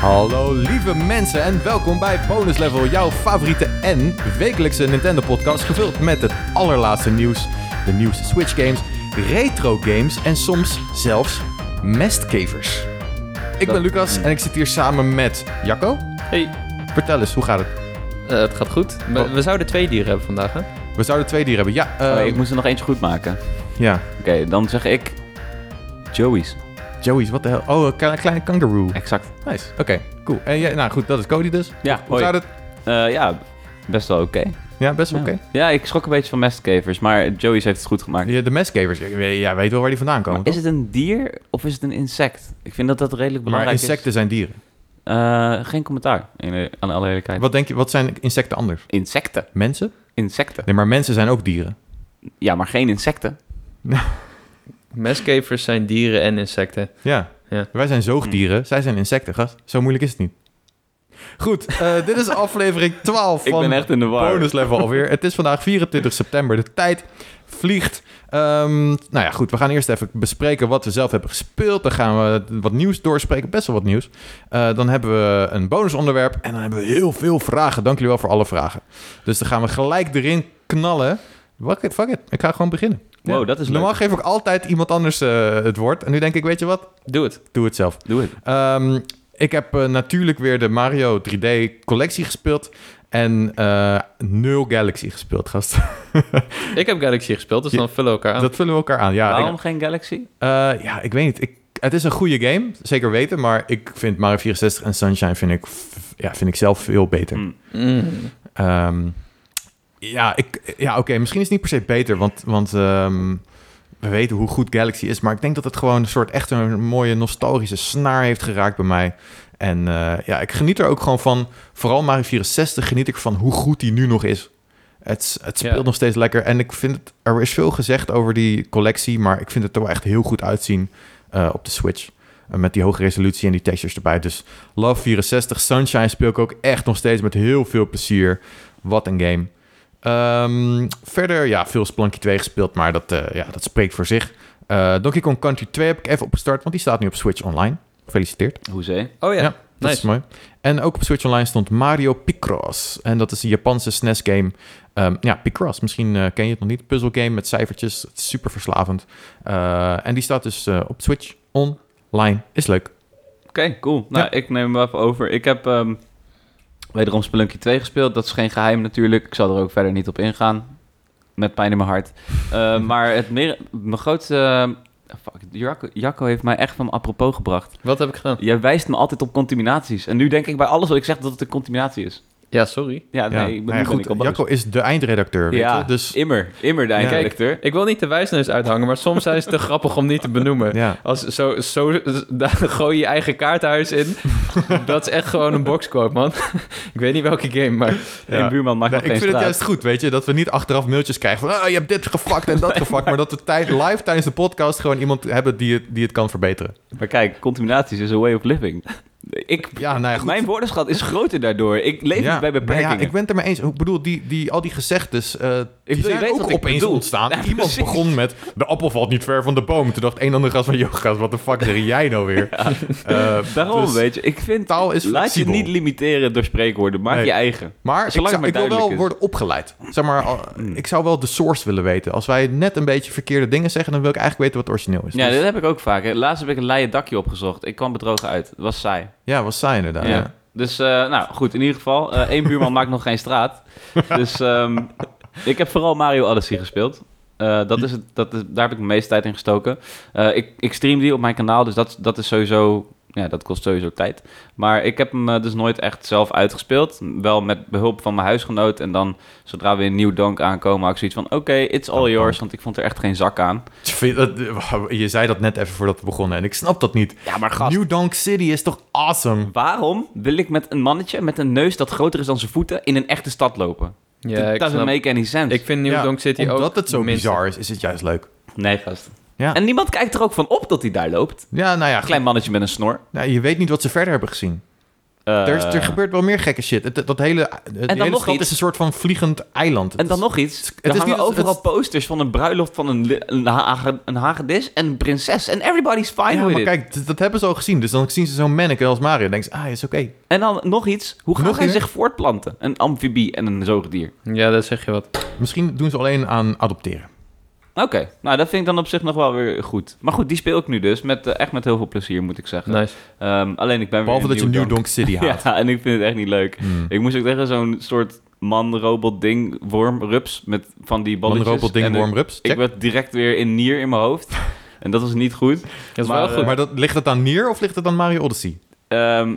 Hallo lieve mensen en welkom bij Bonus Level, jouw favoriete en wekelijkse Nintendo podcast gevuld met het allerlaatste nieuws, de nieuwste Switch games, retro games en soms zelfs mestkevers. Ik ben Lucas en ik zit hier samen met Jacco. Hey, Vertel eens, hoe gaat het? eh, het gaat goed. We, we zouden twee dieren hebben vandaag, hè? We zouden twee dieren hebben. Ja, eh, Oh, ik moest er nog eentje goed maken. ja. Oké, dan zeg ik Joey's. Joey's, wat de hel? Oh, een kleine, kleine kangaroo. Exact. Nice, oké, cool. En jij, nou goed, dat is Cody dus. Ja, Hoe gaat het? Eh, ja, best wel oké. Ja, best wel Ja. oké. Ja, ik schrok een beetje van mestkevers, maar Joey's heeft het goed gemaakt. Ja, De mestkevers, ja, weet wel waar die vandaan komen, Maar is het een dier of is het een insect? Ik vind dat dat redelijk Maar belangrijk insecten zijn dieren. is. Eh, geen commentaar, in, aan alle eerlijkheid. Wat denk je, wat zijn insecten anders? Insecten. Mensen? Insecten. Nee, maar mensen zijn ook dieren. Ja, maar geen insecten. Mestkevers zijn dieren en insecten. Ja. Ja. Wij zijn zoogdieren, zij zijn insecten, gast. Zo moeilijk is het niet. Goed, eh, dit is aflevering 12 Ik van ben echt in de war. Bonus Level alweer. Het is vandaag 24 september, de tijd vliegt. Ehm, nou ja, goed, we gaan eerst even bespreken wat we zelf hebben gespeeld. Dan gaan we wat nieuws doorspreken, best wel wat nieuws. Eh, dan hebben we een bonusonderwerp en dan hebben we heel veel vragen. Dank jullie wel voor alle vragen. Dus dan gaan we gelijk erin knallen. Fuck it, fuck it. Ik ga gewoon beginnen. Wow, dat is leuk. Normaal geef ik altijd iemand anders eh, het woord. En nu denk ik, weet je wat? Doe het. Doe het zelf. Doe het. Ehm, ik heb eh, natuurlijk weer de Mario 3D collectie gespeeld. En eh, nul Galaxy gespeeld, gast. Ik heb Galaxy gespeeld, dus Ja, dan vullen we elkaar aan. Dat vullen we elkaar aan. Ja, Waarom ik, geen Galaxy? eh, ja ik weet niet. Ik, het is een goede game, zeker weten. Maar ik vind Mario 64 en Sunshine vind ik, ja, vind ik zelf veel beter. Hm. Mm. Ehm, ja, ik, ja oké, misschien is het niet per se beter, want, want ehm, we weten hoe goed Galaxy is. Maar ik denk dat het gewoon een soort echt een mooie nostalgische snaar heeft geraakt bij mij. En eh, ja, ik geniet er ook gewoon van. Vooral Mario 64 geniet ik van hoe goed die nu nog is. Het, het speelt Ja. nog steeds lekker. En ik vind het, er is veel gezegd over die collectie, maar ik vind het er wel echt heel goed uitzien eh, op de Switch. Eh, met die hoge resolutie en die textures erbij. Dus Love 64, Sunshine speel ik ook echt nog steeds met heel veel plezier. Wat een game. Ehm, verder, ja, veel Spelunky 2 gespeeld, maar dat, eh, ja, dat spreekt voor zich. Eh, Donkey Kong Country 2 heb ik even opgestart, want die staat nu op Switch Online. Gefeliciteerd. Hoezee? Oh ja, Ja, Dat is mooi. En ook op Switch Online stond Mario Picross. En dat is een Japanse SNES-game. Ehm, ja, Picross, misschien eh, ken je het nog niet. Puzzle game met cijfertjes. Het is super verslavend. En die staat dus op Switch Online. Is leuk. Oké, cool. Nou, Ja. ik neem hem even over. Ik heb ehm wederom Spelunky 2 gespeeld. Dat is geen geheim natuurlijk. Ik zal er ook verder niet op ingaan. Met pijn in mijn hart. Eh, maar het meer, mijn grootste... eh, fuck, Jacco, Jacco heeft mij echt van apropos gebracht. Wat heb ik gedaan? Jij wijst me altijd op contaminaties. En nu denk ik bij alles wat ik zeg dat het een contaminatie is. Ja, sorry. Ja, Ja, nee, ik ben, nou ja, nu ben ik al goed. Jacco is de eindredacteur, weet ja, je. Dus immer. Immer de eindredacteur. Ik wil niet de wijsneus uithangen, maar soms zijn ze te grappig om niet te benoemen. ja. Als zo, zo daar gooi je je eigen kaarthuis in. dat is echt gewoon een boxquote, man. ik weet niet welke game, maar... Ja. Een buurman maakt Nee, nog ik geen vind het juist goed, weet je, dat we niet achteraf mailtjes krijgen van, ah, je hebt dit gefakt en dat gefakt, maar dat we tijd, live tijdens de podcast gewoon iemand hebben die het, die het kan verbeteren. Maar kijk, contaminaties is a way of living. Ik, Ja, nou ja, mijn woordenschat is groter daardoor. Ik leef ja, niet bij nou beperkingen. ja, ik ben het er mee eens. Ik bedoel, die, die, al die gezegdes, eh die bedoel, je zijn ook wat ik opeens bedoel. ontstaan. Iemand precies. begon met, de appel valt niet ver van de boom. Toen dacht een ander gast van, gast, wat de fuck zeg jij nou weer? Eh, Daarom, dus- weet je. Ik vind, taal is laat je niet limiteren door spreekwoorden. Maak Nee. je eigen. Maar ik, Zolang zou, het ik wil wel is. worden opgeleid. Zeg maar, Hmm. ik zou wel de source willen weten. Als wij net een beetje verkeerde dingen zeggen, dan wil ik eigenlijk weten wat origineel is. Ja, Dus- dit heb ik ook vaak. hè. Laatst heb ik een leien dakje opgezocht. Ik kwam bedrogen uit. Het was saai. Ja, was saai inderdaad. Ja. Ja. Dus, eh, nou goed, in ieder geval. eh één buurman maakt nog geen straat. Dus ehm, ik heb vooral Mario Odyssey gespeeld. Eh, dat is het, dat is, daar heb ik de meeste tijd in gestoken. Ik, ik stream die op mijn kanaal, dus dat, dat is sowieso... Ja, dat kost sowieso tijd. Maar ik heb hem eh, dus nooit echt zelf uitgespeeld. Wel met behulp van mijn huisgenoot. En dan, zodra we een nieuw donk aankomen, had ik zoiets van... Oké, it's all Oh, yours, oh. want ik vond er echt geen zak aan. Ik vind dat- Je zei dat net even voordat we begonnen en ik snap dat niet. Ja, maar gast, New Donk City is toch awesome? waarom wil ik met een mannetje met een neus dat groter is dan zijn voeten... in een echte stad lopen? Ja, Dat ik, doesn't snap- make any sense. ik vind New Ja, Donk City ook... Omdat het zo minst- bizar is, is het juist leuk. Nee, gast. Ja. En niemand kijkt er ook van op dat hij daar loopt. Ja, nou ja, Klein mannetje met een snor. nou, je weet niet wat ze verder hebben gezien. Er, is- er Eh, gebeurt wel meer gekke shit. Het, dat hele, hele nog stad iets. is een soort van vliegend eiland. En dan is- nog iets. het Er is hangen niet- overal het- posters van een bruiloft van een, een, hage- een hagedis en een prinses. En everybody's fine Ja, with maar it. kijk, dat, dat hebben ze al gezien. Dus dan zien ze zo'n manneke als Mario en denken ze, ah, is oké. En dan nog iets. Hoe gaan Nog zij zich voortplanten? Een amfibie en een zoogdier. Ja, dat zeg je wat. Misschien doen ze alleen aan adopteren. Oké, nou dat vind ik dan op zich nog wel weer goed. Maar goed, die speel ik nu dus. Met, eh, echt met heel veel plezier, moet ik zeggen. Nice. Ehm, alleen ik ben Behalve weer dat je New Donk City haat. Ja, en ik vind het echt niet leuk. Hmm. Ik moest ook tegen zo'n soort man-robot-ding, worm, rups, met van die balletjes. robot, ding, En worm, rups. Ik werd direct weer in Nier in mijn hoofd. En dat was niet goed. Dat is Maar, wel goed. Maar dat, ligt het aan Nier of ligt het aan Mario Odyssey? Ehm,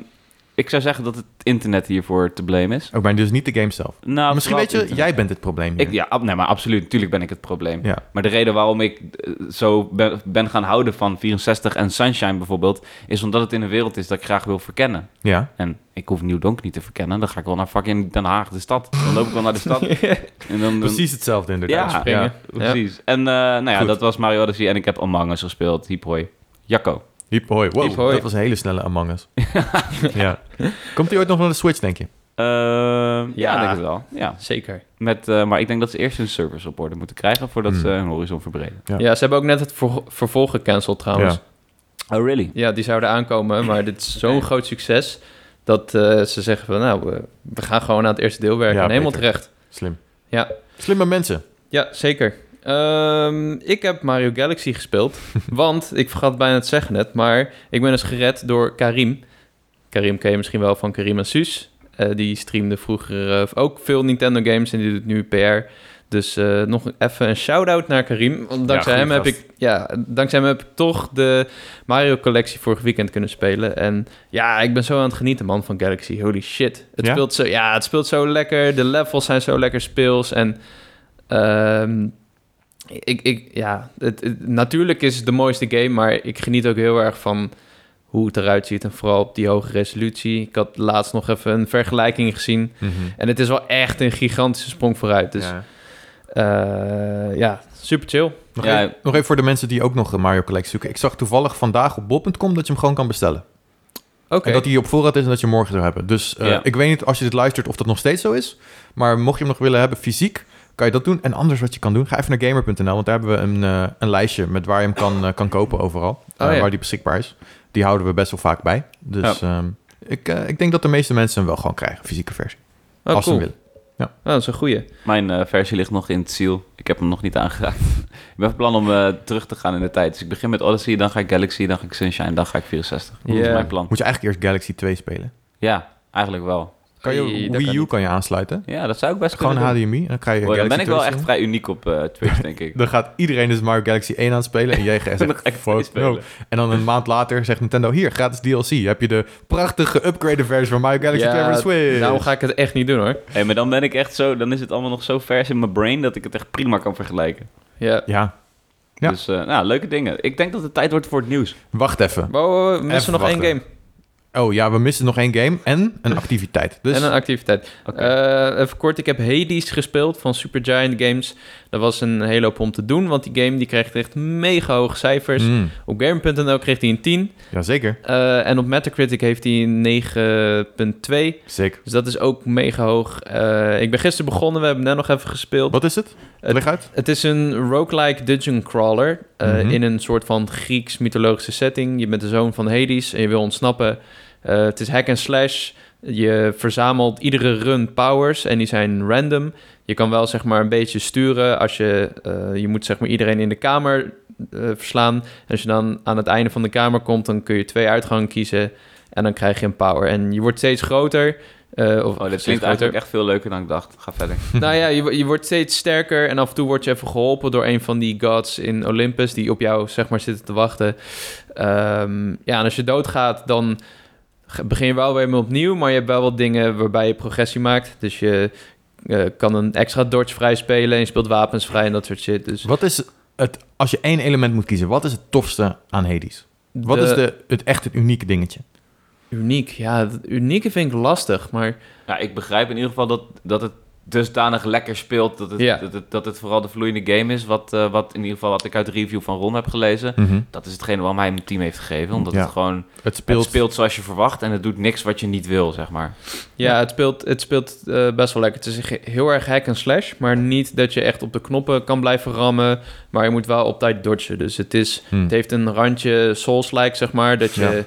ik zou zeggen dat het internet hiervoor te blame is. Ook bij dus niet de game zelf. Nou, Misschien weet je, internet. jij bent het probleem hier. Ik, ja, ab- nee, maar absoluut. Natuurlijk ben ik het probleem. Ja. Maar de reden waarom ik eh, zo ben, ben gaan houden van 64 en Sunshine bijvoorbeeld... is omdat het in een wereld is dat ik graag wil verkennen. Ja. En ik hoef Nieuw Donk niet te verkennen. Dan ga ik wel naar fucking Den Haag, de stad. Dan loop ik wel naar de stad. En dan, Precies hetzelfde inderdaad. Ja, springen. ja, precies. En eh, nou ja, Goed. dat was Mario Odyssey en ik heb Among Us gespeeld. Hiep hoi. Jacco. Hiep hoi. Wow, Hiep hoi. dat was een hele snelle Among Us. ja. Komt hij ooit nog naar de Switch, denk je? Ehm, ja, Ja. denk ik wel. Ja. Zeker. Met, eh, maar ik denk dat ze eerst hun servers op orde moeten krijgen... voordat Hmm. ze hun horizon verbreden. Ja. Ja. ze hebben ook net het ver- vervolg gecanceld trouwens. Ja. Oh, really? Ja, die zouden aankomen, maar dit is zo'n groot succes dat eh, ze zeggen van nou, we, we gaan gewoon aan het eerste deel werken. Ja, en helemaal terecht. Slim. Ja. Slimme mensen. Ja, zeker. Ehm, ik heb Mario Galaxy gespeeld, want ik vergat bijna het zeggen net, maar ik ben dus gered door Karim. Karim ken je misschien wel van Karim en Suus. Eh, die streamde vroeger eh, ook veel Nintendo games en die doet nu PR. Dus eh, nog even een shout-out naar Karim. Want dankzij, hem heb ik, ja, dankzij hem heb ik toch de Mario-collectie vorig weekend kunnen spelen. En ja, ik ben zo aan het genieten, man, van Galaxy. Holy shit. Het, Ja? speelt, zo, ja, het speelt zo lekker. De levels zijn zo lekker speels. En ehm, ik, ik, ja, het, het- natuurlijk is het de mooiste game, maar ik geniet ook heel erg van hoe het eruit ziet. En vooral op die hoge resolutie. Ik had laatst nog even een vergelijking gezien. En het is wel echt een gigantische sprong vooruit. Dus Ja. ja, ja super chill. Nog, Ja. even, nog even voor de mensen die ook nog een Mario Collectie zoeken. Ik zag toevallig vandaag op bol.com dat je hem gewoon kan bestellen. Oké. En dat hij op voorraad is en dat je hem morgen zou hebben. Dus eh, Ja. ik weet niet als je dit luistert of dat nog steeds zo is. Maar mocht je hem nog willen hebben fysiek, kan je dat doen. En anders wat je kan doen, ga even naar gamer.nl. Want daar hebben we een, eh, een lijstje met waar je hem kan, eh, kan kopen overal. Eh, Oh, ja. Waar die beschikbaar is. Die houden we best wel vaak bij. Dus ehm, ik, eh, ik denk dat de meeste mensen hem wel gewoon krijgen, fysieke versie. Oh, als ze cool. willen. Oh, dat is een goeie. Mijn eh, versie ligt nog in het ziel. Ik heb hem nog niet aangeraakt. ik ben van plan om eh, terug te gaan in de tijd. Dus ik begin met Odyssey, dan ga ik Galaxy, dan ga ik Sunshine, dan ga ik 64. Dat is Ja. mijn plan. Moet je eigenlijk eerst Galaxy 2 spelen. Ja, eigenlijk wel. Kan je, Wii kan U kan je aansluiten. Ja, dat zou ik best Gewoon kunnen. HDMI. En dan kan je Boy, dan ben ik wel 2 echt spelen. vrij uniek op eh, Twitch, denk ik. Dan gaat iedereen dus Mario Galaxy 1 aanspelen en jij Dan zegt, ga ik fuck twee spelen. no. En dan een maand later zegt Nintendo, hier, gratis DLC. Heb je de prachtige upgraded versie van Mario Galaxy 2 voor de Switch. nou ga ik het echt niet doen hoor. Hey, maar dan ben ik echt zo, dan is het allemaal nog zo vers in mijn brain dat ik het echt prima kan vergelijken. Ja. Ja, Ja. Dus, eh, nou, leuke dingen. Ik denk dat het tijd wordt voor het nieuws. wacht even. Wow, missen we nog één game. Oh ja, we missen nog één game en een activiteit. Dus En een activiteit. Eh, even kort, ik heb Hades gespeeld van Supergiant Games. Dat was een hele hoop om te doen, want die game die kreeg echt mega hoge cijfers. mm, Op Game.nl kreeg hij een 10. jazeker, Eh, en op Metacritic heeft hij een 9.2. zeker. Dus dat is ook mega hoog. Eh, ik ben gisteren begonnen, we hebben net nog even gespeeld. Wat is het? Het- Leg uit. Het is een roguelike dungeon crawler Mhm. in een soort van Grieks mythologische setting. Je bent de zoon van Hades en je wil ontsnappen. Eh, het is hack and slash. Je verzamelt iedere run powers en die zijn random. Je kan wel zeg maar een beetje sturen als je... eh, je moet zeg maar iedereen in de kamer eh, verslaan. En als je dan aan het einde van de kamer komt, dan kun je twee uitgangen kiezen. En dan krijg je een power. En je wordt steeds groter. eh, of Oh, dit klinkt eigenlijk echt veel leuker dan ik dacht. Ga verder. Nou ja, je, je wordt steeds sterker en af en toe word je even geholpen door een van die gods in Olympus die op jou zeg maar zitten te wachten. Ehm, ja, en als je doodgaat, dan begin je wel weer mee opnieuw, maar je hebt wel wat dingen waarbij je progressie maakt. Dus je eh, kan een extra dodge vrij spelen en je speelt wapens vrij en dat soort shit. Dus Wat is het, als je één element moet kiezen, wat is het tofste aan Hades? Wat is de, het echt het unieke dingetje? Uniek, ja, het unieke vind ik lastig, maar Ja, ik begrijp in ieder geval dat, dat het dusdanig lekker speelt dat het, Ja. dat het, dat het vooral de vloeiende game is. Wat, eh, wat in ieder geval wat ik uit de review van Ron heb gelezen. Mhm. Dat is hetgene waarom hij hem een team heeft gegeven. Omdat Ja. het gewoon Het speelt... het speelt zoals je verwacht en het doet niks wat je niet wil, zeg maar. Ja, het speelt, het speelt eh, best wel lekker. Het is heel erg hack en slash, maar niet dat je echt op de knoppen kan blijven rammen. Maar je moet wel op tijd dodgen. Dus het, is, Hm. het heeft een randje Souls-like, zeg maar. Dat je...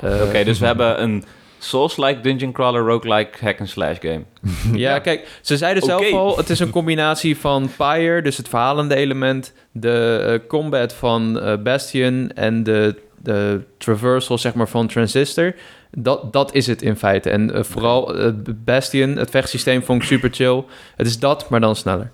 eh, Oké, dus we hebben een Souls-like dungeon crawler roguelike hack and slash game. Ja, kijk, ze zeiden zelf al, het is een combinatie van Pyre, dus het verhalende element, de eh, combat van eh, Bastion en de, de traversal, zeg maar, van Transistor. Dat, dat is het in feite. En eh, vooral Bastion, het vechtsysteem vond ik super chill. Het is dat, maar dan sneller.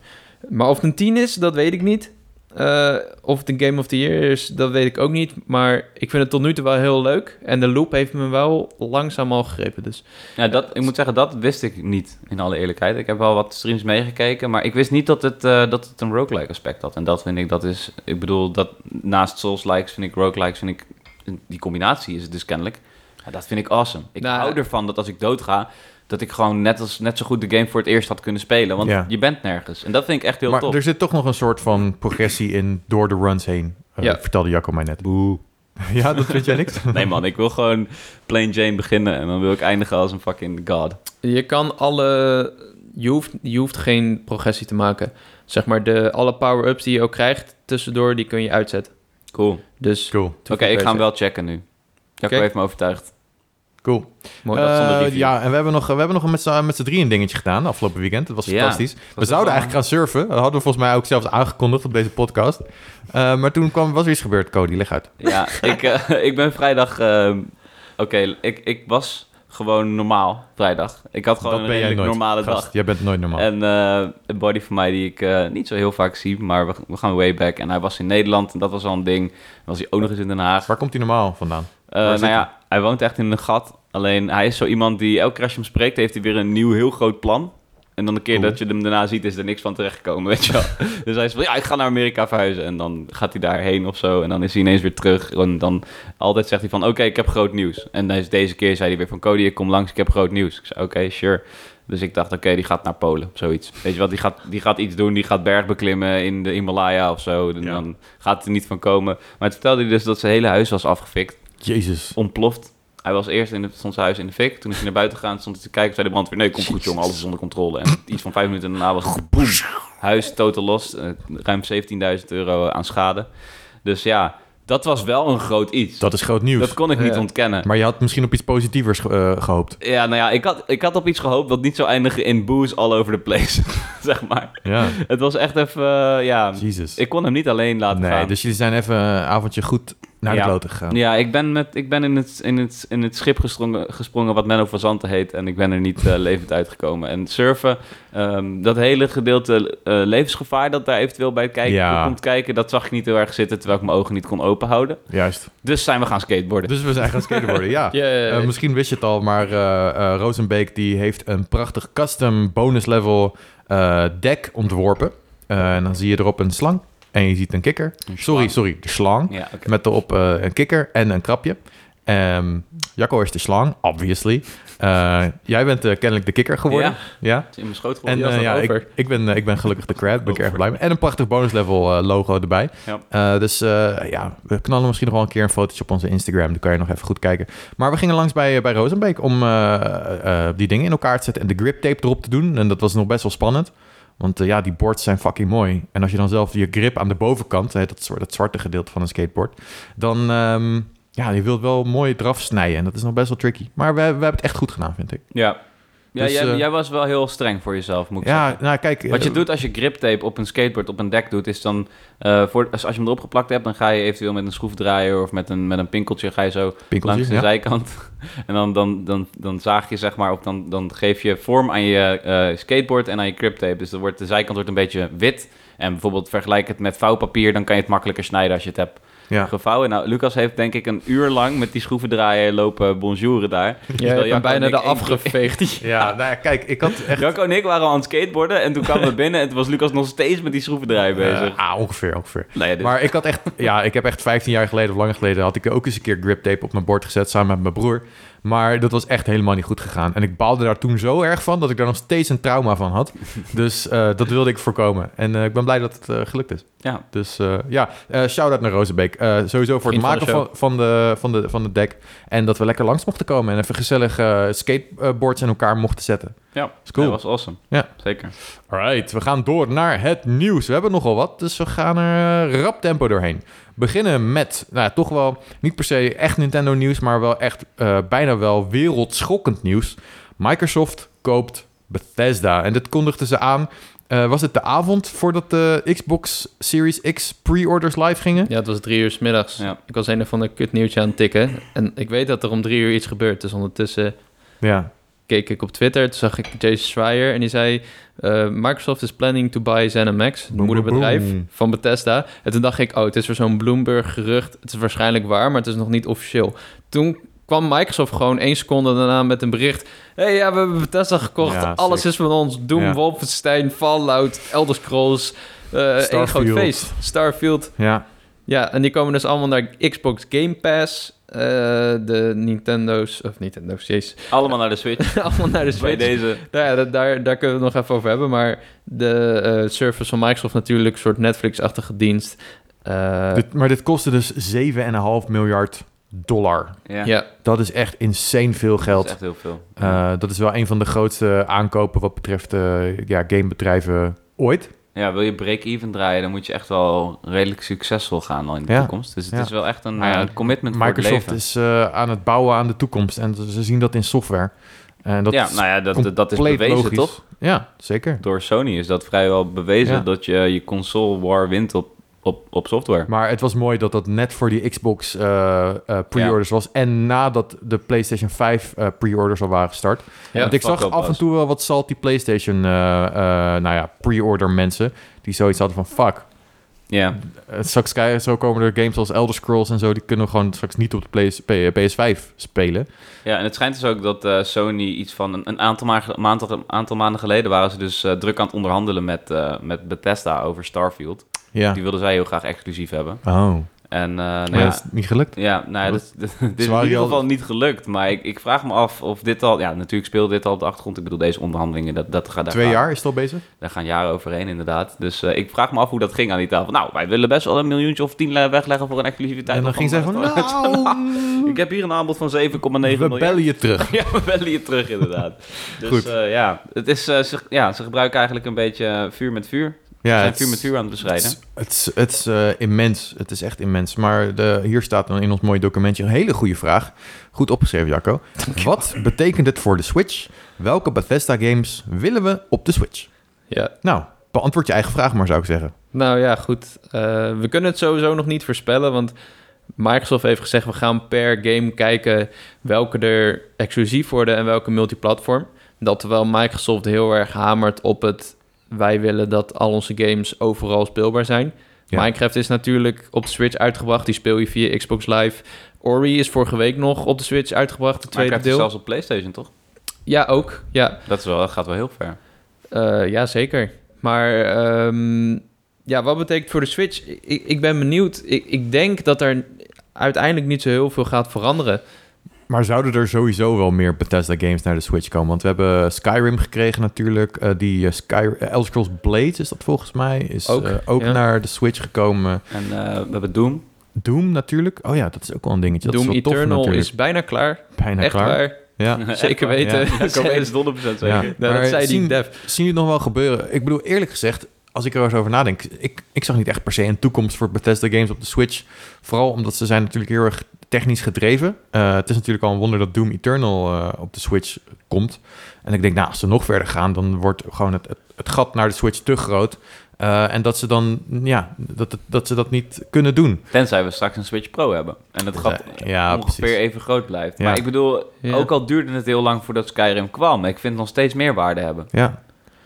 Maar of het een 10 is, dat weet ik niet. Eh, of het een Game of the Year is, dat weet ik ook niet. Maar ik vind het tot nu toe wel heel leuk. En de loop heeft me wel langzaam al gegrepen. Dus Ja, dat, ik moet zeggen, dat wist ik niet, in alle eerlijkheid. Ik heb wel wat streams meegekeken, maar ik wist niet dat het, eh, dat het een roguelike aspect had. En dat vind ik, dat is, ik bedoel, dat naast Souls-likes vind ik roguelikes, vind ik, die combinatie is het dus kennelijk. Ja, dat vind ik awesome. Ik Nou, hou ervan dat als ik doodga, dat ik gewoon net, als, net zo goed de game voor het eerst had kunnen spelen. Want Ja. je bent nergens. En dat vind ik echt heel maar tof. er zit toch nog een soort van progressie in door de runs heen. Eh, Ja. Vertelde Jacco mij net. Boe. ja, dat vind jij niks? Nee man, ik wil gewoon plain Jane beginnen en dan wil ik eindigen als een fucking god. Je kan alle. Je hoeft, je hoeft geen progressie te maken. Zeg maar, de, alle power-ups die je ook krijgt tussendoor, die kun je uitzetten. Cool. Dus. Cool. Oké, ik ga hem wel checken nu. Jacco heeft me overtuigd. Cool. Mooi. dat zonder Eh, ja, en we hebben nog, we hebben nog met z'n met z'n drieën een dingetje gedaan afgelopen weekend. Dat was Ja, fantastisch. We was zouden wel- eigenlijk gaan surfen. Dat hadden we volgens mij ook zelfs aangekondigd op deze podcast. Eh, maar toen kwam, was er iets gebeurd, Cody. Leg uit. Ja, ik, eh, ik ben vrijdag... ehm, Oké, ik, ik was gewoon normaal vrijdag. Ik had gewoon dat een nooit. normale Gast, dag. Jij bent nooit normaal. En een body van mij die ik niet zo heel vaak zie, maar we, we gaan way back. En hij was in Nederland en dat was al een ding. Dan was hij ook nog eens in Den Haag. Waar komt hij normaal vandaan? Eh, nou ja, hij woont echt in een gat. Alleen hij is zo iemand die elke keer als je hem spreekt, heeft hij weer een nieuw heel groot plan. En dan de keer Cool. dat je hem daarna ziet, is er niks van terechtgekomen, weet je wel. dus hij is van, ja, ik ga naar Amerika verhuizen. En dan gaat hij daarheen of zo. En dan is hij ineens weer terug. En dan altijd zegt hij van, oké, ik heb groot nieuws. En deze, deze keer zei hij weer van, Cody, ik kom langs, ik heb groot nieuws. Ik zei, oké, sure. Dus ik dacht, oké, die gaat naar Polen, zoiets. Weet je wat, die gaat, die gaat iets doen, die gaat berg beklimmen in de Himalaya of zo. En Ja. dan gaat het er niet van komen. Maar het vertelde hij dus dat zijn hele huis was afgefikt Jezus. ontploft. Hij was eerst in het, stond zijn huis in de fik. Toen is hij naar buiten gegaan, stond hij te kijken. Zei de brandweer, nee, komt goed jongen, alles is onder controle. En iets van vijf minuten daarna was het boem. Huis totaal los. eh, ruim 17.000 euro aan schade. Dus ja, dat was wel een groot iets. Dat is groot nieuws. Dat kon ik niet Ja. ontkennen. Maar je had misschien op iets positievers ge- eh, gehoopt. Ja, nou ja, ik had, ik had op iets gehoopt dat niet zou eindigen in booze all over the place. zeg maar. Ja, Het was echt even, eh, ja... Jezus. Ik kon hem niet alleen laten nee, gaan. dus jullie zijn even een avondje goed naar de Ja. gegaan. Ja, ik ben, met, ik ben in, het, in, het, in het schip gesprongen, gesprongen wat Menno van Zanten heet. En ik ben er niet eh, levend uitgekomen. En surfen, ehm, dat hele gedeelte eh, levensgevaar dat daar eventueel bij kijken, Ja. komt kijken, dat zag ik niet heel erg zitten terwijl ik mijn ogen niet kon openhouden. Juist. Dus zijn we gaan skateboarden. Dus we zijn gaan skateboarden, ja. Eh, misschien wist je het al, maar Rosenbeek die heeft een prachtig custom bonus level deck ontworpen. En dan zie je erop een slang en je ziet een kikker. Een Sorry, sorry, de slang. Ja. Met erop eh, een kikker en een krabje. Ehm Jacco is de slang, obviously. Eh, jij bent eh, kennelijk de kikker geworden. Ja, in mijn schoot En ja, ik, ik, ben, ik ben gelukkig de crab, ben ik erg blij mee. En een prachtig bonus level eh, logo erbij. Ja. Dus ja, we knallen misschien nog wel een keer een fotootje op onze Instagram. Dan kan je nog even goed kijken. Maar we gingen langs bij, bij Rosenbeek om die dingen in elkaar te zetten en de grip tape erop te doen. En dat was nog best wel spannend. Want eh, ja, die boards zijn fucking mooi. En als je dan zelf je grip aan de bovenkant, hè, dat, soort, dat zwarte gedeelte van een skateboard, dan ehm, ja, je wilt wel mooi eraf snijden. En dat is nog best wel tricky. Maar we, we hebben het echt goed gedaan, vind ik. Ja, ja Dus, jij, eh, jij was wel heel streng voor jezelf, moet ik Ja, zeggen. nou kijk. Wat je eh, doet als je grip tape op een skateboard op een dek doet, is dan eh, voor, als, als je hem erop geplakt hebt, dan ga je eventueel met een schroefdraaier of met een, met een pinkeltje ga je zo Pinkeltje, langs de ja. zijkant. En dan, dan, dan, dan zaag je zeg maar, of dan, dan geef je vorm aan je skateboard en aan je grip tape. Dus dan wordt de zijkant wordt een beetje wit. En bijvoorbeeld vergelijk het met vouwpapier, dan kan je het makkelijker snijden als je het hebt Ja. gevouwen. Nou, Lucas heeft denk ik een uur lang met die schroevendraaier lopen bonjouren daar. Ja, Terwijl ik ben Jacco bijna er één- afgeveegd. Ja, nou ja, kijk, ik had echt... Jacco en ik waren aan het skateboarden en toen kwamen we binnen en toen was Lucas nog steeds met die schroevendraaier bezig. Ah, ongeveer, ongeveer. Nou ja, dus- Maar ik had echt, ja, ik heb echt 15 jaar geleden of langer geleden had ik ook eens een keer grip tape op mijn bord gezet samen met mijn broer. Maar dat was echt helemaal niet goed gegaan. En ik baalde daar toen zo erg van dat ik daar nog steeds een trauma van had. dus eh, dat wilde ik voorkomen. En eh, ik ben blij dat het eh, gelukt is. Ja, Dus ja, shout-out naar Rozenbeek. Sowieso voor het Vriend van de maken van, van, de, van, de, van het deck. En dat we lekker langs mochten komen. En even gezellig skateboards in elkaar mochten zetten. ja. Is cool. dat was awesome. Ja. Zeker. Alright, we gaan door naar het nieuws. We hebben nogal wat, dus we gaan er rap tempo doorheen. Beginnen met, nou ja, toch wel niet per se echt Nintendo nieuws, maar wel echt eh, bijna wel wereldschokkend nieuws. Microsoft koopt Bethesda en dit kondigden ze aan. eh, was het de avond voordat de Xbox Series X pre-orders live gingen? Ja, het was drie uur 's middags. Ja. Ik was een of ander kut nieuwtje aan het tikken. En ik weet dat er om drie uur iets gebeurt. Dus ondertussen Ja, keek ik op Twitter. Toen zag ik Jason Schreier en die zei... eh, Microsoft is planning to buy ZeniMax, het Boom, moederbedrijf boom, van Bethesda. En toen dacht ik, oh, het is weer zo'n Bloomberg gerucht. Het is waarschijnlijk waar, maar het is nog niet officieel. Toen kwam Microsoft gewoon één seconde daarna met een bericht. Hé, hey, ja, we hebben Bethesda gekocht. Ja, Alles sick. is van ons. Doom, Ja. Wolfenstein, Fallout, Elder Scrolls. eh één groot feest. Starfield. ja. Ja, en die komen dus allemaal naar Xbox Game Pass. Eh, de Nintendo's, of Nintendo's, jezus. Allemaal naar de Switch. allemaal naar de Bij Switch. deze. Nou ja, dat- daar, daar kunnen we het nog even over hebben. Maar de eh, service van Microsoft natuurlijk, een soort Netflix-achtige dienst. Eh, Dit, maar dit kostte dus 7,5 miljard dollar. Ja, ja, Dat is echt insane veel dat geld. is echt heel veel. Eh, dat is wel een van de grootste aankopen wat betreft eh, ja, gamebedrijven ooit. Ja, wil je break-even draaien, dan moet je echt wel redelijk succesvol gaan al in de Ja. toekomst. Dus het Ja. is wel echt een eh, commitment voor Microsoft het leven. is eh, aan het bouwen aan de toekomst en ze zien dat in software. En dat ja, is nou ja, dat, dat is compleet bewezen, logisch. toch? Ja, zeker. Door Sony is dat vrijwel bewezen Ja. dat je je console war wint op, op, op software. Maar het was mooi dat dat net voor die Xbox eh, eh, pre-orders was. En nadat de PlayStation 5 eh, pre-orders al waren gestart. Ja, Want ik zag af en toe wel wat salty PlayStation nou ja, pre-order mensen. Die zoiets hadden van fuck. Ja, eh, straks zo komen er games als Elder Scrolls en zo. Die kunnen we gewoon straks niet op de PS, P- PS5 spelen. ja, en het schijnt dus ook dat Sony iets van een, een aantal, maanden, aantal maanden geleden waren ze dus druk aan het onderhandelen met, met Bethesda over Starfield. Ja. Die wilden zij heel graag exclusief hebben. Oh. En eh, nou Maar ja, dat is niet gelukt. Ja, nou ja, dat, dat- dit is in ieder al- geval niet gelukt. Maar ik, ik vraag me af of dit al... Ja, natuurlijk speelt dit al op de achtergrond. Ik bedoel, deze onderhandelingen, dat, dat gaat... Twee gaan- jaar is het al bezig? Daar gaan jaren overheen, inderdaad. Dus eh, ik vraag me af hoe dat ging aan die tafel. Nou, wij willen best wel een miljoentje of tien le- wegleggen voor een exclusiviteit. en dan ging zij van, nou, Ik heb hier een aanbod van 7,9 we miljard. bellen je terug. Ja, we bellen je terug, inderdaad. Dus Goed. eh, ja, het is, ze, ja, ze gebruiken eigenlijk een beetje vuur met vuur. Ja, zijn aan het bestrijden. Het is, het is, eh, immens. Het is echt immens. Maar de, hier staat dan in ons mooie documentje een hele goede vraag. Goed opgeschreven, Jacco. Wat betekent het voor de Switch? Welke Bethesda games willen we op de Switch? ja. Nou, beantwoord je eigen vraag maar, zou ik zeggen. Nou ja, goed. Eh, we kunnen het sowieso nog niet voorspellen, want Microsoft heeft gezegd... we gaan per game kijken welke er exclusief worden en welke multiplatform. Dat terwijl Microsoft heel erg hamert op het... wij willen dat al onze games overal speelbaar zijn. Ja. Minecraft is natuurlijk op de Switch uitgebracht. Die speel je via Xbox Live. Ori is vorige week nog op de Switch uitgebracht, het tweede Minecraft deel. zelfs op PlayStation, toch? Ja, ook. Ja, Dat, is wel, dat gaat wel heel ver. eh, ja, zeker. Maar ehm, ja, wat betekent voor de Switch? Ik, ik ben benieuwd. Ik, ik denk dat er uiteindelijk niet zo heel veel gaat veranderen. Maar zouden er sowieso wel meer Bethesda games naar de Switch komen? Want we hebben Skyrim gekregen natuurlijk. Eh, die eh, Sky, eh, Elder Scrolls Blades is dat volgens mij. Is Ook, ook ja. naar de Switch gekomen. En we hebben Doom. Doom natuurlijk. Oh ja, dat is ook wel een dingetje. Dat Doom is tof Eternal is bijna klaar. bijna Echt klaar. waar. Ja. Zeker weten. Ja, ik weet het 100% zeker. Ja. Nou, dat zei die zien- dev. Zien jullie het nog wel gebeuren? Ik bedoel, eerlijk gezegd, als ik er eens over nadenk, ik, ik zag niet echt per se een toekomst voor Bethesda games op de Switch. Vooral omdat ze zijn natuurlijk heel erg technisch gedreven. Eh, het is natuurlijk al een wonder dat Doom Eternal eh, op de Switch komt. En ik denk, nou, als ze nog verder gaan, dan wordt gewoon het, het, het gat naar de Switch te groot. Eh, en dat ze dan, ja, dat, dat ze dat niet kunnen doen. Tenzij we straks een Switch Pro hebben. En het gat Ja, ongeveer precies. even groot blijft. Ja. Maar ik bedoel, Ja. ook al duurde het heel lang voordat Skyrim kwam, ik vind het nog steeds meer waarde hebben. Ja,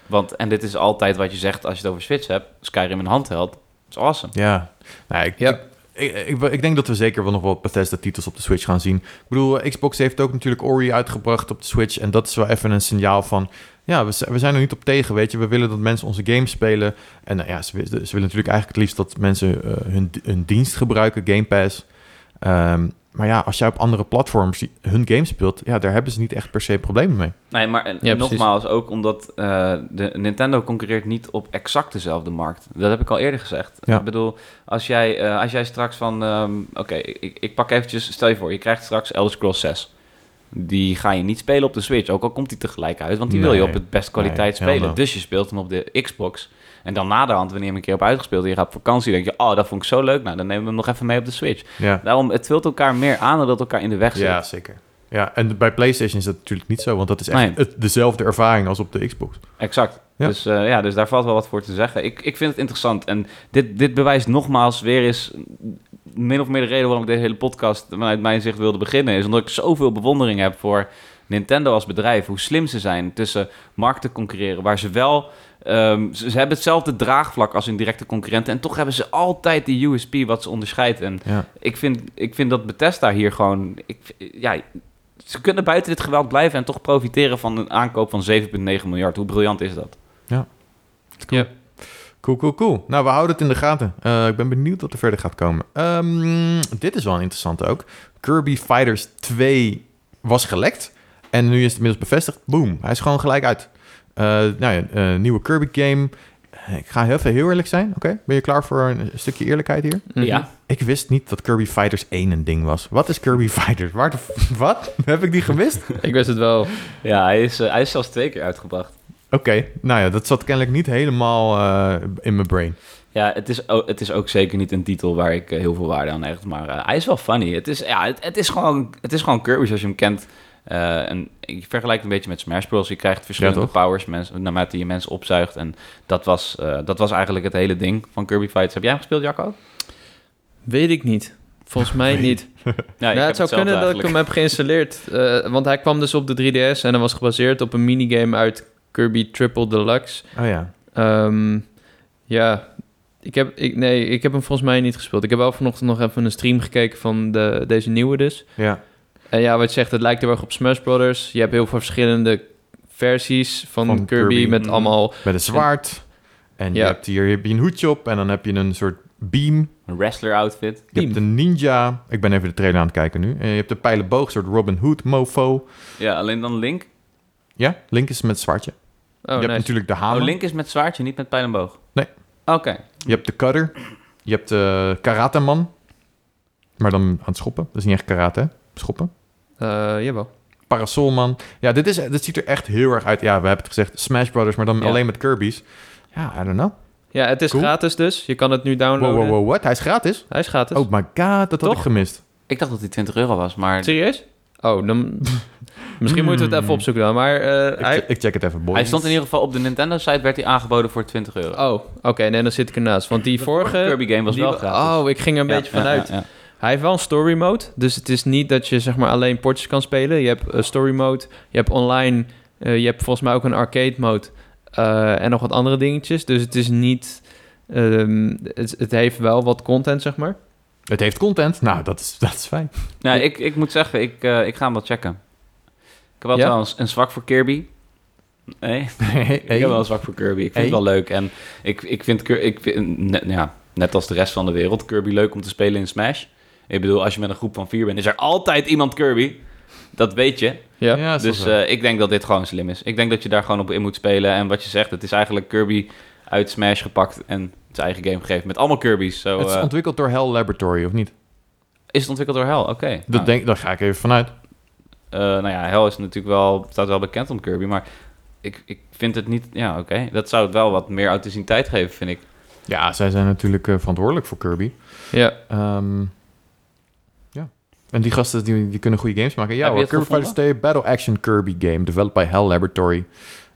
Want, en dit is altijd wat je zegt als je het over Switch hebt, Skyrim in handheld, dat is awesome. ja. Nou, ik, Ja. Ik, ik, ik denk dat we zeker wel nog wat Bethesda-titels op de Switch gaan zien. Ik bedoel, Xbox heeft ook natuurlijk Ori uitgebracht op de Switch. En dat is wel even een signaal van... Ja, we, zijn er niet op tegen, weet je. We willen dat mensen onze games spelen. En nou ja, ze, ze willen natuurlijk eigenlijk het liefst dat mensen eh, hun, hun dienst gebruiken, Game Pass. Ehm, maar ja, als jij op andere platforms die- hun games speelt, ja, daar hebben ze niet echt per se problemen mee. Nee, maar en, Ja, en precies. nogmaals, ook omdat eh, de Nintendo concurreert niet op exact dezelfde markt. Dat heb ik al eerder gezegd. Ja. Ik bedoel, als jij, eh, als jij straks van... ehm, Oké, ik, ik pak eventjes... Stel je voor, je krijgt straks Elder Scrolls 6. Die ga je niet spelen op de Switch, ook al komt die tegelijk uit. Want die wil je op het best kwaliteit Nee, spelen. Dus je speelt hem op de Xbox. En dan naderhand, wanneer je hem een keer hebt uitgespeeld... en je gaat op vakantie, denk je... Oh, dat vond ik zo leuk. Nou, dan nemen we hem nog even mee op de Switch. Ja, Daarom, het vult elkaar meer aan dan dat elkaar in de weg zit. ja zeker. Ja, en bij PlayStation is dat natuurlijk niet zo, want dat is echt Nee. dezelfde ervaring als op de Xbox. Exact. Ja. Dus, eh, ja, dus daar valt wel wat voor te zeggen. Ik, ik vind het interessant. En dit, dit bewijst nogmaals weer eens... min of meer de reden waarom ik deze hele podcast vanuit mijn zicht wilde beginnen... is omdat ik zoveel bewondering heb voor Nintendo als bedrijf. Hoe slim ze zijn tussen markten concurreren... waar ze wel... ehm, ze, ze hebben hetzelfde draagvlak als hun directe concurrenten... en toch hebben ze altijd die USP wat ze onderscheidt. En Ja. ik vind, ik vind dat Bethesda hier gewoon... Ik, ja, ze kunnen buiten dit geweld blijven... en toch profiteren van een aankoop van 7,9 miljard. Hoe briljant is dat? Ja. Cool, cool, cool. Nou, we houden het in de gaten. Eh, ik ben benieuwd wat er verder gaat komen. Ehm, dit is wel een interessante ook. Kirby Fighters 2 was gelekt. En nu is het inmiddels bevestigd. Boom, hij is gewoon gelijk uit. Eh, nou ja, een nieuwe Kirby game. Eh, Ik ga heel, even heel eerlijk zijn. Oké, ben je klaar voor een stukje eerlijkheid hier? Mhm. Ja. Ik wist niet dat Kirby Fighters 1 een ding was. Wat is Kirby Fighters? Waar de, wat? Heb ik die gemist? Ik wist het wel. Ja, hij is, eh, hij is zelfs twee keer uitgebracht. Oké, nou ja, dat zat kennelijk niet helemaal eh, in mijn brain. Ja, het is, ook, het is ook zeker niet een titel waar ik eh, heel veel waarde aan hecht. Maar eh, hij is wel funny. Het is, ja, het, het, is gewoon, het is gewoon Kirby zoals je hem kent. Eh, en ik vergelijk het een beetje met Smash Bros. Je krijgt verschillende Ja, powers mensen, naarmate je mensen opzuigt. En dat was, eh, dat was eigenlijk het hele ding van Kirby Fighters. Heb jij hem gespeeld, Jacco? Weet ik niet. Volgens mij niet. Ja, heb het zou kunnen dat ik hem heb geïnstalleerd. eh, want hij kwam dus op de 3DS en hij was gebaseerd op een minigame uit Kirby Triple Deluxe. Oh ja. Ehm, ja, ik heb, ik, nee, ik heb hem volgens mij niet gespeeld. Ik heb wel vanochtend nog even een stream gekeken van de, deze nieuwe dus. Ja, En ja, wat je zegt, het lijkt heel erg op Smash Brothers. Je hebt heel veel verschillende versies van, Van Kirby, Kirby. met Mm. allemaal... met een zwaard. En je Ja. hebt hier heb je een hoedje op en dan heb je een soort beam. Een wrestler outfit. Je hebt een ninja. Ik ben even de trailer aan het kijken nu. En je hebt de pijlenboog, een soort Robin Hood mofo. Ja, alleen dan Link. Ja, Link is met zwaardje. Oh, je hebt natuurlijk de hamer. Oh, Link is met zwaardje, niet met pijl en boog. Nee. Oké. Je hebt de cutter. Je hebt de karateman. Maar dan aan het schoppen. Dat is niet echt karate, hè? Schoppen. Eh, jawel. Parasolman. Ja, dit, is, dit ziet er echt heel erg uit. Ja, we hebben het gezegd. Smash Brothers, maar dan Ja. alleen met Kirby's. Ja, I don't know. Ja, het is Cool. gratis dus. Je kan het nu Wow, downloaden. wow, wow, what? Hij is gratis? Hij is gratis. Oh my god, dat had Toch? ik gemist. Ik dacht dat hij 20 euro was, maar Serieus? Oh, dan... Misschien moeten we het even opzoeken dan. Maar eh, Ik, hij... ik check het even, boys. hij stond in ieder geval op de Nintendo-site, werd hij aangeboden voor 20 euro. Oh, oké. nee, dan zit ik ernaast. Want die vorige... Kirby game was die wel gratis. Oh, ik ging er een Ja, beetje ja, vanuit. ja, ja. Hij heeft wel een story mode. Dus het is niet dat je zeg maar alleen potjes kan spelen. Je hebt een story mode. Je hebt online. eh, je hebt volgens mij ook een arcade mode. eh, en nog wat andere dingetjes. Dus het is niet... ehm, het, het heeft wel wat content, zeg maar. Het heeft content. Nou, dat is, dat is fijn. Nou, ik, ik moet zeggen, ik, eh, ik ga hem wel checken. Ik heb wel Ja? trouwens een zwak voor Kirby. Nee, ik heb wel een zwak voor Kirby. Ik vind Hey. het wel leuk. En ik, ik vind, ik vind net, ja, net als de rest van de wereld, Kirby leuk om te spelen in Smash. Ik bedoel, als je met een groep van vier bent, is er altijd iemand Kirby. Dat weet je. Ja. Dus eh, ik denk dat dit gewoon slim is. Ik denk dat je daar gewoon op in moet spelen. En wat je zegt, het is eigenlijk Kirby uit Smash gepakt en zijn eigen game gegeven. Met allemaal Kirby's. Zo, het is eh, ontwikkeld door Hell Laboratory, of niet? is het ontwikkeld door Hell? Oké. Dat Nou, denk, daar ga ik even vanuit. eh, nou ja, Hell is natuurlijk wel, staat wel bekend om Kirby, maar ik, ik vind het niet... Ja, oké. Dat zou het wel wat meer authenticiteit geven, vind ik. Ja, zij zijn natuurlijk verantwoordelijk voor Kirby. Ja. Ehm, ja. En die gasten die, die kunnen goede games maken. Ja hoor, Kirby Fighters 2 Battle Action Kirby game, developed by Hell Laboratory.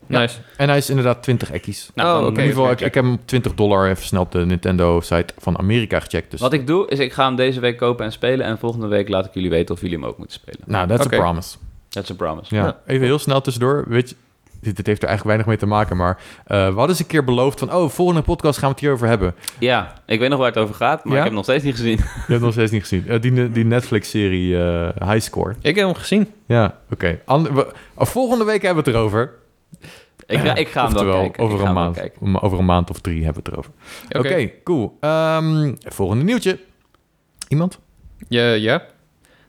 Ja. Nice. En hij is inderdaad 20 ekkies. Nou, Oh. In ieder geval, ik, ik heb hem op 20 dollar even snel op de Nintendo-site van Amerika gecheckt. Dus, Wat ik doe, is ik ga hem deze week kopen en spelen. En volgende week laat ik jullie weten of jullie hem ook moeten spelen. nou, that's a promise. That's a promise. Ja. Ja. Even heel snel tussendoor. Weet je, dit, dit heeft er eigenlijk weinig mee te maken, maar eh, we hadden eens een keer beloofd van, oh, volgende podcast gaan we het hierover hebben. Ja, ik weet nog waar het over gaat, maar Ja? ik heb hem nog steeds niet gezien. Je hebt nog steeds niet gezien. Eh, die die Netflix-serie eh, High Score. Ik heb hem gezien. Ja, oké. Oh, volgende week hebben we het erover. ik, ga, ik ga hem wel Oftewel, kijken. Over Ik een, wel maand, kijken. over een maand of drie hebben we het erover. Oké, Oké. cool. Ehm, volgende nieuwtje. Iemand? Ja, ja.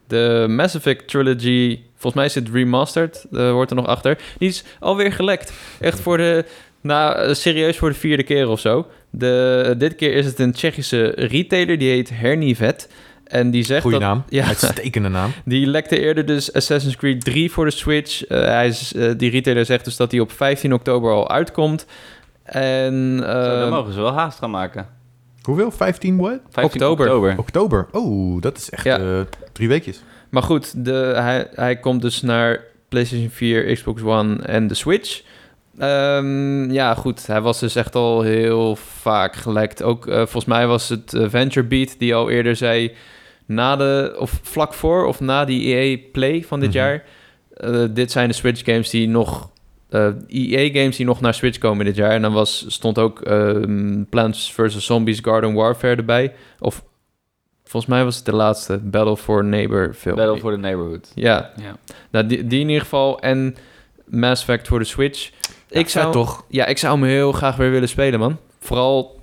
De Mass Effect Trilogy, volgens mij is het remastered, eh, wordt er nog achter. Die is alweer gelekt. Echt voor de, nou, serieus voor de vierde keer of zo. De, dit keer is het een Tsjechische retailer, die heet Hernivet. En die zegt Goeie dat... naam. Ja, Uitstekende naam. die lekte eerder dus Assassin's Creed 3 voor de Switch. Eh, hij is, die retailer zegt dus dat die op 15 oktober al uitkomt. En Zo, dan eh, mogen ze wel haast gaan maken. Hoeveel? 15 what? 15 Oktober. Oktober. Oh, dat is echt Ja. eh, drie weekjes. Maar goed, de, hij, hij komt dus naar PlayStation 4, Xbox One en de Switch. Ehm, ja, goed. Hij was dus echt al heel vaak gelekt. Ook eh, volgens mij was het Venture Beat die al eerder zei... na de, of vlak voor of na die EA Play van dit Mhm. jaar... eh, dit zijn de Switch games die nog... eh EA games die nog naar Switch komen dit jaar. En dan was, stond ook ehm, Plants vs. Zombies Garden Warfare erbij. Of volgens mij was het de laatste Battle for Neighbor film. Battle for the Neighborhood. Ja, Ja. nou, die, die in ieder geval. En Mass Effect voor de Switch. ik, zou, toch? ja, ik zou hem heel graag weer willen spelen, man. Vooral,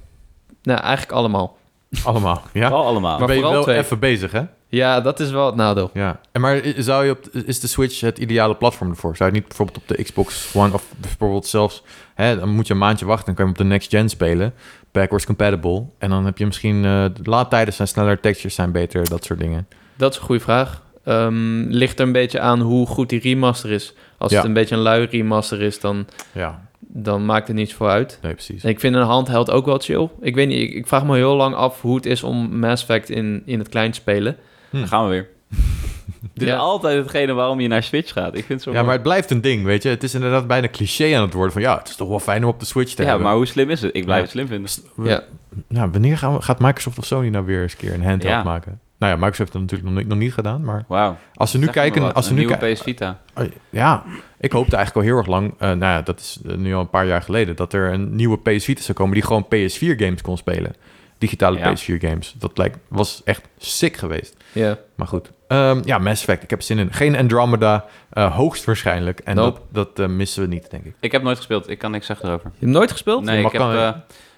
nou, eigenlijk allemaal. Allemaal. Ja. Wel allemaal. Maar ben je wel twee. even bezig, hè? Ja, dat is wel het nadeel. Ja. En maar i- zou je op, is de Switch het ideale platform ervoor? Zou je niet bijvoorbeeld op de Xbox One of bijvoorbeeld zelfs... Hè, dan moet je een maandje wachten, dan kan je hem op de next gen spelen. Backwards compatible. En dan heb je misschien... eh de laadtijden zijn sneller, textures zijn beter, dat soort dingen. Dat is een goede vraag. Ehm, ligt er een beetje aan hoe goed die remaster is. Als Ja. het een beetje een lui remaster is, dan, Ja, dan maakt het niets voor uit. nee, precies. En ik vind een handheld ook wel chill. Ik weet niet, ik, ik vraag me heel lang af hoe het is om Mass Effect in, in het klein te spelen. Dan gaan we weer. Dit Ja. is altijd hetgene waarom je naar Switch gaat. Ik vind het zo Ja, mooi. maar het blijft een ding, weet je. Het is inderdaad bijna cliché aan het worden van... ja, het is toch wel fijn om op de Switch te Ja, hebben. maar hoe slim is het? Ik blijf Ja. het slim vinden. Ja. Nou, wanneer gaan we, gaat Microsoft of Sony nou weer eens een keer een handheld Ja. maken? Nou ja, Microsoft heeft dat natuurlijk nog niet, nog niet gedaan, maar Wauw. als we nu kijken... Als we een nu nieuwe kijken PS Vita. Oh, Ja, ik hoopte eigenlijk al heel erg lang, eh, nou ja, dat is eh, nu al een paar jaar geleden, dat er een nieuwe PS Vita zou komen die gewoon PS4 games kon spelen. Digitale Ja. PS4 games. Dat lijkt, was echt sick geweest. Ja. Maar goed. Ehm, ja, Mass Effect, ik heb zin in. Geen Andromeda, eh, hoogstwaarschijnlijk. En Nope. dat, dat eh, missen we niet, denk ik. Ik heb nooit gespeeld. Ik kan niks zeggen erover. Je hebt nooit gespeeld? Nee, ik heb... kan- eh,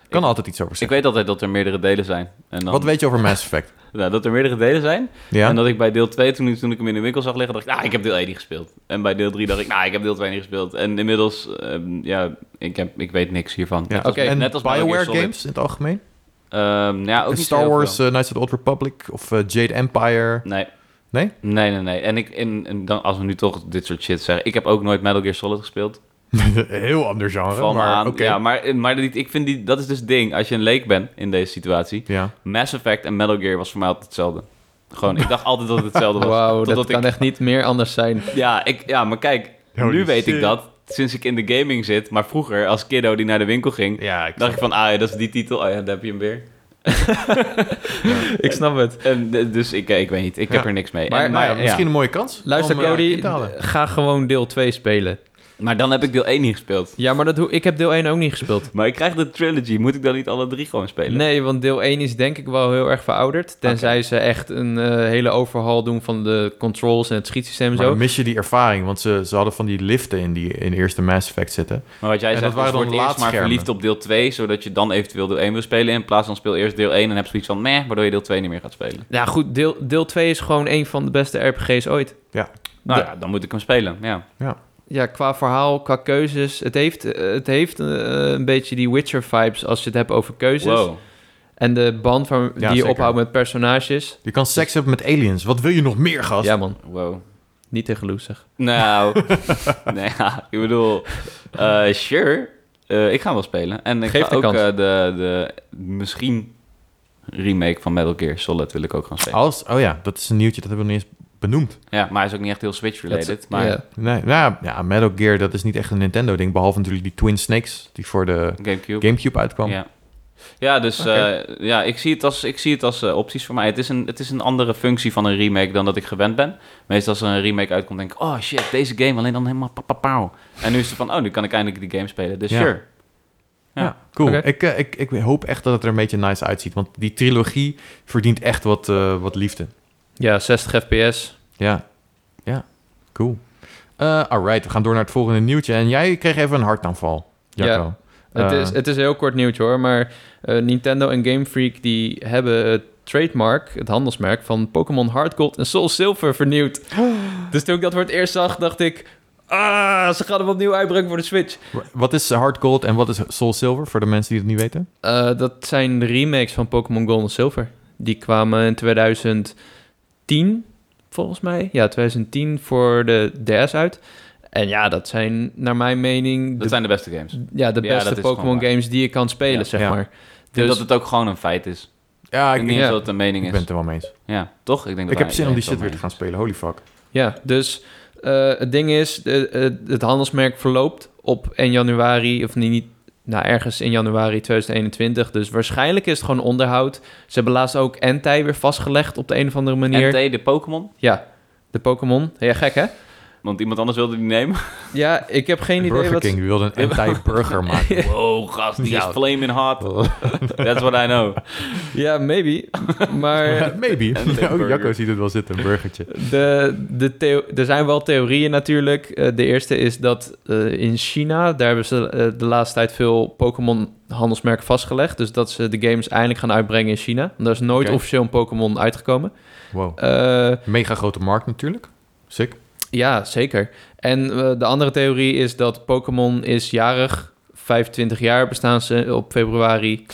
Ik kan Ik- altijd iets over ik zeggen. weet altijd dat er meerdere delen zijn. En dan, Wat weet je over Mass Effect? Nou, dat er meerdere delen zijn. Ja? En dat ik bij deel 2, toen, ik- toen ik hem in de winkel zag liggen, dacht ik, nou, ik heb deel 1 niet gespeeld. En bij deel 3 dacht ik, nou, ik heb deel 2 niet gespeeld. En inmiddels, ehm, ja, ik, heb, ik weet niks hiervan. ja. Net als- Oké, en net als BioWare games in het algemeen? Ehm, ja, ook Star Wars, eh, Knights of the Old Republic of eh, Jade Empire? Nee. Nee? Nee, nee, nee. En, ik, en, en dan, als we nu toch dit soort shit zeggen, ik heb ook nooit Metal Gear Solid gespeeld. Heel ander genre, me maar aan. Ja, maar, maar die- ik vind die, dat is dus het ding. Als je een leek bent in deze situatie, Ja. Mass Effect en Metal Gear was voor mij altijd hetzelfde. Gewoon, ik dacht altijd dat het hetzelfde was. Wauw, dat Totdat kan ik, echt niet meer anders zijn. ja, ik, ja, maar kijk, Holy nu weet shit. ik dat sinds ik in de gaming zit. Maar vroeger, als kiddo die naar de winkel ging, Ja, ik dacht ik van, ah ja, dat is die titel. Oh ja, daar heb je hem weer. Ik snap het. En, eh, dus ik, eh, ik weet niet, ik heb er niks mee. Maar- En- ja, misschien een mooie kans. Luister, om, eh, Cody, ga gewoon deel 2 spelen. Maar dan heb ik deel 1 niet gespeeld. Ja, maar dat, hoe- ik heb deel 1 ook niet gespeeld. Maar ik krijg de trilogy. Moet ik dan niet alle drie gewoon spelen? Nee, want deel 1 is denk ik wel heel erg verouderd. Tenzij ze echt een eh, hele overhaul doen van de controls en het schietsysteem en Maar zo. dan mis je die ervaring, want ze, ze hadden van die liften in die in de eerste Mass Effect zitten. Maar wat jij En zegt, dat waren was dan wordt eerst maar verliefd op deel 2, zodat je dan eventueel deel 1 wil spelen. In plaats van speel eerst deel 1 en heb zoiets van meh, waardoor je deel 2 niet meer gaat spelen. Ja, goed, deel, deel 2 is gewoon een van de beste RPG's ooit. Nou De- ja, dan moet ik hem spelen, ja. Ja, qua verhaal, qua keuzes. Het heeft, eh, het heeft eh, een beetje die Witcher-vibes als je het hebt over keuzes. Wow. En de band van, die je zeker. ophoudt met personages. Je kan seks hebben met aliens. Wat wil je nog meer, gast? Ja, man. Wow. Niet tegen Loes, zeg. Nou, nee, ja, ik bedoel, eh, sure. Eh, ik ga wel spelen. En ik Geef ga de ook kans. eh, de, de misschien remake van Metal Gear Solid wil ik ook gaan spelen. Als, oh ja, dat is een nieuwtje, dat hebben we nog niet eens benoemd. Ja, maar hij is ook niet echt heel Switch-related. Maar Ja. Nee, nou ja, Metal Gear, dat is niet echt een Nintendo-ding. Behalve natuurlijk die Twin Snakes, die voor de Gamecube. Gamecube uitkwam. Ja. Ja, dus eh, ja, ik zie het als, ik zie het als eh, opties voor mij. Het is, een, het is een andere functie van een remake dan dat ik gewend ben. Meestal als er een remake uitkomt, denk ik... Oh shit, deze game alleen dan helemaal papapauw. En nu is het van... Oh, nu kan ik eindelijk die game spelen. Dus Ja. sure. Ja. Ja, cool. Ik, eh, ik, ik hoop echt dat het er een beetje nice uitziet. Want die trilogie verdient echt wat, eh, wat liefde. Ja, 60 fps. Ja, ja, cool. Eh alright, we gaan door naar het volgende nieuwtje. En jij kreeg even een hartaanval, Jacco. Het, Eh, is, het is een heel kort nieuwtje hoor, maar eh, Nintendo en Game Freak die hebben het trademark, het handelsmerk van Pokémon Hard Gold en Soul Silver vernieuwd. dus toen ik dat voor het eerst zag, dacht ik... Ah, ze gaan hem opnieuw uitbrengen voor de Switch. Wat is Hard Gold en wat is Soul Silver, voor de mensen die het niet weten? Eh, dat zijn de remakes van Pokémon Gold en Silver. Die kwamen in 2010, volgens mij. Ja, 2010 voor de DS uit. En ja, dat zijn naar mijn mening... Dat de, zijn de beste games. Ik ja, de beste dat Pokémon games die je kan spelen, Ja. zeg Ja. maar. denk Dus dat het ook gewoon een feit is. Ja, Ik ik, denk dat het een mening ik is. ben het er wel mee eens. Ja, toch? Ik, denk dat Ik heb zin om die shit weer te gaan spelen. Holy fuck. Ja, dus eh, het ding is, de, eh, het handelsmerk verloopt op 1 januari, of niet, niet, nou ergens in januari 2021. Dus waarschijnlijk is het gewoon onderhoud. Ze hebben laatst ook Entei weer vastgelegd op de een of andere manier. NT, de Pokémon. Ja, de Pokémon. Ja, gek hè? Want iemand anders wilde die nemen. Ja, ik heb geen idee Burger wat... King wilde een anti-burger maken. Wow, gast, die Ja. is flaming hot. That's what I know. Ja, maybe. Maar Maybe. Oh, Jacco ziet het wel zitten, een burgertje. de, de theo- er zijn wel theorieën natuurlijk. Eh, de eerste is dat eh, in China, daar hebben ze eh, de laatste tijd veel Pokémon handelsmerken vastgelegd. Dus dat ze de games eindelijk gaan uitbrengen in China. Want Daar is nooit officieel een Pokémon uitgekomen. Wow. Eh, Mega grote markt natuurlijk. Sick. Ja, zeker. En eh, de andere theorie is dat Pokémon is jarig. 25 jaar bestaan ze op februari.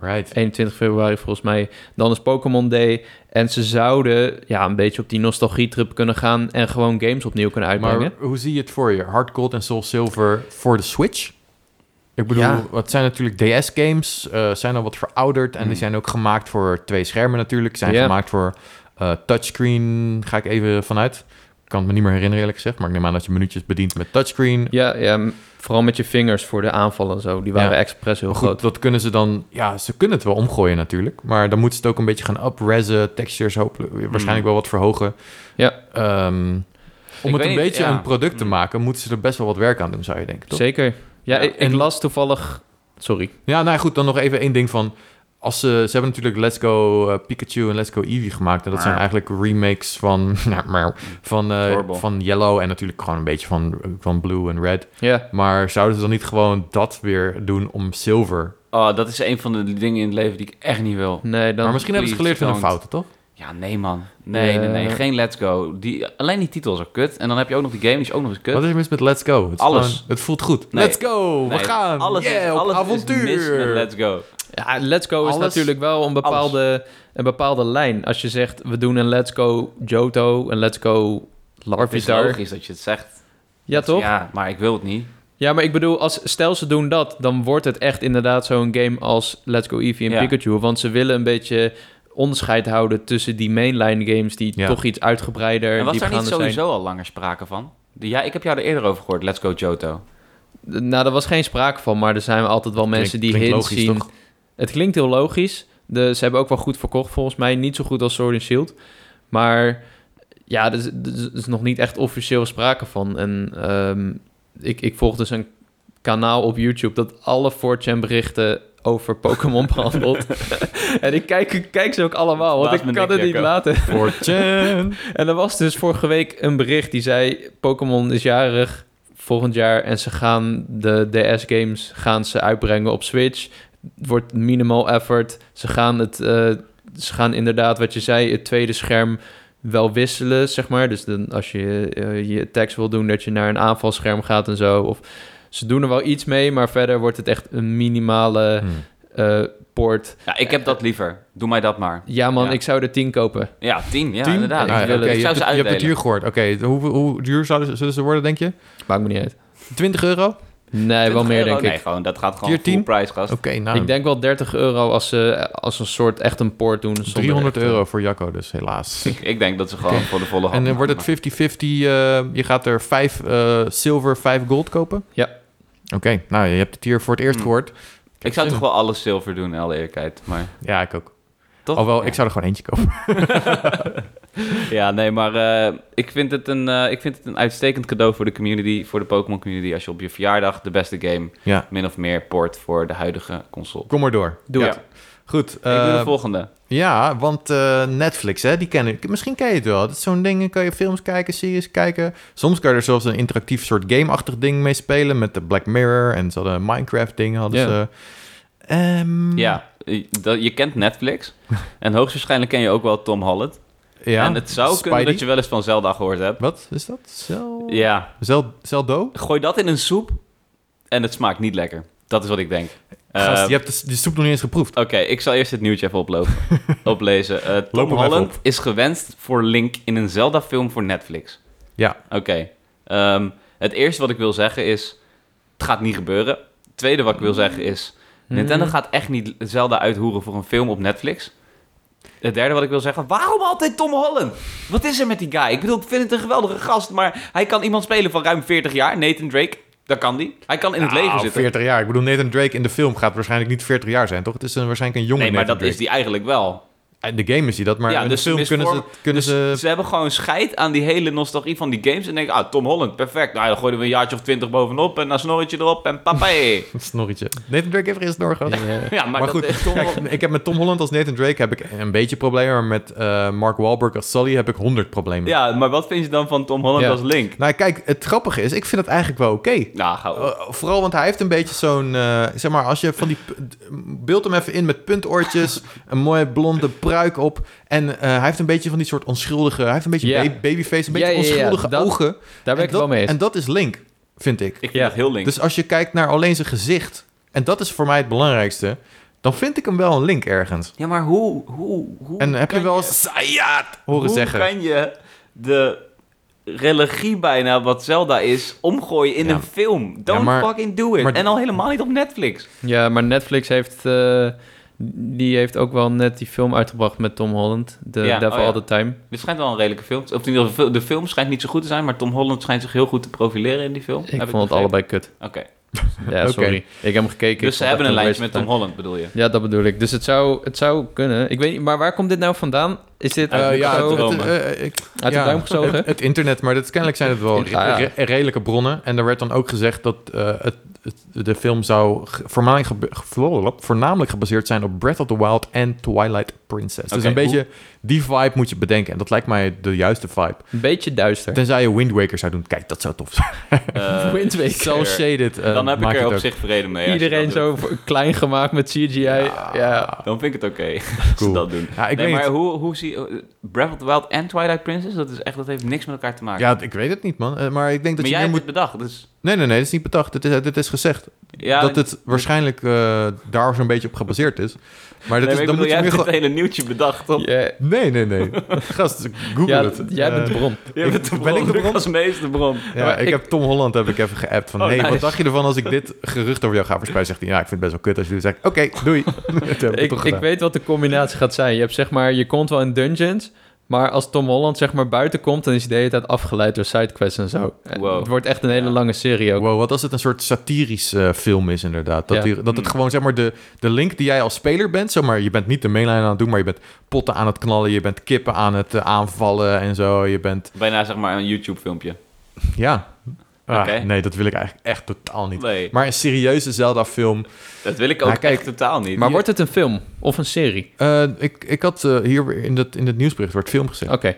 Right. 21 februari volgens mij. Dan is Pokémon Day. En ze zouden ja, een beetje op die nostalgietrip kunnen gaan... en gewoon games opnieuw kunnen uitbrengen. Maar hoe zie je het voor je? Hard Gold en Soul Silver voor de Switch? Ik bedoel, Ja. wat zijn natuurlijk DS-games, eh, zijn al wat verouderd en die zijn ook gemaakt voor twee schermen natuurlijk. Zijn gemaakt voor eh, touchscreen, ga ik even vanuit. Ik kan het me niet meer herinneren eerlijk gezegd, maar ik neem aan dat je minuutjes bedient met touchscreen. Ja, ja, vooral met je vingers voor de aanvallen en zo. Die waren Ja. expres heel goed, groot. dat kunnen ze dan... Ja, ze kunnen het wel omgooien natuurlijk. Maar dan moeten ze het ook een beetje gaan uprezen. Textures hopelijk waarschijnlijk wel wat verhogen. Ja. Ehm, om het een niet, beetje ja. een product te Hmm. maken... moeten ze er best wel wat werk aan doen, zou je denken, toch? Zeker. Ja, Ja, ik, ik las toevallig... Sorry. Ja, nou ja, goed, dan nog even één ding van... Als ze, ze hebben natuurlijk Let's Go eh, Pikachu en Let's Go Eevee gemaakt. En dat zijn eigenlijk remakes van, nou, maar, van, eh, Adorable. van Yellow en natuurlijk gewoon een beetje van, van Blue en Red. Ja, Maar zouden ze dan niet gewoon dat weer doen om Silver? Oh, dat is een van de dingen in het leven die ik echt niet wil. nee, dan... maar misschien hebben ze geleerd van hun don't. fouten, toch? Ja, nee man. Nee, nee, nee. Geen Let's Go. Die, alleen die titel is ook kut. En dan heb je ook nog die game, die is ook nog eens kut. Wat is er mis met Let's Go? Het, is Alles. gewoon- het voelt goed. Nee. Let's go, Nee, we gaan. Alles, yeah, is, op alles avontuur. is mis met Let's Go. Ja, Let's Go is natuurlijk wel een bepaalde, een bepaalde lijn. Als je zegt, we doen een Let's Go Johto, een Let's Go Het is Larvitar. logisch dat je het zegt. Ja, toch? Ja. Ja, maar ik wil het niet. maar ik bedoel, als, stel ze doen dat, dan wordt het echt inderdaad zo'n game als Let's Go Eevee en Ja. Pikachu. Want ze willen een beetje onderscheid houden tussen die mainline games die Ja. toch iets uitgebreider En was daar niet zijn. sowieso al langer sprake van? Ja, ik heb jou er eerder over gehoord, Let's Go Johto. Nou, daar was geen sprake van, maar er zijn altijd wel mensen die hints zien. toch? Het klinkt heel logisch. De, ze hebben ook wel goed verkocht volgens mij. Niet zo goed als Sword and Shield. Maar ja, er is, er is nog niet echt officieel sprake van. En ehm, ik, ik volg dus een kanaal op YouTube dat alle 4chan berichten over Pokémon behandelt. en ik kijk, kijk ze ook allemaal, want ik kan het niet laten. En er was dus vorige week een bericht die zei... Pokémon is jarig volgend jaar en ze gaan de DS-games gaan ze uitbrengen op Switch. Het wordt minimal effort. Ze gaan, het, eh, ze gaan inderdaad, wat je zei, het tweede scherm wel wisselen, zeg maar. Dus dan, als je eh, je attacks wil doen, dat je naar een aanvalscherm gaat en zo. Of ze doen er wel iets mee, maar verder wordt het echt een minimale Hmm. eh poort. Ja, ik heb dat liever. Doe mij dat maar. Ja man, Ja. ik zou er 10 kopen. Ja, tien. Ja, Tien? inderdaad. Ah, ja, je, Ik zou hebt ze je hebt het hier gehoord. Oké, hoe, hoe duur zouden, zullen ze worden, denk je? Maakt me niet uit. 20 euro? Nee, wel 20 meer euro? denk ik. Nee, gewoon, dat gaat gewoon Tier full 10? price, gast. Oké, nou, Ik denk wel 30 euro als ze als een soort echt een poort doen. zonder 300 echt, eh, euro voor Jacco, dus helaas. Ik, ik denk dat ze gewoon voor de volle hand En dan wordt het 50-50, eh, je gaat er 5 zilver, 5 gold kopen? Ja. Oké, nou, je hebt het hier voor het eerst Hmm. gehoord. Ik zou toch wel alles zilver doen, in alle eerlijkheid. Maar Ja, ik ook. Toch? Alhoewel, Ja. ik zou er gewoon eentje kopen. Ja, nee, maar eh, ik, vind het een, eh, ik vind het een uitstekend cadeau voor de community, voor de Pokémon community, als je op je verjaardag de beste game Ja, min of meer port voor de huidige console. kom maar door. Doe Ja. het. Goed. ik doe eh, de volgende. ja, want eh, Netflix, hè, die kennen... Misschien ken je het wel. Dat is zo'n ding, kan je films kijken, series kijken. Soms kan je er zelfs een interactief soort game-achtig ding mee spelen... met de Black Mirror en ze hadden een Minecraft-ding. Hadden Ja. ze. Ehm, Ja, je kent Netflix. en hoogstwaarschijnlijk ken je ook wel Tom Holland. ja. En het zou Spidey. kunnen dat je wel eens van Zelda gehoord hebt. Wat is dat? Zel... Ja, Zel... Zeldo? gooi dat in een soep en het smaakt niet lekker. Dat is wat ik denk. Gast, je hebt de, de soep nog niet eens geproefd. Oké, ik zal eerst het nieuwtje even oplopen, oplezen. Eh, Tom Holland op. is gewenst voor Link in een Zelda-film voor Netflix. Ja. Oké. ehm, het eerste wat ik wil zeggen is... Het gaat niet gebeuren. Het tweede wat ik wil zeggen is... Nintendo Hmm. gaat echt niet Zelda uithoeren voor een film op Netflix. Het derde wat ik wil zeggen... Waarom altijd Tom Holland? Wat is er met die guy? Ik bedoel, ik vind het een geweldige gast... maar hij kan iemand spelen van ruim 40 jaar. Nathan Drake, dat kan die. Hij kan in het Nou, leger zitten. 40 jaar. Ik bedoel, Nathan Drake in de film gaat waarschijnlijk niet 40 jaar zijn, toch? Het is een, waarschijnlijk een jonge Nee, maar Nathan dat is die eigenlijk wel. In de game is hij dat, maar Ja, in dus de film kunnen ze... Kunnen dus ze... ze hebben gewoon scheid aan die hele nostalgie van die games. En denken, ah, Tom Holland, perfect. Nou, dan gooien we een jaartje of twintig bovenop en een snorretje erop en papay. Snorretje. Nathan Drake heeft eens snor gehad. Ja. ja, maar, goed, is Tom kijk, Holland- ik heb met Tom Holland als Nathan Drake heb ik een beetje problemen, maar met eh, Mark Wahlberg als Sully heb ik 100 problemen. Ja, maar wat vind je dan van Tom Holland Ja. als Link? Nou, kijk, het grappige is, ik vind het eigenlijk wel oké. Nou, gauw. Uh, vooral, want hij heeft een beetje zo'n... eh, zeg maar, als je van die... Beeld hem even in met puntoortjes, een mooie blonde pruik op. En eh, hij heeft een beetje van die soort onschuldige... Hij heeft een beetje babyface, een beetje Ja, ja, ja, onschuldige dat- ogen. Daar ben En ik dat- wel mee eens. En dat is Link, vind ik. ik vind ja. het heel Link. Dus als je kijkt naar alleen zijn gezicht... En dat is voor mij het belangrijkste... Dan vind ik hem wel een Link ergens. ja, maar hoe, hoe, hoe En heb je wel eens Sayat horen hoe zeggen? kan je de religie bijna wat Zelda is omgooien in Ja. een film? Don't Ja, maar- fucking do it. maar- en al helemaal niet op Netflix. Ja, maar Netflix heeft, eh, die heeft ook wel net die film uitgebracht met Tom Holland. The Ja, Devil oh ja. All the Time. Dit schijnt wel een redelijke film. Of in ieder geval, de film schijnt niet zo goed te zijn, maar Tom Holland schijnt zich heel goed te profileren in die film. Ik Heb vond het allebei kut. Oké. Ja, sorry. Ik heb hem gekeken. Dus ze hebben een lijntje met Tom Holland, bedoel je? Ja, dat bedoel ik. Dus het zou, het zou kunnen. Ik weet niet, maar waar komt dit nou vandaan? Is dit Uit Eh, uit, ja, zo- het, dromen. het, eh, ik, uit ja, de duim gezogen? Het, het internet, maar dat, kennelijk zijn het wel re- re- redelijke bronnen. En er werd dan ook gezegd dat eh, het, het- de film zou ge- voornamelijk, gebe- ge- voornamelijk gebaseerd zijn op Breath of the Wild en Twilight Princess. dus een beetje die vibe moet je bedenken. En dat lijkt mij de juiste vibe. Een beetje duister. Tenzij je Wind Waker zou doen. Kijk, dat zou tof zijn. Wind Waker. Cel shaded. dan heb ik er op ook. zich vrede mee. Iedereen zo klein gemaakt met CGI. Ja. Dan vind ik het oké als Cool. ze dat doen. Ja, ik nee, weet maar hoe, hoe zie je... Breath of the Wild en Twilight Princess, dat, is echt, dat heeft niks met elkaar te maken. Ja, ik weet het niet, man. Eh, maar ik denk dat maar je jij hebt moet... het bedacht, dus... Nee, nee, nee, dat is niet bedacht. Dit is, dit is gezegd. Ja, dat het waarschijnlijk eh, daar zo'n beetje op gebaseerd is. Maar dat nee, is, maar dan ik bedoel, moet je jij hebt het gewoon... hele nieuwtje bedacht, toch? Nee, nee, nee. Gast, google ja, het. jij Eh, bent de bron. Jij bent de ben ik de bron? meeste bron. Ja, ik, ik- heb Tom Holland heb ik even geappt van... Oh, hey, nice. wat dacht je ervan als ik dit gerucht over jou ga verspreiden? Zegt hij, ja, ik vind het best wel kut als je dit zegt. Oké, doei. Ik, Ik, weet wat de combinatie gaat zijn. Je hebt zeg maar, je komt wel in dungeons, maar als Tom Holland zeg maar buiten komt, dan is hij de hele tijd afgeleid door sidequests en zo. Wow. Het wordt echt een hele Ja. lange serie ook. Wow, wat als het een soort satirisch eh, film is inderdaad. Dat, Ja. die, dat het Mm. gewoon, zeg maar, de, de link die jij als speler bent... Zeg maar, je bent niet de mainline aan het doen, maar je bent potten aan het knallen... je bent kippen aan het eh, aanvallen en zo. Je bent... Bijna zeg maar een YouTube-filmpje. Ja. Ah. Nee, dat wil ik eigenlijk echt totaal niet. Nee, Maar een serieuze Zelda-film... dat wil ik ook Nou, kijk, echt totaal niet. Maar wordt het een film of een serie? eh, ik, ik had eh, hier in het, in het nieuwsbericht wordt film gezegd. Oké.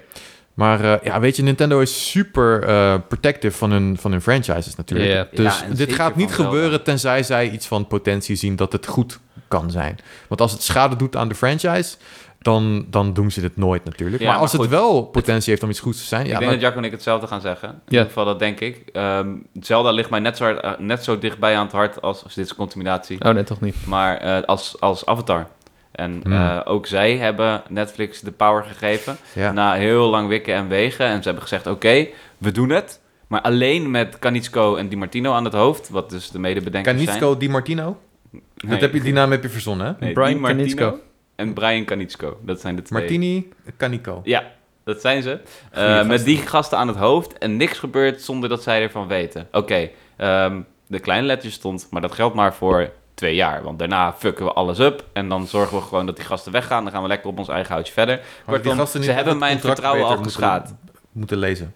Maar eh, ja, weet je, Nintendo is super eh, protective van hun, van hun franchises natuurlijk. Dus Ja, dit gaat niet gebeuren tenzij zij iets van potentie zien dat het goed kan zijn. Want als het schade doet aan de franchise, dan, dan doen ze dit nooit natuurlijk. Ja, maar maar als het wel potentie heeft om iets goeds te zijn, ik ja, denk dat Jacco en ik hetzelfde gaan zeggen. In Ja. ieder geval, dat denk ik. Ehm, Zelda ligt mij net zo, hard, eh, net zo dichtbij aan het hart als, als dit is contaminatie. Oh nee, toch niet. Maar eh, als, als Avatar. En Hmm. eh, ook zij hebben Netflix de power gegeven. ja. Na heel lang wikken en wegen. En ze hebben gezegd, oké, we doen het. Maar alleen met Kanitsko en Di Martino aan het hoofd. Wat dus de medebedenkers zijn. Canizco Di Martino? Nee. Dat heb je, die naam heb je verzonnen, hè? Nee, Brian Martino. En Brian Kanitsko. Dat zijn de twee. Martini Canico. Ja, dat zijn ze. Eh, met die gasten aan het hoofd. En niks gebeurt zonder dat zij ervan weten. Oké, ehm, de kleine letters stond. Maar dat geldt maar voor twee jaar. Want daarna fucken we alles up. En dan zorgen we gewoon dat die gasten weggaan. Dan gaan we lekker op ons eigen houtje verder. Kortom, gasten ze niet hebben het mijn contract vertrouwen al beter geschaad. Moeten, moeten lezen.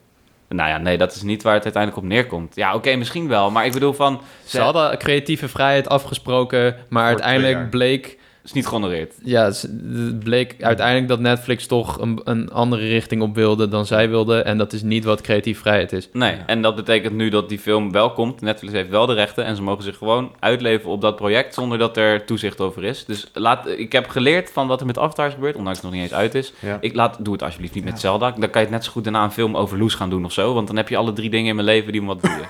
Nou ja, nee, dat is niet waar het uiteindelijk op neerkomt. Ja, oké, misschien wel. Maar ik bedoel van... Ze hadden creatieve vrijheid afgesproken, maar uiteindelijk jaar. bleek is niet gehonoreerd. Ja, het bleek uiteindelijk dat Netflix toch een, een andere richting op wilde dan zij wilden. En dat is niet wat creatief vrijheid is. Nee, Ja. en dat betekent nu dat die film wel komt. Netflix heeft wel de rechten en ze mogen zich gewoon uitleven op dat project zonder dat er toezicht over is. Dus laat, ik heb geleerd van wat er met Avatar is gebeurd, ondanks het nog niet eens uit is. Ja. Ik laat, doe het alsjeblieft niet met. Zelda. Dan kan je het net zo goed daarna een film over Loes gaan doen of zo. Want dan heb je alle drie dingen in mijn leven die me wat boeien.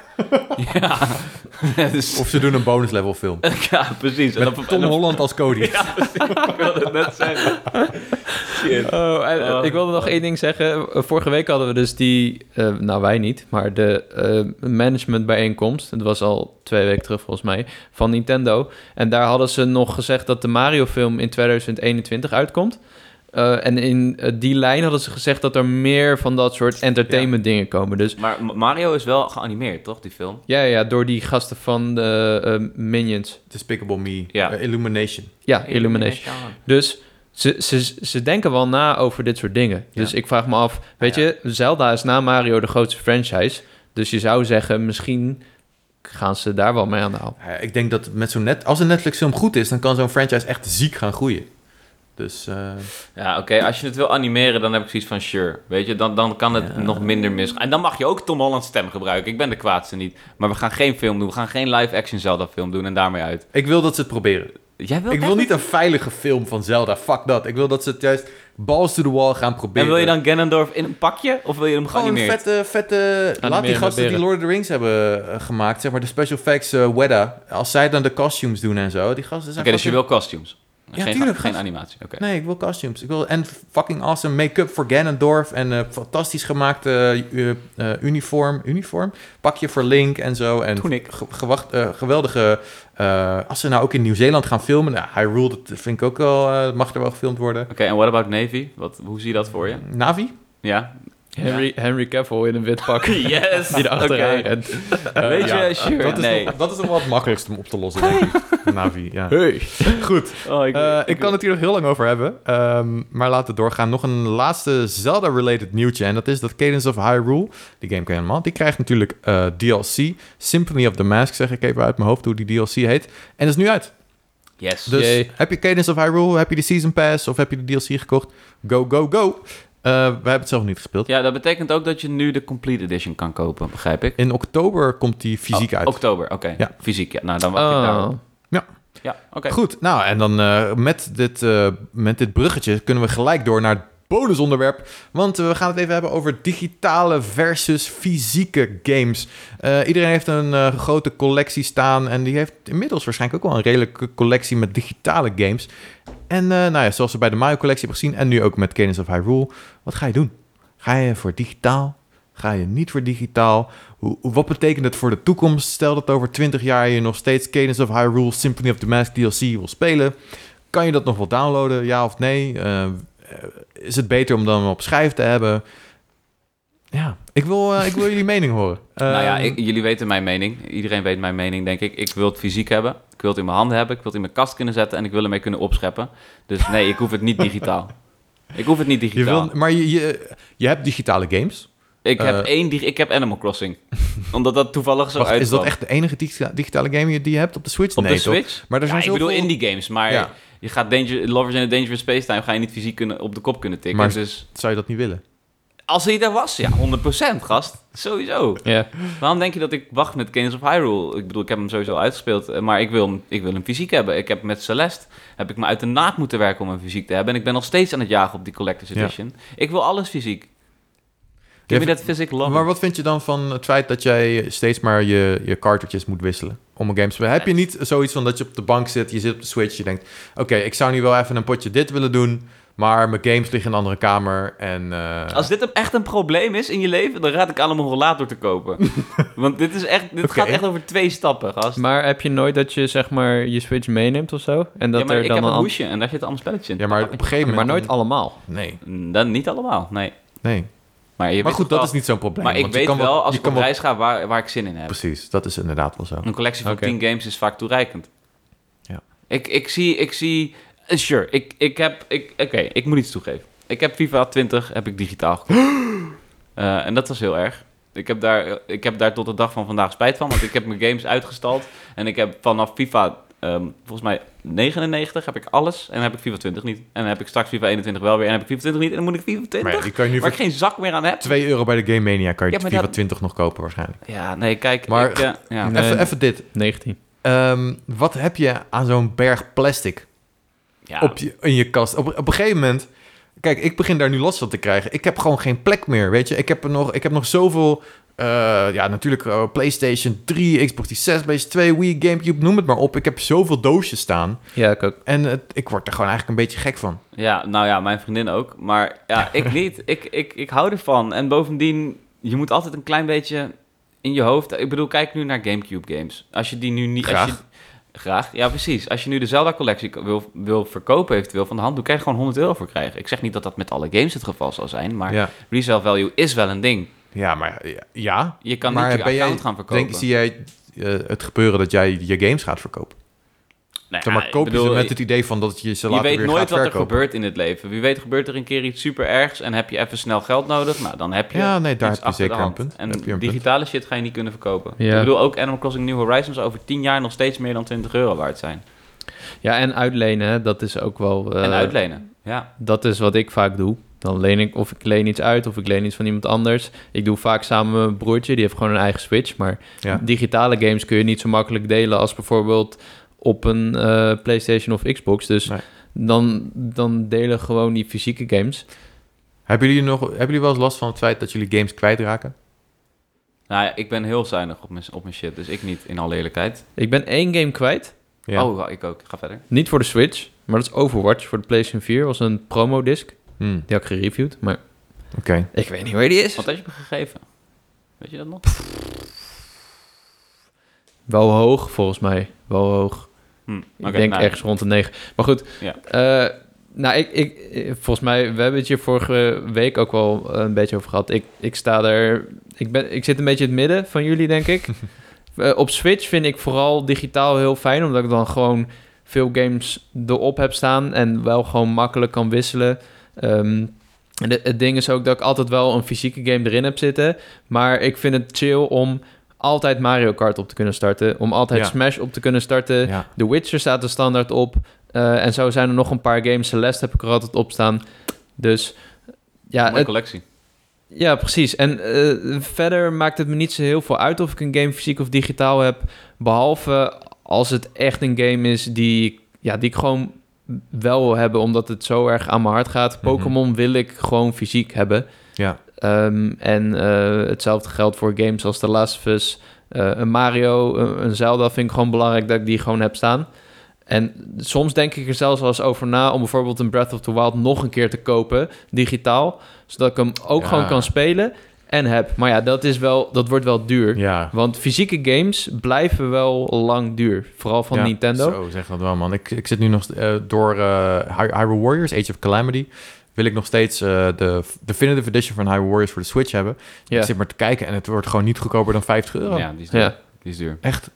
ja. dus, Of ze doen een bonus level film. ja, precies. En Met dan, Tom en dan- Holland als Cody. Ja. Ik wilde het net zeggen. Shit. Oh, en, eh, Oh. ik wilde nog één ding zeggen. Vorige week hadden we dus die, eh, nou wij niet, maar de eh managementbijeenkomst. Het was al twee weken terug volgens mij, van Nintendo. En daar hadden ze nog gezegd dat de Mario-film in 2021 uitkomt. Eh, en in eh, die lijn hadden ze gezegd dat er meer van dat soort entertainment dingen komen. Dus Maar Mario is wel geanimeerd, toch, die film? ja, ja, door die gasten van de eh, Minions. Despicable Me. Ja. Illumination. Ja, Illumination. Dus ze, ze, ze denken wel na over dit soort dingen. Ja. Dus ik vraag me af, weet Ja. je, Zelda is na Mario de grootste franchise. Dus je zou zeggen, misschien gaan ze daar wel mee aan de haal. Ja, ik denk dat met zo'n net, als een Netflix film goed is, dan kan zo'n franchise echt ziek gaan groeien. Dus eh, Ja, oké, als je het wil animeren, dan heb ik zoiets van sure. Weet je, dan, dan kan het Ja. nog minder mis. En dan mag je ook Tom Holland's stem gebruiken. Ik ben de kwaadste niet. Maar we gaan geen film doen. We gaan geen live-action Zelda-film doen en daarmee uit. ik wil dat ze het proberen. Jij wil ik wil niet een veilige film van Zelda. Fuck dat. Ik wil dat ze het juist balls to the wall gaan proberen. En wil je dan Ganondorf in een pakje? Of wil je hem Gewoon geanimeerd? vette, vette... Laat die gasten die. Lord of the Rings hebben eh, gemaakt, zeg maar, de special effects eh Wedda. Als zij dan de costumes doen en zo, die gasten Oké, zijn dus je wil costumes. Ja, geen, tuurlijk, geen animatie, oké. Nee, ik wil costumes. Ik wil en fucking awesome make-up voor Ganondorf en eh, fantastisch gemaakte eh, eh, uniform, uniform, pakje voor Link en zo en Tunic. ge- gewacht, geweldige. als ze nou ook in Nieuw-Zeeland gaan filmen, nou, Hyrule, dat vind ik ook wel, mag er wel gefilmd worden. Oké, en what about Navy? Wat, hoe zie je dat voor je? Navi? Ja? Henry, Henry Cavill in een wit pak. Yes! Die erachteraan Oké. rent. Weet je, ja, sure, dat is, nee. nog, dat is nog wel het makkelijkste om op te lossen, denk ik. Navi, ja. Hey. Goed. Oh, ik, Eh, ik kan het hier nog heel lang over hebben. ehm, maar laten we doorgaan. Nog een laatste Zelda-related nieuwtje. En dat is dat Cadence of Hyrule, die game ken je allemaal, die krijgt natuurlijk eh, DLC. Symphony of the Mask, zeg ik even uit mijn hoofd hoe die DLC heet. En dat is nu uit. Yes. Dus Yay. heb je Cadence of Hyrule, heb je de Season Pass of heb je de DLC gekocht? Go, go, go. Eh, wij hebben het zelf niet gespeeld. Ja, dat betekent ook dat je nu de Complete Edition kan kopen, begrijp ik? In oktober komt die fysiek Oh, uit. Oktober, oké. Ja. Fysiek, ja. Nou, dan wacht ik daar. Oh. Ja, oké. Goed, nou en dan eh, met, dit, eh, met dit bruggetje kunnen we gelijk door naar het bonusonderwerp. Want we gaan het even hebben over digitale versus fysieke games. Eh, iedereen heeft een eh, grote collectie staan en die heeft inmiddels waarschijnlijk ook wel een redelijke collectie met digitale games. En eh, nou ja, zoals we bij de Mario collectie hebben gezien en nu ook met Cadence of Hyrule, wat ga je doen? Ga je voor digitaal? Ga je niet voor digitaal? Hoe, wat betekent het voor de toekomst? Stel dat over 20 jaar je nog steeds Cadence of Hyrule Symphony of the Mask DLC wil spelen. Kan je dat nog wel downloaden, ja of nee? Eh, is het beter om dan op schijf te hebben? Ja, ik wil, eh, ik wil jullie mening horen. nou ja, Ehm, ik- jullie weten mijn mening. Iedereen weet mijn mening, denk ik. Ik wil het fysiek hebben. Ik wil het in mijn handen hebben. Ik wil het in mijn kast kunnen zetten. En ik wil ermee kunnen opscheppen. Dus nee, ik hoef het niet digitaal. Ik hoef het niet je digitaal. wil, maar je, je, je hebt digitale games. Ik heb Eh, één ik heb Animal Crossing. Omdat dat toevallig zo uit is dat echt de enige digita- digitale game die je hebt op de Switch? op nee, de toch? Switch? Maar er ja, zijn ik bedoel indie games, maar Ja. je gaat Danger, Lovers in a Dangerous Space Time ga je niet fysiek kunnen, op de kop kunnen tikken. Maar- dus Zou je dat niet willen? Als hij er was, ja, 100% gast. Sowieso. Ja. Waarom denk je dat ik wacht met Kings of Hyrule? Ik bedoel, ik heb hem sowieso uitgespeeld, eh, maar ik wil, hem- ik wil hem fysiek hebben. Ik heb met Celeste, heb ik me uit de naad moeten werken om hem fysiek te hebben. En ik ben nog steeds aan het jagen op die Collector's Ja. Edition. Ik wil alles fysiek. Give me that physic love. Maar wat vind je dan van het feit dat jij steeds maar je, je cartridges moet wisselen om een game te spelen? Heb je niet zoiets van dat je op de bank zit, je zit op de Switch, je denkt... Oké, ik zou nu wel even een potje dit willen doen, maar mijn games liggen in een andere kamer en... eh, Als dit echt een probleem is in je leven, dan raad ik aan om een rollator te kopen. Want dit, is echt, dit gaat echt over twee stappen, gast. Maar heb je nooit dat je zeg maar je Switch meeneemt of zo? En dat ja, maar er ik dan heb een hoesje en daar zit allemaal spelletjes in. Ja, maar op een gegeven moment... Maar nooit allemaal. Nee, Mm, Dan niet allemaal, nee. nee. Maar, je Maar weet goed, dat wel- is niet zo'n probleem. Maar ik weet kan wel, als ik op reis ga, waar, waar ik zin in heb. Precies, dat is inderdaad wel zo. Een collectie van Oké. 10 games is vaak toereikend. Ja. Ik, ik zie, ik zie, sure, ik, ik heb, ik, oké, ik moet iets toegeven. Ik heb FIFA 20, heb ik digitaal gekocht. Eh, en dat was heel erg. Ik heb, daar, ik heb daar tot de dag van vandaag spijt van, want ik heb mijn games uitgestald. En ik heb vanaf FIFA ehm, volgens mij 99 heb ik alles en dan heb ik FIFA 20 niet. En dan heb ik straks FIFA 21 wel weer en dan heb ik FIFA 20 niet en dan moet ik FIFA 20, Maar ja, die kan je nu waar ik geen zak meer aan heb. 2 euro bij de Game Mania kan je Ja, FIFA dat- 20 nog kopen waarschijnlijk. Ja, nee, kijk. Maar- ik, eh, ja. Nee. Even, even dit. 19. Ehm, wat heb je aan zo'n berg plastic Ja, op je, in je kast? Op, op een gegeven moment... Kijk, ik begin daar nu last van te krijgen. Ik heb gewoon geen plek meer, weet je. Ik heb, er nog, ik heb nog zoveel... eh, ja, natuurlijk eh, PlayStation 3, Xbox 360, 2, Wii, Gamecube, noem het maar op. Ik heb zoveel doosjes staan. Ja, ik ook. En het, ik word er gewoon eigenlijk een beetje gek van. Ja, nou ja, mijn vriendin ook. Maar ja, ik niet. Ik, ik, ik hou ervan. En bovendien, je moet altijd een klein beetje in je hoofd... Ik bedoel, kijk nu naar Gamecube games. Als je die nu niet... Als Graag. je, graag, ja precies. Als je nu de Zelda-collectie wil, wil verkopen eventueel van de hand... dan kan je gewoon 100 euro voor krijgen. Ik zeg niet dat dat met alle games het geval zal zijn... maar Ja, resale value is wel een ding. ja maar ja. Je kan maar niet je jij- account gaan verkopen. Denk, zie jij eh, het gebeuren dat jij je games gaat verkopen? Nou Zeg ja, maar, koop je bedoel, ze met het idee van dat je ze Je later weet weer nooit gaat wat er gebeurt in het leven. Wie weet gebeurt er een keer iets super ergs en heb je even snel geld nodig. Nou, dan heb je Ja, nee, daar iets heb je zeker een punt. En Heb je een punt. digitale shit ga je niet kunnen verkopen. Ja. Ik bedoel, ook Animal Crossing New Horizons over 10 jaar nog steeds meer dan 20 euro waard zijn. Ja, en uitlenen, hè, dat is ook wel... eh, en uitlenen. Ja. Dat is wat ik vaak doe. Dan leen ik, of ik leen iets uit, of ik leen iets van iemand anders. Ik doe vaak samen met mijn broertje, die heeft gewoon een eigen Switch. Maar Ja. digitale games kun je niet zo makkelijk delen als bijvoorbeeld op een eh, PlayStation of Xbox. Dus Nee. dan, dan delen gewoon die fysieke games. Hebben jullie, nog, hebben jullie wel eens last van het feit dat jullie games kwijtraken? Nou ja, ik ben heel zuinig op mijn, op mijn shit, dus ik niet, in alle eerlijkheid. Ik ben één game kwijt. Ja. Oh, ik ook. Ga verder. Niet voor de Switch, maar dat is Overwatch voor de PlayStation 4. was een promo-disc. Hmm, Die had ik gereviewd, maar Oké. ik weet niet waar die is. Wat heb je me gegeven? Weet je dat nog? Wel hoog, volgens mij. Wel hoog. Hm, Ik denk nou, ergens rond de 9. Maar goed, Ja. eh, nou, ik, ik, volgens mij, we hebben het hier vorige week ook wel eh, een beetje over gehad. Ik, ik sta er, ik, ben, ik zit een beetje in het midden van jullie, denk ik. Eh, op Switch vind ik vooral digitaal heel fijn, omdat ik dan gewoon veel games erop heb staan en wel gewoon makkelijk kan wisselen. Ehm, en het ding is ook dat ik altijd wel een fysieke game erin heb zitten, maar ik vind het chill om altijd Mario Kart op te kunnen starten, om altijd Ja. Smash op te kunnen starten. Ja. The Witcher staat er standaard op. Eh, en zo zijn er nog een paar games. Celeste heb ik er altijd op staan. Dus ja, het- collectie. ja precies. En eh, verder maakt het me niet zo heel veel uit of ik een game fysiek of digitaal heb. Behalve als het echt een game is die, ja, die ik gewoon wel wil hebben, omdat het zo erg aan mijn hart gaat. Mhm. Pokémon wil ik gewoon fysiek hebben. Ja. Ehm, en eh, hetzelfde geldt voor games als The Last of Us, eh, een Mario, een, een Zelda vind ik gewoon belangrijk dat ik die gewoon heb staan. En soms denk ik er zelfs wel eens over na om bijvoorbeeld een Breath of the Wild nog een keer te kopen, digitaal, zodat ik hem ook Ja. gewoon kan spelen en heb. Maar ja, dat, is wel, dat wordt wel duur. Ja. Want fysieke games blijven wel lang duur. Vooral van Ja, Nintendo. Zo, zeg dat wel, man. Ik, ik zit nu nog eh, door Hy- Hyrule Warriors, Age of Calamity. Wil ik nog steeds eh, de Definitive Edition van Hyrule Warriors voor de Switch hebben. Ja. Ik zit maar te kijken en het wordt gewoon niet goedkoper dan 50 euro. Ja, die is duur. Ja. Die is duur. Echt.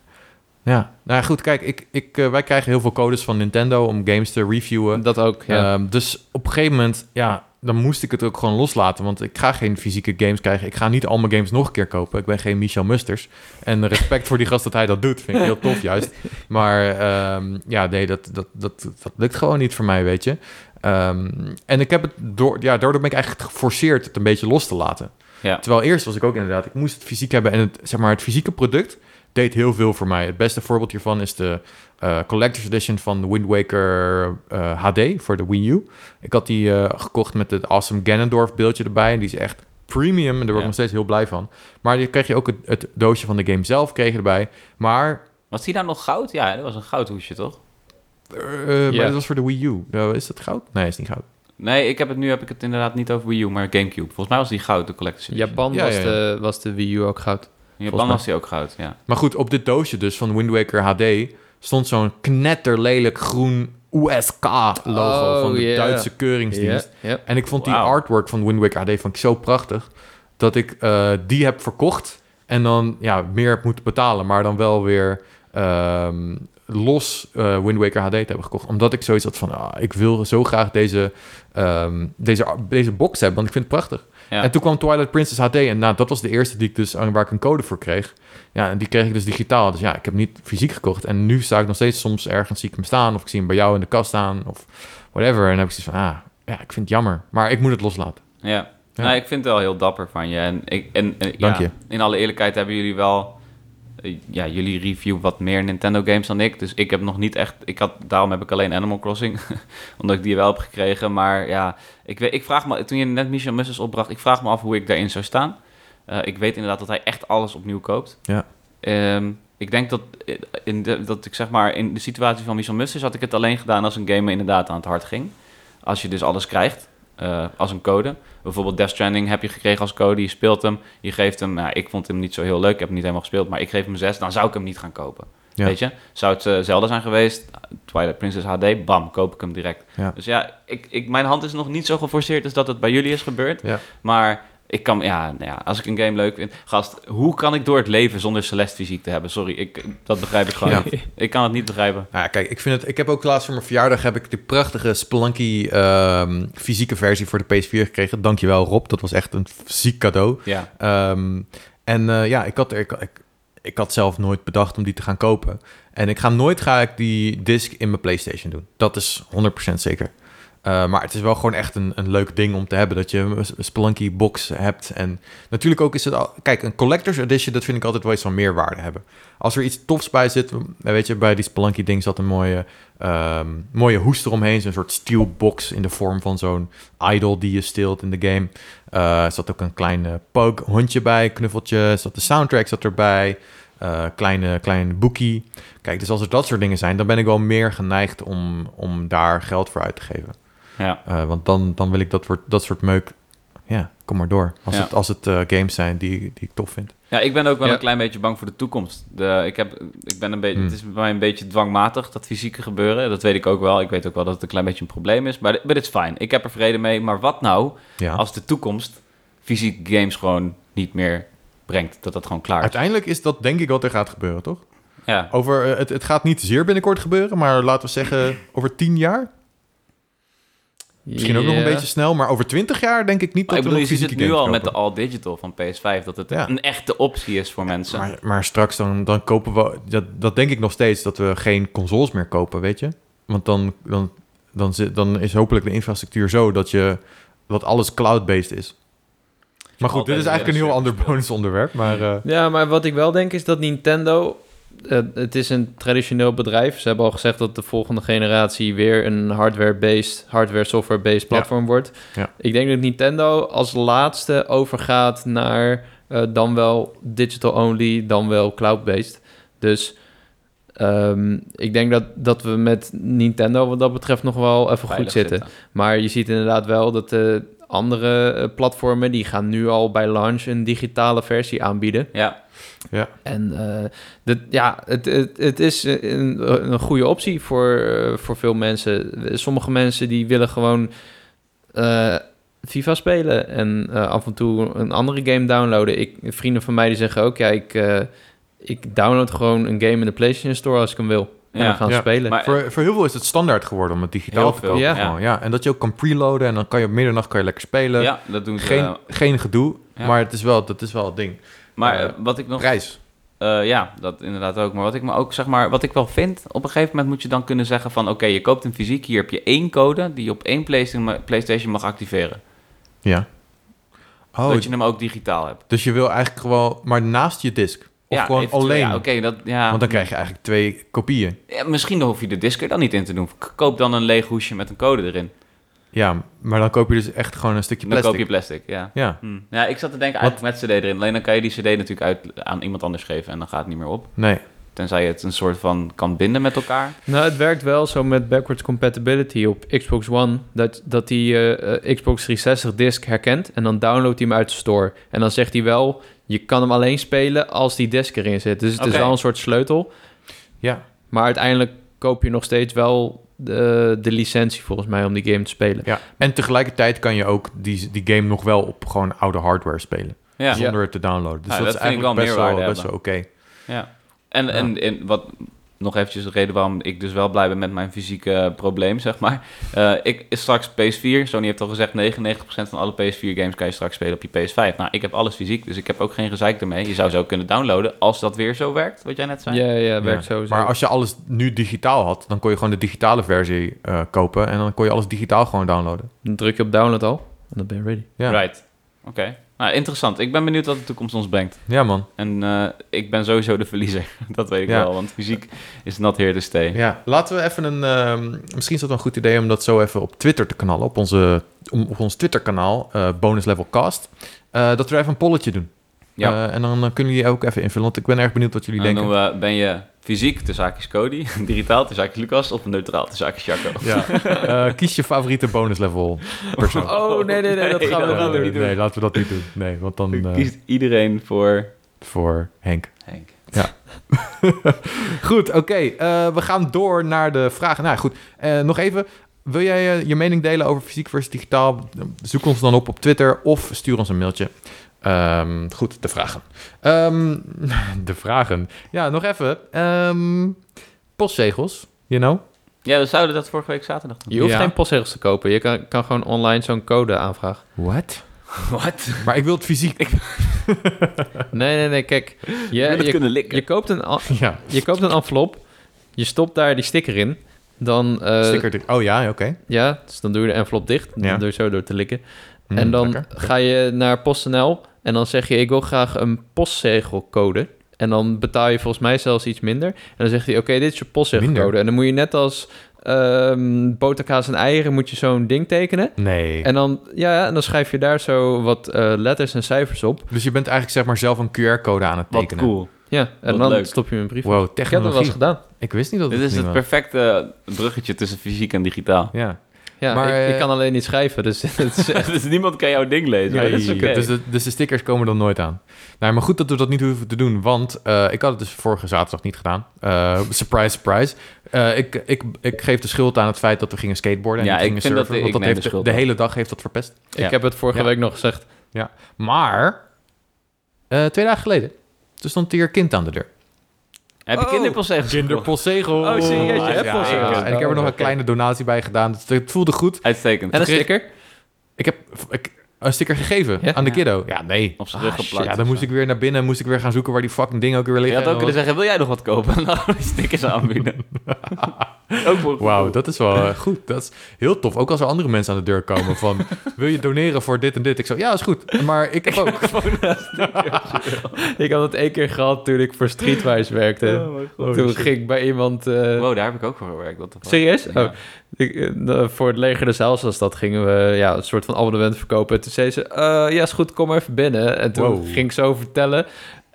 Ja. Nou ja, goed, kijk, ik, ik, eh, wij krijgen heel veel codes van Nintendo om games te reviewen. Dat ook, ja. Ehm, dus op een gegeven moment, ja, dan moest ik het ook gewoon loslaten. Want ik ga geen fysieke games krijgen. Ik ga niet al mijn games nog een keer kopen. Ik ben geen Michel Musters. En respect voor die gast dat hij dat doet. Vind ik heel tof juist. Maar ehm, ja, nee, dat, dat, dat, dat lukt gewoon niet voor mij, weet je. Ehm, en ik heb het door, ja, daardoor ben ik eigenlijk geforceerd het een beetje los te laten. Ja. Terwijl eerst was ik ook inderdaad, ik moest het fysiek hebben. En het, zeg maar, het fysieke product deed heel veel voor mij. Het beste voorbeeld hiervan is de eh, Collector's Edition van Wind Waker eh, HD voor de Wii U. Ik had die eh, gekocht met het Awesome Ganondorf beeldje erbij. En die is echt premium. En daar word ik Ja. nog steeds heel blij van. Maar die kreeg je ook het, het doosje van de game zelf kreeg je erbij. Maar, Was die nou nog goud? Ja, dat was een goudhoesje, toch? Eh, maar Ja. dat was voor de Wii U. Eh, is dat goud? Nee, is niet goud. Nee, ik heb het, nu heb ik het inderdaad niet over Wii U, maar Gamecube. Volgens mij was die goud, de edition. Japan Ja, was, ja, ja. De, was de Wii U ook goud. In Japan was die ook goud, ja. Maar goed, op dit doosje dus van Wind Waker HD stond zo'n knetterlelijk groen USK-logo Oh, van de ja. Duitse keuringsdienst. Ja, ja. En ik vond die artwork van Wind Waker HD vond ik zo prachtig dat ik eh, die heb verkocht en dan ja, meer heb moeten betalen, maar dan wel weer ehm, los eh, Wind Waker HD te hebben gekocht. Omdat ik zoiets had van, ah, ik wil zo graag deze, ehm, deze, deze box hebben, want ik vind het prachtig. Ja. En toen kwam Twilight Princess HD en nou, dat was de eerste die ik dus, waar ik een code voor kreeg. Ja, en die kreeg ik dus digitaal. Dus ja, ik heb niet fysiek gekocht. En nu sta ik nog steeds soms ergens, zie ik hem staan, of ik zie hem bij jou in de kast staan, of whatever. En dan heb ik zoiets van, ah, ja, ik vind het jammer. Maar ik moet het loslaten. Ja. Ja. Nou, ik vind het wel heel dapper van je. En, ik, en, en Dank ja, je. in alle eerlijkheid hebben jullie wel... eh, Ja, jullie review wat meer Nintendo games dan ik. Dus ik heb nog niet echt... Ik had, daarom heb ik alleen Animal Crossing. omdat ik die wel heb gekregen. Maar ja, ik, weet, ik vraag me... Toen je net Mission Musses opbracht... Ik vraag me af hoe ik daarin zou staan. Eh, ik weet inderdaad dat hij echt alles opnieuw koopt. Ja. Ehm, ik denk dat, eh, in de, dat ik zeg maar... In de situatie van Mission Musses had ik het alleen gedaan... als een game me inderdaad aan het hart ging. Als je dus alles krijgt. Eh, als een code. Bijvoorbeeld Death Stranding heb je gekregen als code. Je speelt hem, je geeft hem... Nou, ik vond hem niet zo heel leuk. Ik heb hem niet helemaal gespeeld. Maar ik geef hem 6. Dan zou ik hem niet gaan kopen. Ja. Weet je? Zou het eh, Zelda zijn geweest? Twilight Princess HD? Bam, koop ik hem direct. Ja. Dus ja, ik, ik, mijn hand is nog niet zo geforceerd... als dat het bij jullie is gebeurd. Ja. Maar ik kan... Ja, nou ja, als ik een game leuk vind... Gast, hoe kan ik door het leven zonder Celeste fysiek te hebben? Sorry, ik, dat begrijp ik gewoon Ja. niet. Ik kan het niet begrijpen. Ja, kijk, ik vind het. Ik heb ook laatst voor mijn verjaardag heb ik de prachtige Spelunky ehm, fysieke versie voor de PS4 gekregen. Dankjewel Rob, dat was echt een ziek cadeau. Ja, Ehm, en eh, ja, ik had, er, ik, ik, ik had zelf nooit bedacht om die te gaan kopen. En ik ga nooit ga ik die disc in mijn PlayStation doen. Dat is 100% zeker. Eh, maar het is wel gewoon echt een, een leuk ding om te hebben. Dat je een Spelunky box hebt. En natuurlijk ook is het... Al, kijk, een collector's edition, dat vind ik altijd wel iets van meerwaarde hebben. Als er iets tofs bij zit... Weet je, bij die Spelunky ding zat een mooie, ehm, mooie hoest eromheen. Zo'n soort steel box in de vorm van zo'n idol die je steelt in de game. Eh, er zat ook een klein eh, pug hondje bij, knuffeltje. Zat de soundtrack zat erbij. Eh, kleine, klein boekie. Kijk, dus als er dat soort dingen zijn, dan ben ik wel meer geneigd om, om daar geld voor uit te geven. Ja. Eh, want dan, dan wil ik dat, soort dat soort meuk. Ja, kom maar door. Als Ja. het, als het eh, games zijn die, die ik tof vind. Ja, ik ben ook wel Ja. een klein beetje bang voor de toekomst. De, ik, heb, ik ben een beetje, Hmm. Het is bij mij een beetje dwangmatig, dat fysieke gebeuren. Dat weet ik ook wel. Ik weet ook wel dat het een klein beetje een probleem is. Maar dit is fijn. Ik heb er vrede mee. Maar wat nou Ja. als de toekomst fysieke games gewoon niet meer brengt? Dat dat gewoon klaar is. Uiteindelijk is dat denk ik wat er gaat gebeuren, toch? Ja. Over, eh, het, het gaat niet zeer binnenkort gebeuren, maar laten we zeggen over tien jaar. Misschien ook nog een beetje snel, maar over twintig jaar denk ik niet Maar dat ik we bedoel, nog je ziet fysieke het nu al met de. All Digital van PS5, dat het Ja. een echte optie is voor mensen. Maar, maar straks dan, dan kopen we... Dat, dat denk ik nog steeds, dat we geen consoles meer kopen, weet je? Want dan, dan, dan, zit, dan is hopelijk de infrastructuur zo dat, je, dat alles cloud-based is. Maar goed, dit is eigenlijk een heel ander bonusonderwerp. Maar eh, Ja, maar wat ik wel denk is dat Nintendo... eh, het is een traditioneel bedrijf. Ze hebben al gezegd dat de volgende generatie weer een hardware-based, hardware-software-based platform wordt. Ja. Ik denk dat Nintendo als laatste overgaat naar eh, dan wel digital-only, dan wel cloud-based. Dus ehm, ik denk dat, dat we met Nintendo wat dat betreft nog wel even goed zitten. Maar je ziet inderdaad wel dat de andere eh, platformen... die gaan nu al bij launch een digitale versie aanbieden. Ja, En eh, dit, ja, het, het, het is een, een goede optie voor, eh, voor veel mensen. Sommige mensen die willen gewoon eh, FIFA spelen en eh, af en toe een andere game downloaden. Ik, vrienden van mij die zeggen ook, ja, ik, eh, ik download gewoon een game in de PlayStation Store als ik hem wil. En Ja. dan gaan Ja. spelen. Maar- voor, voor heel veel is het standaard geworden om het digitaal te kopen. ja. ja. En dat je ook kan preloaden en dan kan je op middernacht kan je lekker spelen. ja, dat doen ze. Geen, geen gedoe, Ja. maar het is wel, dat is wel het ding. Maar eh, wat ik nog Prijs. Eh, ja, dat inderdaad ook. Maar wat ik me ook zeg maar, wat ik wel vind, op een gegeven moment moet je dan kunnen zeggen van oké, je koopt een fysiek, hier heb je één code die je op één PlayStation, PlayStation mag activeren. Ja. Oh, dat je hem ook digitaal hebt. dus je wil eigenlijk gewoon, maar naast je disc. Of ja, gewoon alleen. Ja, oké, dat ja. Want dan krijg je eigenlijk twee kopieën. Ja, misschien hoef je de disc er dan niet in te doen. Koop dan een leeg hoesje met een code erin. Ja, maar dan koop je dus echt gewoon een stukje Dan plastic. koop je plastic, ja. Ja, Hm. Ja, ik zat te denken eigenlijk met CD erin. Alleen dan kan je die CD natuurlijk uit, aan iemand anders geven en dan gaat het niet meer op. nee. Tenzij je het een soort van kan binden met elkaar. Nou, het werkt wel zo met backwards compatibility op Xbox One. Dat, dat die eh, eh, Xbox 360 disc herkent. En dan downloadt hij hem uit de store. En dan zegt hij wel, je kan hem alleen spelen als die disc erin zit. Dus het is wel een soort sleutel. Ja, Maar uiteindelijk koop je nog steeds wel de, de licentie volgens mij om die game te spelen. ja. En tegelijkertijd kan je ook die, die game nog wel op gewoon oude hardware spelen. Ja, Zonder het te downloaden. Dus Ja, dat, dat is vind ik eigenlijk wel best wel, best wel oké. ja. En, Ja. en, en wat nog eventjes de reden waarom ik dus wel blij ben met mijn fysieke probleem, zeg maar. Eh, ik is straks PS4. Sony heeft al gezegd, 99% van alle PS4-games kan je straks spelen op je PS5. Nou, ik heb alles fysiek, dus ik heb ook geen gezeik ermee. Je zou ze ook kunnen downloaden, als dat weer zo werkt, wat jij net zei. Ja, ja, werkt Ja. sowieso. Maar als je alles nu digitaal had, dan kon je gewoon de digitale versie eh, kopen. En dan kon je alles digitaal gewoon downloaden. Dan druk je op download al en dan ben je ready. Ja, Right. Oké. Nou, interessant. Ik ben benieuwd wat de toekomst ons brengt. ja man. En eh, ik ben sowieso de verliezer. dat weet ik Ja. wel, want fysiek is not here to stay. Ja, laten we even een... ehm, misschien is dat een goed idee om dat zo even op Twitter te knallen. Op, onze, op ons Twitter-kanaal, eh, Bonus Level Cast. eh, dat we even een polletje doen. Ja. En dan kunnen jullie ook even invullen. Want ik ben erg benieuwd wat jullie Dan denken. we, ben je fysiek de zaakjes Cody, digitaal de zaakjes Lucas of neutraal de zaakjes Jacco? Ja. Eh, kies je favoriete bonus level persoon. Oh, nee, nee, nee, dat gaan we dat niet gaan we doen. niet doen. Nee, laten we dat niet doen. Nee, want dan eh, kiest iedereen voor voor Henk. Henk. Goed, oké. eh, we gaan door naar de vragen. Nou goed, eh, nog even. Wil jij je mening delen over fysiek versus digitaal? Zoek ons dan op op Twitter of stuur ons een mailtje. Ehm, goed, de vragen. Ehm, de vragen. Ja, nog even. Ehm, postzegels, you know? Ja, we zouden dat vorige week zaterdag doen. Je hoeft Ja. geen postzegels te kopen. Je kan, kan gewoon online zo'n code aanvragen. What? Wat? Maar ik wil het fysiek. Nee, nee, nee. Kijk, Je het je, kunnen likken. je, koopt een, en- ja, je koopt een envelop. Je stopt daar die sticker in. Dan, eh, sticker. Oh ja, oké. ja, dus dan doe je de envelop dicht. Ja. Dan doe je zo door te likken. Hm, en dan lekker. ga je naar PostNL en dan zeg je, ik wil graag een postzegelcode. En dan betaal je volgens mij zelfs iets minder. En dan zegt hij, oké, dit is je postzegelcode. Minder? En dan moet je net als ehm boterkaas en eieren, moet je zo'n ding tekenen. Nee. En dan, ja, en dan schrijf je daar zo wat eh, letters en cijfers op. Dus je bent eigenlijk zeg maar zelf een QR-code aan het Wat tekenen. cool. Ja, en Wat dan leuk. stop je een brief. Wow, ik heb dat technologie. wel eens gedaan. Ik wist niet dat Dit het is het perfecte bruggetje tussen fysiek en digitaal. Ja. Ja, Maar, ik, ik eh, kan alleen niet schrijven, dus het is echt... dus niemand kan jouw ding lezen. Ja, maar dat dat. Dus, de, dus de stickers komen dan nooit aan. Nou, maar goed dat we dat niet hoeven te doen, want eh, ik had het dus vorige zaterdag niet gedaan. Eh, surprise, surprise. Eh, ik, ik, ik geef de schuld aan het feit dat we gingen skateboarden en Ja, niet ik gingen vind dat- surfen. ik want dat neem heeft de hele dag heeft dat verpest. Ik Ja. heb het vorige Ja. week nog gezegd. Maar eh, twee dagen geleden, toen stond hier kind aan de deur. Heb je Oh. kinderpostzegels? Kinderpostzegel. Oh, serieus? Je hebt Ja, postzegels? ja. En ik heb er nog een kleine donatie bij gedaan. Het voelde goed. Uitstekend. En een sticker? Ik heb ik, een sticker gegeven Ja? aan de Ja. kiddo. Ja, nee. Op zijn rug Ah, geplakt Ja, of dan moest zo. ik weer naar binnen. Moest ik weer gaan zoeken waar die fucking ding ook weer Je liggen. had ook En kunnen zeggen, wil jij nog wat kopen? En dan die stickers aanbieden. Wauw, dat is wel eh, goed. Dat is heel tof. Ook als er andere mensen aan de deur komen van... wil je doneren voor dit en dit? Ik zo, ja, is goed. Maar ik heb ook... Ik had het één keer gehad toen ik voor Streetwise werkte. Oh, toen ging ik bij iemand... eh, Wow, daar heb ik ook voor gewerkt. Serieus? Ja. Oh, ik, eh, voor het leger de dat gingen we ja, een soort van abonnement verkopen. En toen zei ze, eh, ja is goed, kom even binnen. En toen Wow. ging ik zo vertellen.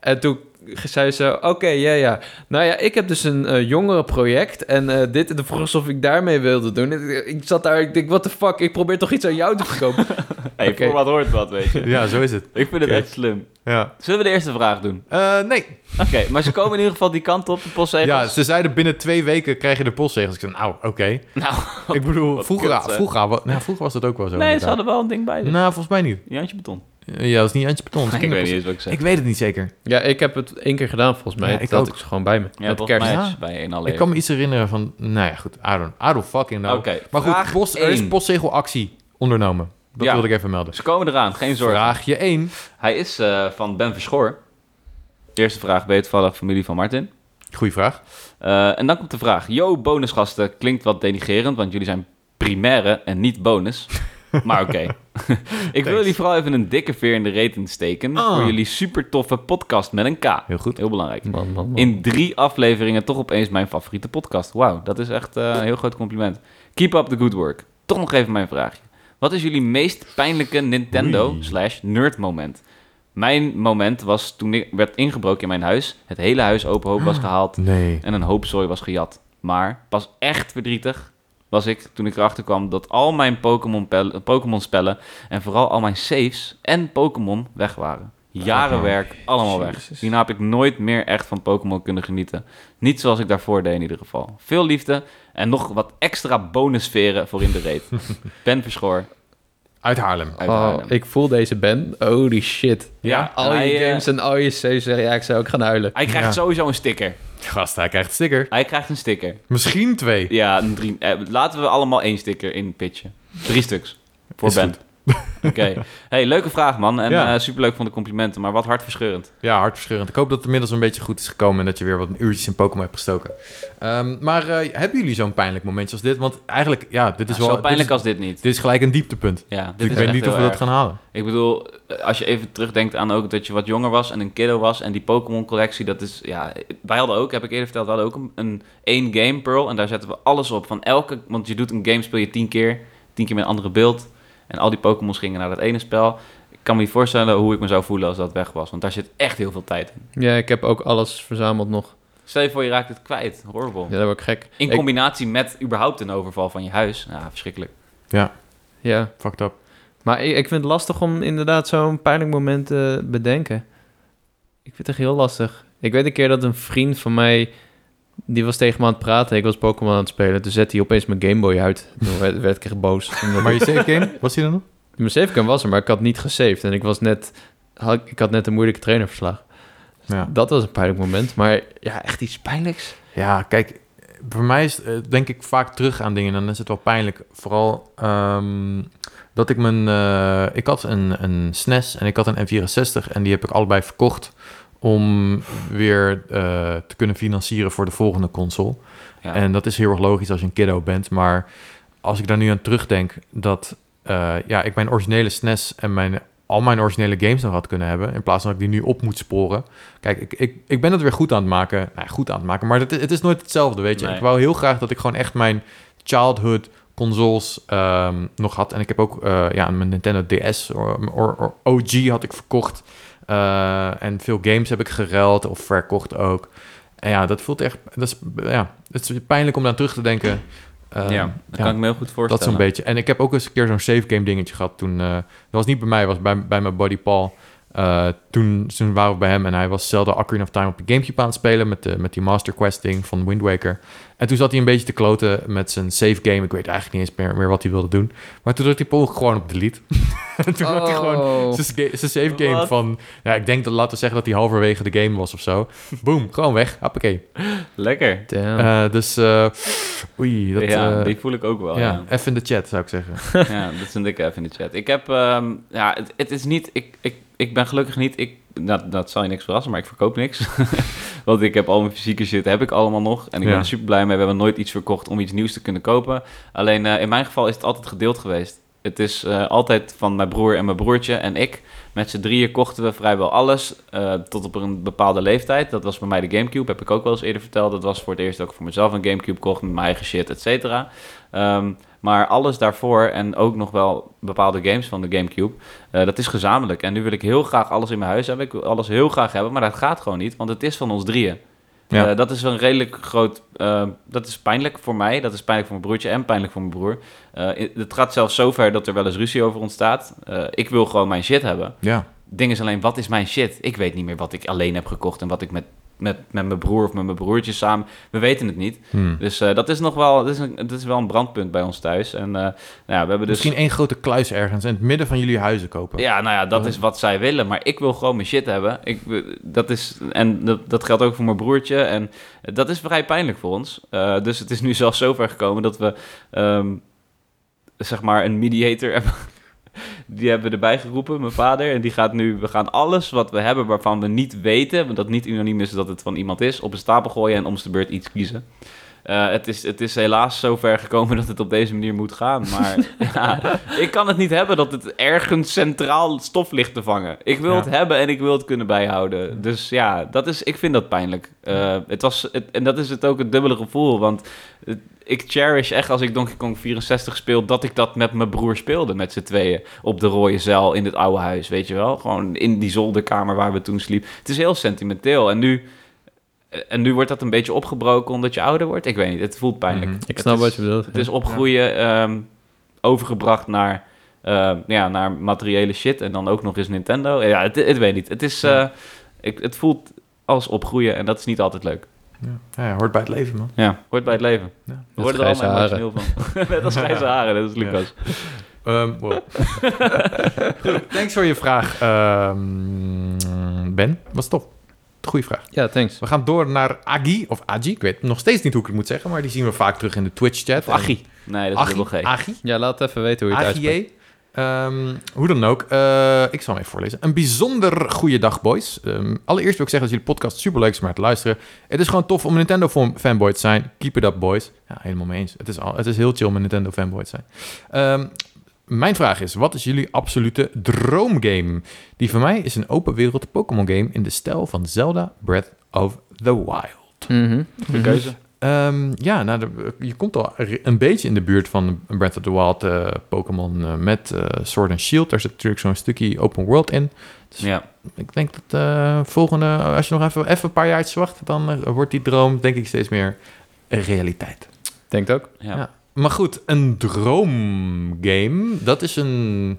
En toen zei ze, oké, ja, ja. Nou ja, ik heb dus een eh jongerenproject. En eh, dit, en toen vroeg ze of ik daarmee wilde doen. Ik, ik zat daar, ik denk, what the fuck, ik probeer toch iets aan jou te verkopen. Hey, Oké. voor wat hoort wat, weet je. Ja, zo is het. Ik vind het echt slim. Ja. Zullen we de eerste vraag doen? Eh, nee. Oké, maar ze komen in ieder geval die kant op, de postzegels. Ja, ze zeiden binnen twee weken krijg je de postzegels. Ik zei, nou, oké. Nou, Ik bedoel, vroeger, kut, vroeger, nou, vroeger was dat ook wel zo. nee, ze hadden wel een ding bij. zich. Nou, volgens mij niet. Jantje Beton. Ja, dat is niet Antje Beton. dat is ik weet niet eens wat ik zeg. Ik weet het niet zeker. ja, ik heb het één keer gedaan volgens mij. Ja, ik ik had ik ze gewoon bij me. Ja, Met kerst. Ja. bij één alleen. Ik kan me iets herinneren van... Nou ja, goed. I don't, I don't fucking know. Oké, Maar goed, post, er is één. postzegelactie ondernomen. Dat Ja. wilde ik even melden. Ze komen eraan, geen zorgen. Vraagje 1. Hij is eh, van Ben Verschoor. Eerste vraag, ben je toevallig familie van Martin? Goeie vraag. Eh, en dan komt de vraag. Yo, bonusgasten, klinkt wat denigerend, want jullie zijn primaire en niet bonus. Maar oké. ik wil jullie vooral even een dikke veer in de reten steken Ah. voor jullie super toffe podcast met een K. Heel goed. Heel belangrijk. Man, man, man. In drie afleveringen toch opeens mijn favoriete podcast. Wauw, dat is echt eh, een heel groot compliment. Keep up the good work. Toch nog even mijn vraagje. Wat is jullie meest pijnlijke Nintendo slash nerd moment? Mijn moment was toen ik werd ingebroken in mijn huis. Het hele huis openhoop was gehaald Nee. en een hoop zooi was gejat. Maar pas echt verdrietig was ik toen ik erachter kwam dat al mijn Pokémon pel- Pokémon spellen en vooral al mijn saves en Pokémon weg waren. Jaren werk, allemaal weg. Hierna heb ik nooit meer echt van Pokémon kunnen genieten. Niet zoals ik daarvoor deed in ieder geval. Veel liefde en nog wat extra bonusferen voor in de reet. Ben Verschoor Uit Haarlem. uit Oh, ik voel deze band. Holy shit. Ja, al je eh, games en al je saves, ja, ik zou ook gaan huilen. Hij krijgt Ja. sowieso een sticker. Gast, hij krijgt een sticker. Hij krijgt een sticker. Misschien twee. Ja, een drie, eh, laten we allemaal één sticker in pitchen. Drie stuks. Voor Is Ben. Oké. Hey, leuke vraag, man. En Ja. eh, superleuk van de complimenten, maar wat hartverscheurend. Ja, hartverscheurend. Ik hoop dat het inmiddels een beetje goed is gekomen en dat je weer wat uurtjes in Pokémon hebt gestoken. Ehm, maar eh, hebben jullie zo'n pijnlijk momentje als dit? Want eigenlijk, ja, dit is Ja, wel... zo pijnlijk dit is, als dit niet. dit is gelijk een dieptepunt. Ja, dit Dus ik weet niet of we dat gaan halen. Ik bedoel, eh, als je even terugdenkt aan ook dat je wat jonger was en een kiddo was en die Pokémon collectie, dat is, ja, wij hadden ook, heb ik eerder verteld, we hadden ook een, een één game Pearl en daar zetten we alles op. Van elke, want je doet een game, speel je tien keer, tien keer met een andere beeld en al die Pokémons gingen naar dat ene spel. Ik kan me niet voorstellen hoe ik me zou voelen als dat weg was, want daar zit echt heel veel tijd in. Ja, ik heb ook alles verzameld nog. Stel je voor je raakt het kwijt, horrible. Ja, dat word ik gek. In Ik- combinatie met überhaupt een overval van je huis. Ja, verschrikkelijk. ja, Fucked up. maar ik, ik vind het lastig om inderdaad zo'n pijnlijk moment te bedenken. Ik vind het echt heel lastig. Ik weet een keer dat een vriend van mij, die was tegen me aan het praten. Ik was Pokémon aan het spelen. Toen zette hij opeens mijn Game Boy uit. Toen werd, werd ik echt boos. Maar je save game, was hij er nog? Mijn savecam was er, maar ik had niet gesaved. En ik was net, had, ik had net een moeilijke trainerverslag. Ja. Dat was een pijnlijk moment. Maar ja, echt iets pijnlijks. Ja, kijk, voor mij is, eh, denk ik vaak terug aan dingen. Dan is het wel pijnlijk. Vooral ehm, dat ik mijn... eh, ik had een, een SNES en ik had een N64 en die heb ik allebei verkocht om weer eh, te kunnen financieren voor de volgende console. Ja. En dat is heel erg logisch als je een kiddo bent. Maar als ik daar nu aan terugdenk dat eh, ja, ik mijn originele SNES en mijn, al mijn originele games nog had kunnen hebben, in plaats van dat ik die nu op moet sporen. Kijk, ik, ik, ik ben het weer goed aan het maken. Nou, goed aan het maken, maar het, het is nooit hetzelfde, weet je. Nee. Ik wou heel graag dat ik gewoon echt mijn childhood consoles ehm, nog had. En ik heb ook eh, ja, mijn Nintendo DS or, or- or OG had ik verkocht. Eh, en veel games heb ik geruild of verkocht ook. En ja, dat voelt echt... Dat is, ja, het is pijnlijk om daar terug te denken. Eh, ja, dat kan ik me heel goed voorstellen. dat zo'n beetje. En ik heb ook eens een keer zo'n save game dingetje gehad toen. eh, dat was niet bij mij, was bij, bij mijn buddy Paul. Eh, toen, toen waren we bij hem en hij was Zelda Ocarina of Time op de Gamecube aan het spelen met, de, met die Master Quest ding van Wind Waker. En toen zat hij een beetje te kloten met zijn save game. Ik weet eigenlijk niet eens meer, meer wat hij wilde doen. Maar toen drukte hij gewoon op delete. en toen had hij gewoon Oh. zijn save game Wat? van... Ja, ik denk dat, laten we zeggen dat hij halverwege de game was of zo. Boom, gewoon weg. Hoppakee. Lekker. Damn. Eh, dus, eh, oei. Dat, ja, eh, die voel ik ook wel. ja, Ja, even in de chat zou ik zeggen. ja dat is een dikke even in de chat. Ik heb, ehm, ja, het, het is niet, ik, ik, ik ben gelukkig niet, ik, dat, dat zal je niks verrassen, maar ik verkoop niks. Want ik heb al mijn fysieke shit, heb ik allemaal nog. En ik ben er super blij mee. We hebben nooit iets verkocht om iets nieuws te kunnen kopen. Alleen eh, in mijn geval is het altijd gedeeld geweest. Het is eh, altijd van mijn broer en mijn broertje en ik. Met z'n drieën kochten we vrijwel alles eh, tot op een bepaalde leeftijd. Dat was bij mij de Gamecube, heb ik ook wel eens eerder verteld. Dat was voor het eerst dat ik voor mezelf een Gamecube kocht met mijn eigen shit, et cetera. Ehm, maar alles daarvoor en ook nog wel bepaalde games van de Gamecube, eh, dat is gezamenlijk. En nu wil ik heel graag alles in mijn huis hebben. Ik wil alles heel graag hebben, maar dat gaat gewoon niet, want het is van ons drieën. Ja. Eh, dat is een redelijk groot. eh, dat is pijnlijk voor mij. Dat is pijnlijk voor mijn broertje en pijnlijk voor mijn broer. Eh, het gaat zelfs zover dat er wel eens ruzie over ontstaat. Ik wil gewoon mijn shit hebben. Ja. Ding is alleen, wat is mijn shit? Ik weet niet meer wat ik alleen heb gekocht en wat ik met, met, met mijn broer of met mijn broertje samen. We weten het niet. Hmm. Dus eh, dat is nog wel, dat is, een, dat is wel een brandpunt bij ons thuis. En eh, nou ja, we hebben dus. Misschien één grote kluis ergens in het midden van jullie huizen kopen. Ja, nou ja, dat is wat zij willen. Maar ik wil gewoon mijn shit hebben. Ik, dat is, en dat, dat geldt ook voor mijn broertje. En dat is vrij pijnlijk voor ons. Eh, dus het is nu zelfs zover gekomen dat we, ehm, zeg maar, een mediator hebben. Die hebben we erbij geroepen, mijn vader. En die gaat nu, we gaan alles wat we hebben waarvan we niet weten, want dat niet unaniem is dat het van iemand is, op een stapel gooien en om de beurt iets kiezen. Eh, het, is, het is helaas zo ver gekomen dat het op deze manier moet gaan. Maar ja, ik kan het niet hebben dat het ergens centraal stof ligt te vangen. Ik wil Ja. het hebben en ik wil het kunnen bijhouden. Dus ja, dat is, ik vind dat pijnlijk. Eh, het was, het, en dat is het ook het dubbele gevoel. Want het- ik cherish echt als ik Donkey Kong 64 speel... dat ik dat met mijn broer speelde met z'n tweeën. Op de rode zeil in het oude huis, weet je wel? Gewoon in die zolderkamer waar we toen sliepen. Het is heel sentimenteel. En nu... En nu wordt dat een beetje opgebroken omdat je ouder wordt. Ik weet niet, het voelt pijnlijk. Mhm. ik Het snap is- wat je bedoelt. Het is opgroeien, ehm, overgebracht naar, eh, ja, naar materiële shit. En dan ook nog eens Nintendo. Ja, het, het weet niet. Het, is, Ja. eh, ik, het voelt als opgroeien en dat is niet altijd leuk. Ja. Ja, hoort bij het leven, man. Ja, hoort bij het leven. Ja. We worden er allemaal haren. emotioneel van. Net als grijze haren, dat is Lucas. Ehm, wow. Goed, thanks voor je vraag, ehm, Ben. Was tof. goede vraag. Ja, thanks. We gaan door naar Agi, of Agi. Ik weet nog steeds niet hoe ik het moet zeggen, maar die zien we vaak terug in de Twitch-chat. Agi. Nee, dat is Agi. G. Agi. Ja, laat even weten hoe je het uitspreekt. Ehm, hoe dan ook. eh, ik zal hem even voorlezen. Een bijzonder goede dag, boys. Ehm, allereerst wil ik zeggen dat jullie podcast super leuk is om naar te luisteren. Het is gewoon tof om een Nintendo fan- fanboy te zijn. Keep it up, boys. Ja, helemaal mee eens. Het is, al, het is heel chill om een Nintendo fanboy te zijn. Ehm, mijn vraag is, wat is jullie absolute droomgame? Die voor mij is een open wereld Pokémon game in de stijl van Zelda Breath of the Wild. Mhm. Goede keuze. Ehm, ja, nou, de- je komt al een beetje in de buurt van Breath of the Wild eh, Pokémon eh, met eh, Sword and Shield. Daar zit natuurlijk zo'n stukje open world in. Ja. Ik denk dat eh volgende, als je nog even, even een paar jaartjes wacht, dan wordt die droom denk ik steeds meer een realiteit. Denkt ook. Ja. Ja. Maar goed, een droomgame, dat is een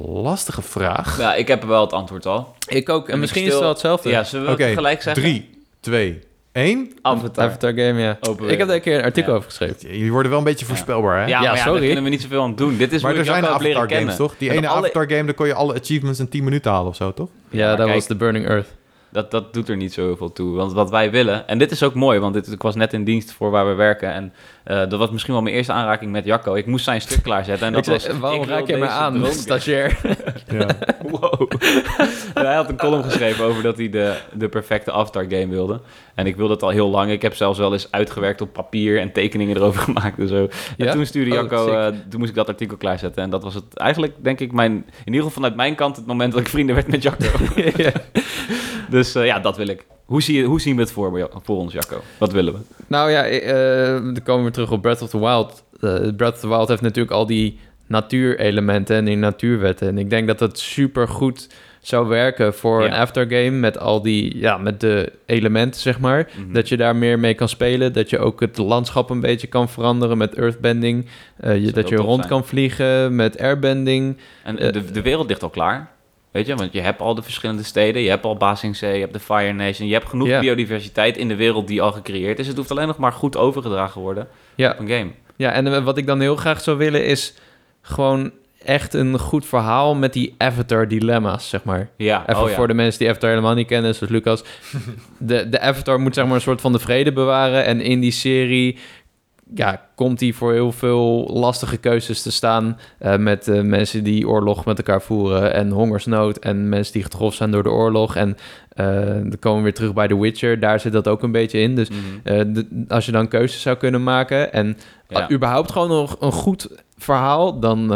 lastige vraag. ja, ik heb wel het antwoord al. Ik ook. En misschien is het wel hetzelfde. Ja, zullen we het gelijk zeggen? Drie, twee, één. Avatar. Avatar game, ja. Open Ik heb daar een keer een artikel Ja. over geschreven. Jullie worden wel een beetje voorspelbaar, hè? Ja, maar Ja, ja, sorry. daar kunnen we niet zoveel aan doen. Dit is maar er zijn Avatar games, kennen. toch? Die En ene alle- Avatar game, daar kon je alle achievements in 10 minuten halen of zo, toch? Ja, dat kijk- was The Burning Earth. Dat, dat doet er niet zo heel veel toe. Want wat wij willen, en dit is ook mooi, want dit, ik was net in dienst voor waar we werken. En eh, dat was misschien wel mijn eerste aanraking met Jacco. Ik moest zijn stuk klaarzetten. En dat Ik was, zei, waarom raak je me aan, stagiair? Ja. Wow. Hij had een column geschreven over dat hij de, de perfecte Avatar game wilde. En ik wilde het al heel lang. Ik heb zelfs wel eens uitgewerkt op papier en tekeningen erover gemaakt en zo. En Ja? toen stuurde Oh, Jacco, eh, toen moest ik dat artikel klaarzetten. En dat was het eigenlijk, denk ik, mijn, in ieder geval vanuit mijn kant het moment dat ik vrienden werd met Jacco. Ja. dus eh, ja, dat wil ik. Hoe, zie je, hoe zien we het voor, voor ons, Jacco? Wat willen we? Nou ja, eh, dan komen we terug op Breath of the Wild. Eh, Breath of the Wild heeft natuurlijk al die natuurelementen en die natuurwetten. En ik denk dat het super goed zou werken voor Ja. een aftergame met al die, ja, met de elementen, zeg maar. Mhm. Dat je daar meer mee kan spelen. Dat je ook het landschap een beetje kan veranderen met earthbending. Eh, je, dat je rond zijn. kan vliegen met airbending. En de, de wereld ligt al klaar. Weet je, want je hebt al de verschillende steden. Je hebt al Basingzee, je hebt de Fire Nation. Je hebt genoeg biodiversiteit in de wereld die al gecreëerd is. Het hoeft alleen nog maar goed overgedragen worden Ja, op een game. Ja, en eh, wat ik dan heel graag zou willen is gewoon echt een goed verhaal met die avatar-dilemma's, zeg maar. Ja, Even oh ja. voor de mensen die Avatar helemaal niet kennen, zoals Lucas. De, de Avatar moet zeg maar een soort van de vrede bewaren. En in die serie ja, komt hij voor heel veel lastige keuzes te staan. eh, met eh, mensen die oorlog met elkaar voeren. En hongersnood. En mensen die getroffen zijn door de oorlog. En eh, dan komen we weer terug bij The Witcher. Daar zit dat ook een beetje in. Dus Mhm. de- als je dan keuzes zou kunnen maken. En Ja. uh, überhaupt gewoon nog een goed verhaal. Dan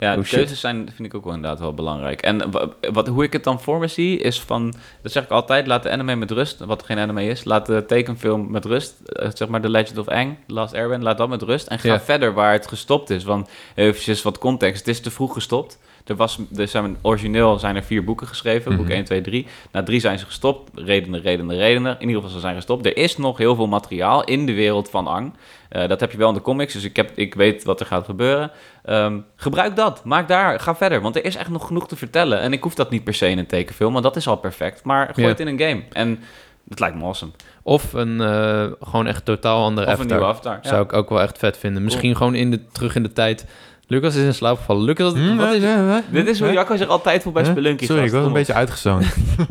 Ja, de Oh, shit. keuzes zijn, vind ik ook wel inderdaad wel belangrijk. En wa- wat, hoe ik het dan voor me zie, is van... Dat zeg ik altijd, laat de anime met rust. Wat geen anime is. Laat de tekenfilm met rust. Eh, zeg maar The Legend of Aang, Last Airbender. Laat dat met rust. En ga Ja. verder waar het gestopt is. Want eventjes wat context. Het is te vroeg gestopt. Er, was, er zijn origineel zijn er vier boeken geschreven. Boek Mhm. 1, 2, 3. Na drie zijn ze gestopt. Redenen, redenen, redenen. In ieder geval, ze zijn gestopt. Er is nog heel veel materiaal in de wereld van Ang. Eh, dat heb je wel in de comics, dus ik, heb, ik weet wat er gaat gebeuren. Ehm, gebruik dat. Maak daar. Ga verder. Want er is echt nog genoeg te vertellen. En ik hoef dat niet per se in een tekenfilm, want dat is al perfect. Maar gooi Ja. het in een game. En dat lijkt me awesome. of een eh, gewoon echt totaal andere Of een nieuwe avatar. Ja. Zou ik ook wel echt vet vinden. Misschien gewoon in de, terug in de tijd. Lucas is in slaap gevallen. Lucas, Hm, wat, is, Dit is hoe? Jacco zich altijd voor bij Huh? Spelunky Sorry, ik was een beetje uitgezoond.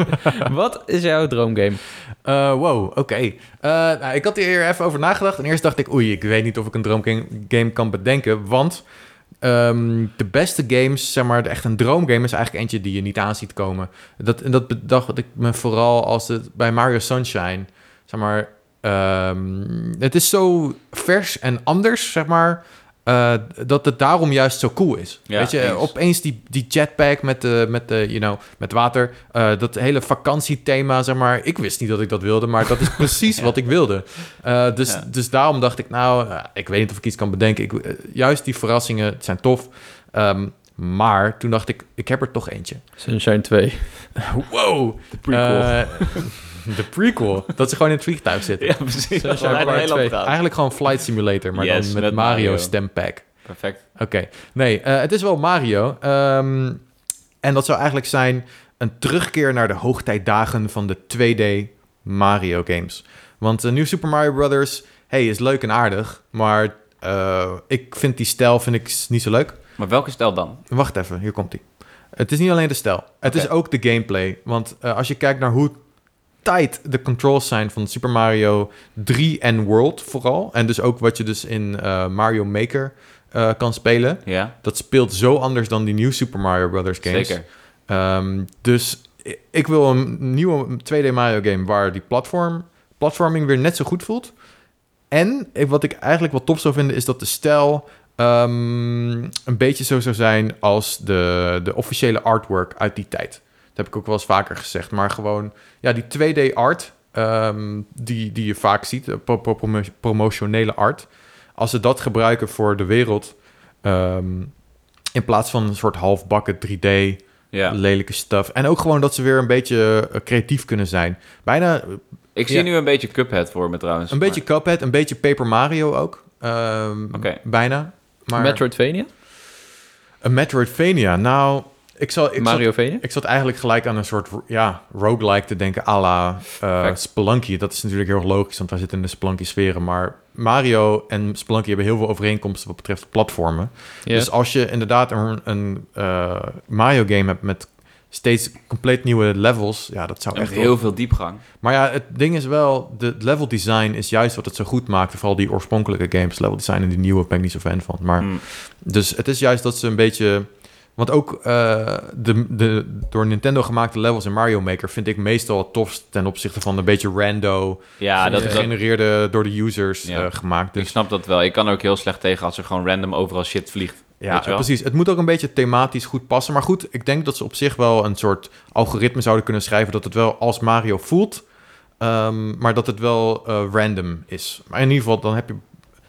wat is jouw droomgame? Eh, wow, oké. Eh, nou, ik had hier even over nagedacht. En eerst dacht ik, oei, ik weet niet of ik een droomgame game kan bedenken. Want ehm, de beste games, zeg maar, echt een droomgame is eigenlijk eentje die je niet aan ziet komen. Dat, en dat bedacht ik me vooral als het bij Mario Sunshine, zeg maar, ehm, het is zo vers en anders, zeg maar. Eh, dat het daarom juist zo cool is. Ja, Weet je, eens. opeens die, die jetpack met, de, met, de, you know, met water. eh, dat hele vakantiethema, zeg maar. Ik wist niet dat ik dat wilde, maar dat is precies Ja. wat ik wilde. Eh, dus, Ja. dus daarom dacht ik, nou, ik weet niet of ik iets kan bedenken. Ik, juist die verrassingen zijn tof. Ehm, maar toen dacht ik, ik heb er toch eentje. Sunshine 2. Wow! De prequel. De prequel. dat ze gewoon in het vliegtuig zitten. ja, precies. Dat. Eigenlijk gewoon Flight Simulator, maar Yes, dan met, met Mario, Mario. stempack. Perfect. Oké, nee, eh, het is wel Mario. Ehm, en dat zou eigenlijk zijn een terugkeer naar de hoogtijdagen van de 2D Mario games. Want uh, New Super Mario Brothers, hey, is leuk en aardig, maar eh, ik vind die stijl vind ik niet zo leuk. Maar welke stijl dan? Wacht even, hier komt hij. Het is niet alleen de stijl, het is ook de gameplay. Want eh, als je kijkt naar hoe tight de controls zijn van Super Mario 3 en World vooral. En dus ook wat je dus in eh, Mario Maker eh, kan spelen. Ja, Dat speelt zo anders dan die nieuwe Super Mario Brothers games. zeker. Ehm, dus ik wil een nieuwe 2D Mario game waar die platform, platforming weer net zo goed voelt. En wat ik eigenlijk wat tof zou vinden is dat de stijl ehm, een beetje zo zou zijn als de, de officiële artwork uit die tijd. Dat heb ik ook wel eens vaker gezegd. Maar gewoon, ja, die 2D art ehm, die, die je vaak ziet, eh, pro- pro- promo- promotionele art. Als ze dat gebruiken voor de wereld, ehm, in plaats van een soort halfbakken 3D Ja. lelijke stuff. En ook gewoon dat ze weer een beetje eh, creatief kunnen zijn. Bijna eh, Ik zie Ja. nu een beetje Cuphead voor me trouwens. een beetje Cuphead, een beetje Paper Mario ook. Ehm, Oké. Bijna. Maar Metroidvania? een Metroidvania. Nou, ik zal... Ik zat, Mariovania? ik zat eigenlijk gelijk aan een soort ja, roguelike te denken à la eh. Spelunky. Dat is natuurlijk heel logisch, want wij zitten in de Spelunky-sferen. Maar Mario en Spelunky hebben heel veel overeenkomsten wat betreft platformen. Dus als je inderdaad een, een eh, Mario-game hebt met steeds compleet nieuwe levels... Ja, dat zou Echt heel veel diepgang. Maar ja, het ding is wel, de level design is juist wat het zo goed maakt. Vooral die oorspronkelijke games, level design en die nieuwe ben ik niet zo fan van. Maar Mm. dus het is juist dat ze een beetje. Want ook eh, de, de door Nintendo gemaakte levels in Mario Maker vind ik meestal het tofst ten opzichte van een beetje rando, Ja, dat, dat, gegenereerde door de users Ja. eh, gemaakt. ik Dus snap dat wel. Ik kan er ook heel slecht tegen als er gewoon random overal shit vliegt. ja, precies. Het moet ook een beetje thematisch goed passen. Maar goed, ik denk dat ze op zich wel een soort algoritme zouden kunnen schrijven dat het wel als Mario voelt, ehm, maar dat het wel eh, random is. Maar in ieder geval, dan heb je,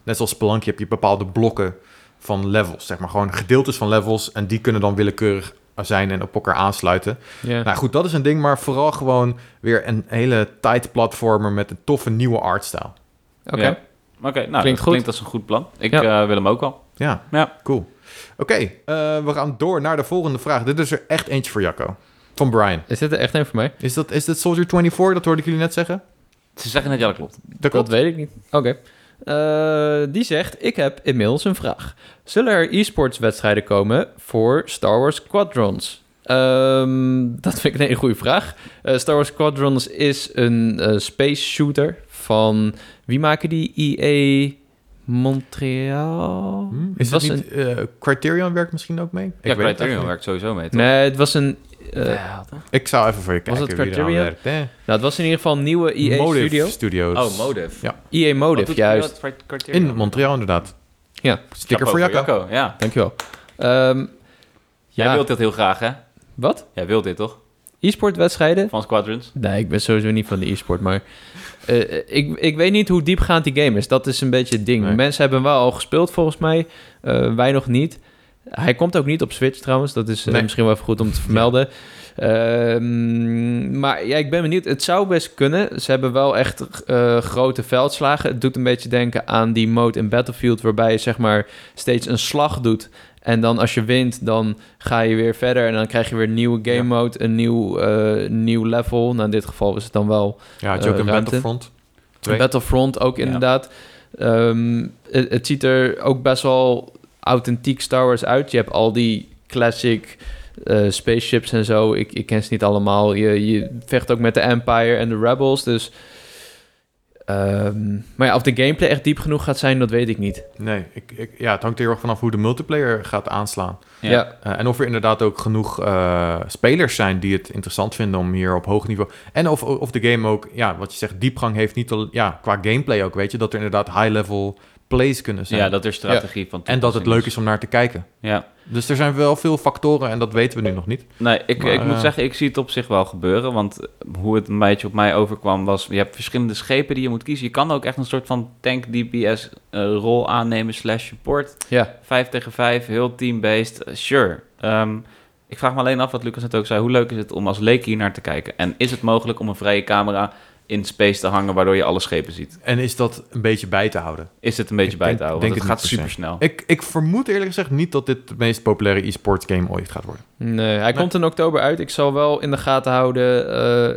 net zoals Spelunky, heb je bepaalde blokken van levels. Zeg maar gewoon gedeeltes van levels. En die kunnen dan willekeurig zijn en op elkaar aansluiten. Ja. Nou goed, dat is een ding. Maar vooral gewoon weer een hele tight platformer met een toffe nieuwe artstyle. Oké. Ja. Oké, nou, Klinkt dat goed. klinkt als een goed plan. Ik Ja. eh, wil hem ook al. Ja, Ja. cool. Oké, eh, we gaan door naar de volgende vraag. Dit is er echt eentje voor Jacco. Van Brian. Is dit er echt een voor mij? Is dat, is dit Soldier 24? Dat hoorde ik jullie net zeggen. Ze zeggen net, ja, dat klopt. Dat klopt. Dat weet ik niet. Oké. Eh, die zegt, ik heb inmiddels een vraag. Zullen er e-sports wedstrijden komen voor Star Wars Squadrons? Ehm, dat vind ik een hele goede vraag. Eh, Star Wars Squadrons is een eh, space shooter van... Wie maken die? EA Montreal? Hm? Is Het dat was niet... eh, Criterion werkt misschien ook mee? Ik ja, weet Criterion werkt sowieso mee, toch? Nee, het was een... eh, Ja. Ik zou even voor je Was kijken het wie werkt. hè? nou, het was in ieder geval een nieuwe EA Motive studio. Studios. Oh, Motive. Ja. EA Motive, juist. In Montreal inderdaad. Ja. Sticker Chapeau voor Jacco. Ja. Dankjewel. Ehm Jij ja, wilt dit heel graag, hè? wat? Jij wilt dit, toch? E-sport wedstrijden? Van Squadrons? Nee, ik ben sowieso niet van de e-sport, maar eh, ik, ik weet niet hoe diepgaand die game is. Dat is een beetje het ding. Nee. Mensen hebben wel al gespeeld volgens mij, Eh, wij nog niet. Hij komt ook niet op Switch trouwens, dat is eh, Nee. misschien wel even goed om te vermelden. Ehm, maar ja, ik ben benieuwd. Het zou best kunnen. Ze hebben wel echt eh, grote veldslagen. Het doet een beetje denken aan die mode in Battlefield, waarbij je zeg maar steeds een slag doet. En dan als je wint, dan ga je weer verder en dan krijg je weer een nieuwe game Ja. mode, een nieuw, eh, nieuw level. Nou, in dit geval is het dan wel Ja, had je ook een. Battlefront? Twee. Battlefront ook Ja. inderdaad. Ehm, het, het ziet er ook best wel authentiek Star Wars uit. Je hebt al die classic eh, spaceships en zo. Ik, ik ken ze niet allemaal. Je, je vecht ook met de Empire en de Rebels. Dus. ehm, maar ja, of de gameplay echt diep genoeg gaat zijn, dat weet ik niet. Nee, ik, ik, ja, het hangt er heel erg vanaf hoe de multiplayer gaat aanslaan. Ja, Eh, en of er inderdaad ook genoeg eh, spelers zijn die het interessant vinden om hier op hoog niveau... En of, of de game ook, ja, wat je zegt, diepgang heeft niet al, ja, qua gameplay ook, weet je, dat er inderdaad high-level plays kunnen zijn. Ja, dat er strategie van en dat het leuk is om naar te kijken. Ja. Dus er zijn wel veel factoren en dat weten we nu nog niet. Nee, ik, Maar, ik moet eh, zeggen, ik zie het op zich wel gebeuren. Want hoe het een beetje op mij overkwam was... je hebt verschillende schepen die je moet kiezen. Je kan ook echt een soort van tank DPS eh, rol aannemen slash support. ja. Vijf tegen vijf, heel team-based. sure. Ehm, ik vraag me alleen af wat Lucas net ook zei. Hoe leuk is het om als leek hier naar te kijken? En is het mogelijk om een vrije camera in space te hangen... waardoor je alle schepen ziet? En is dat een beetje bij te houden? Is het een beetje Ik bij denk- te houden? denk Want het het gaat super snel. Ik, ik vermoed eerlijk gezegd niet dat dit de meest populaire e-sports game ooit gaat worden. Nee, hij komt in oktober uit. Ik zal wel in de gaten houden.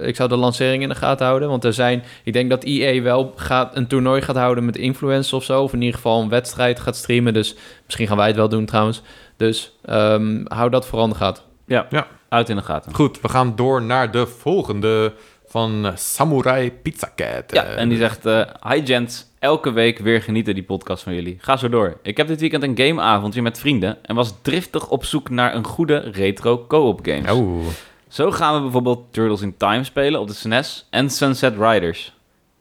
eh, ik zal de lancering in de gaten houden. Want er zijn. Ik denk dat EA wel gaat, een toernooi gaat houden met influencers of zo. Of in ieder geval een wedstrijd gaat streamen. Dus misschien gaan wij het wel doen trouwens. Dus ehm, hou dat vooral in de gaten. Uit in de gaten. Goed, we gaan door naar de volgende van eh, Samurai Pizza Cat. Ja, en die zegt... eh Hi gents, elke week weer genieten die podcast van jullie. Ga zo door. Ik heb dit weekend een gameavondje met vrienden... en was driftig op zoek naar een goede retro co-op game. Oh, Zo gaan we bijvoorbeeld Turtles in Time spelen op de SNES en Sunset Riders.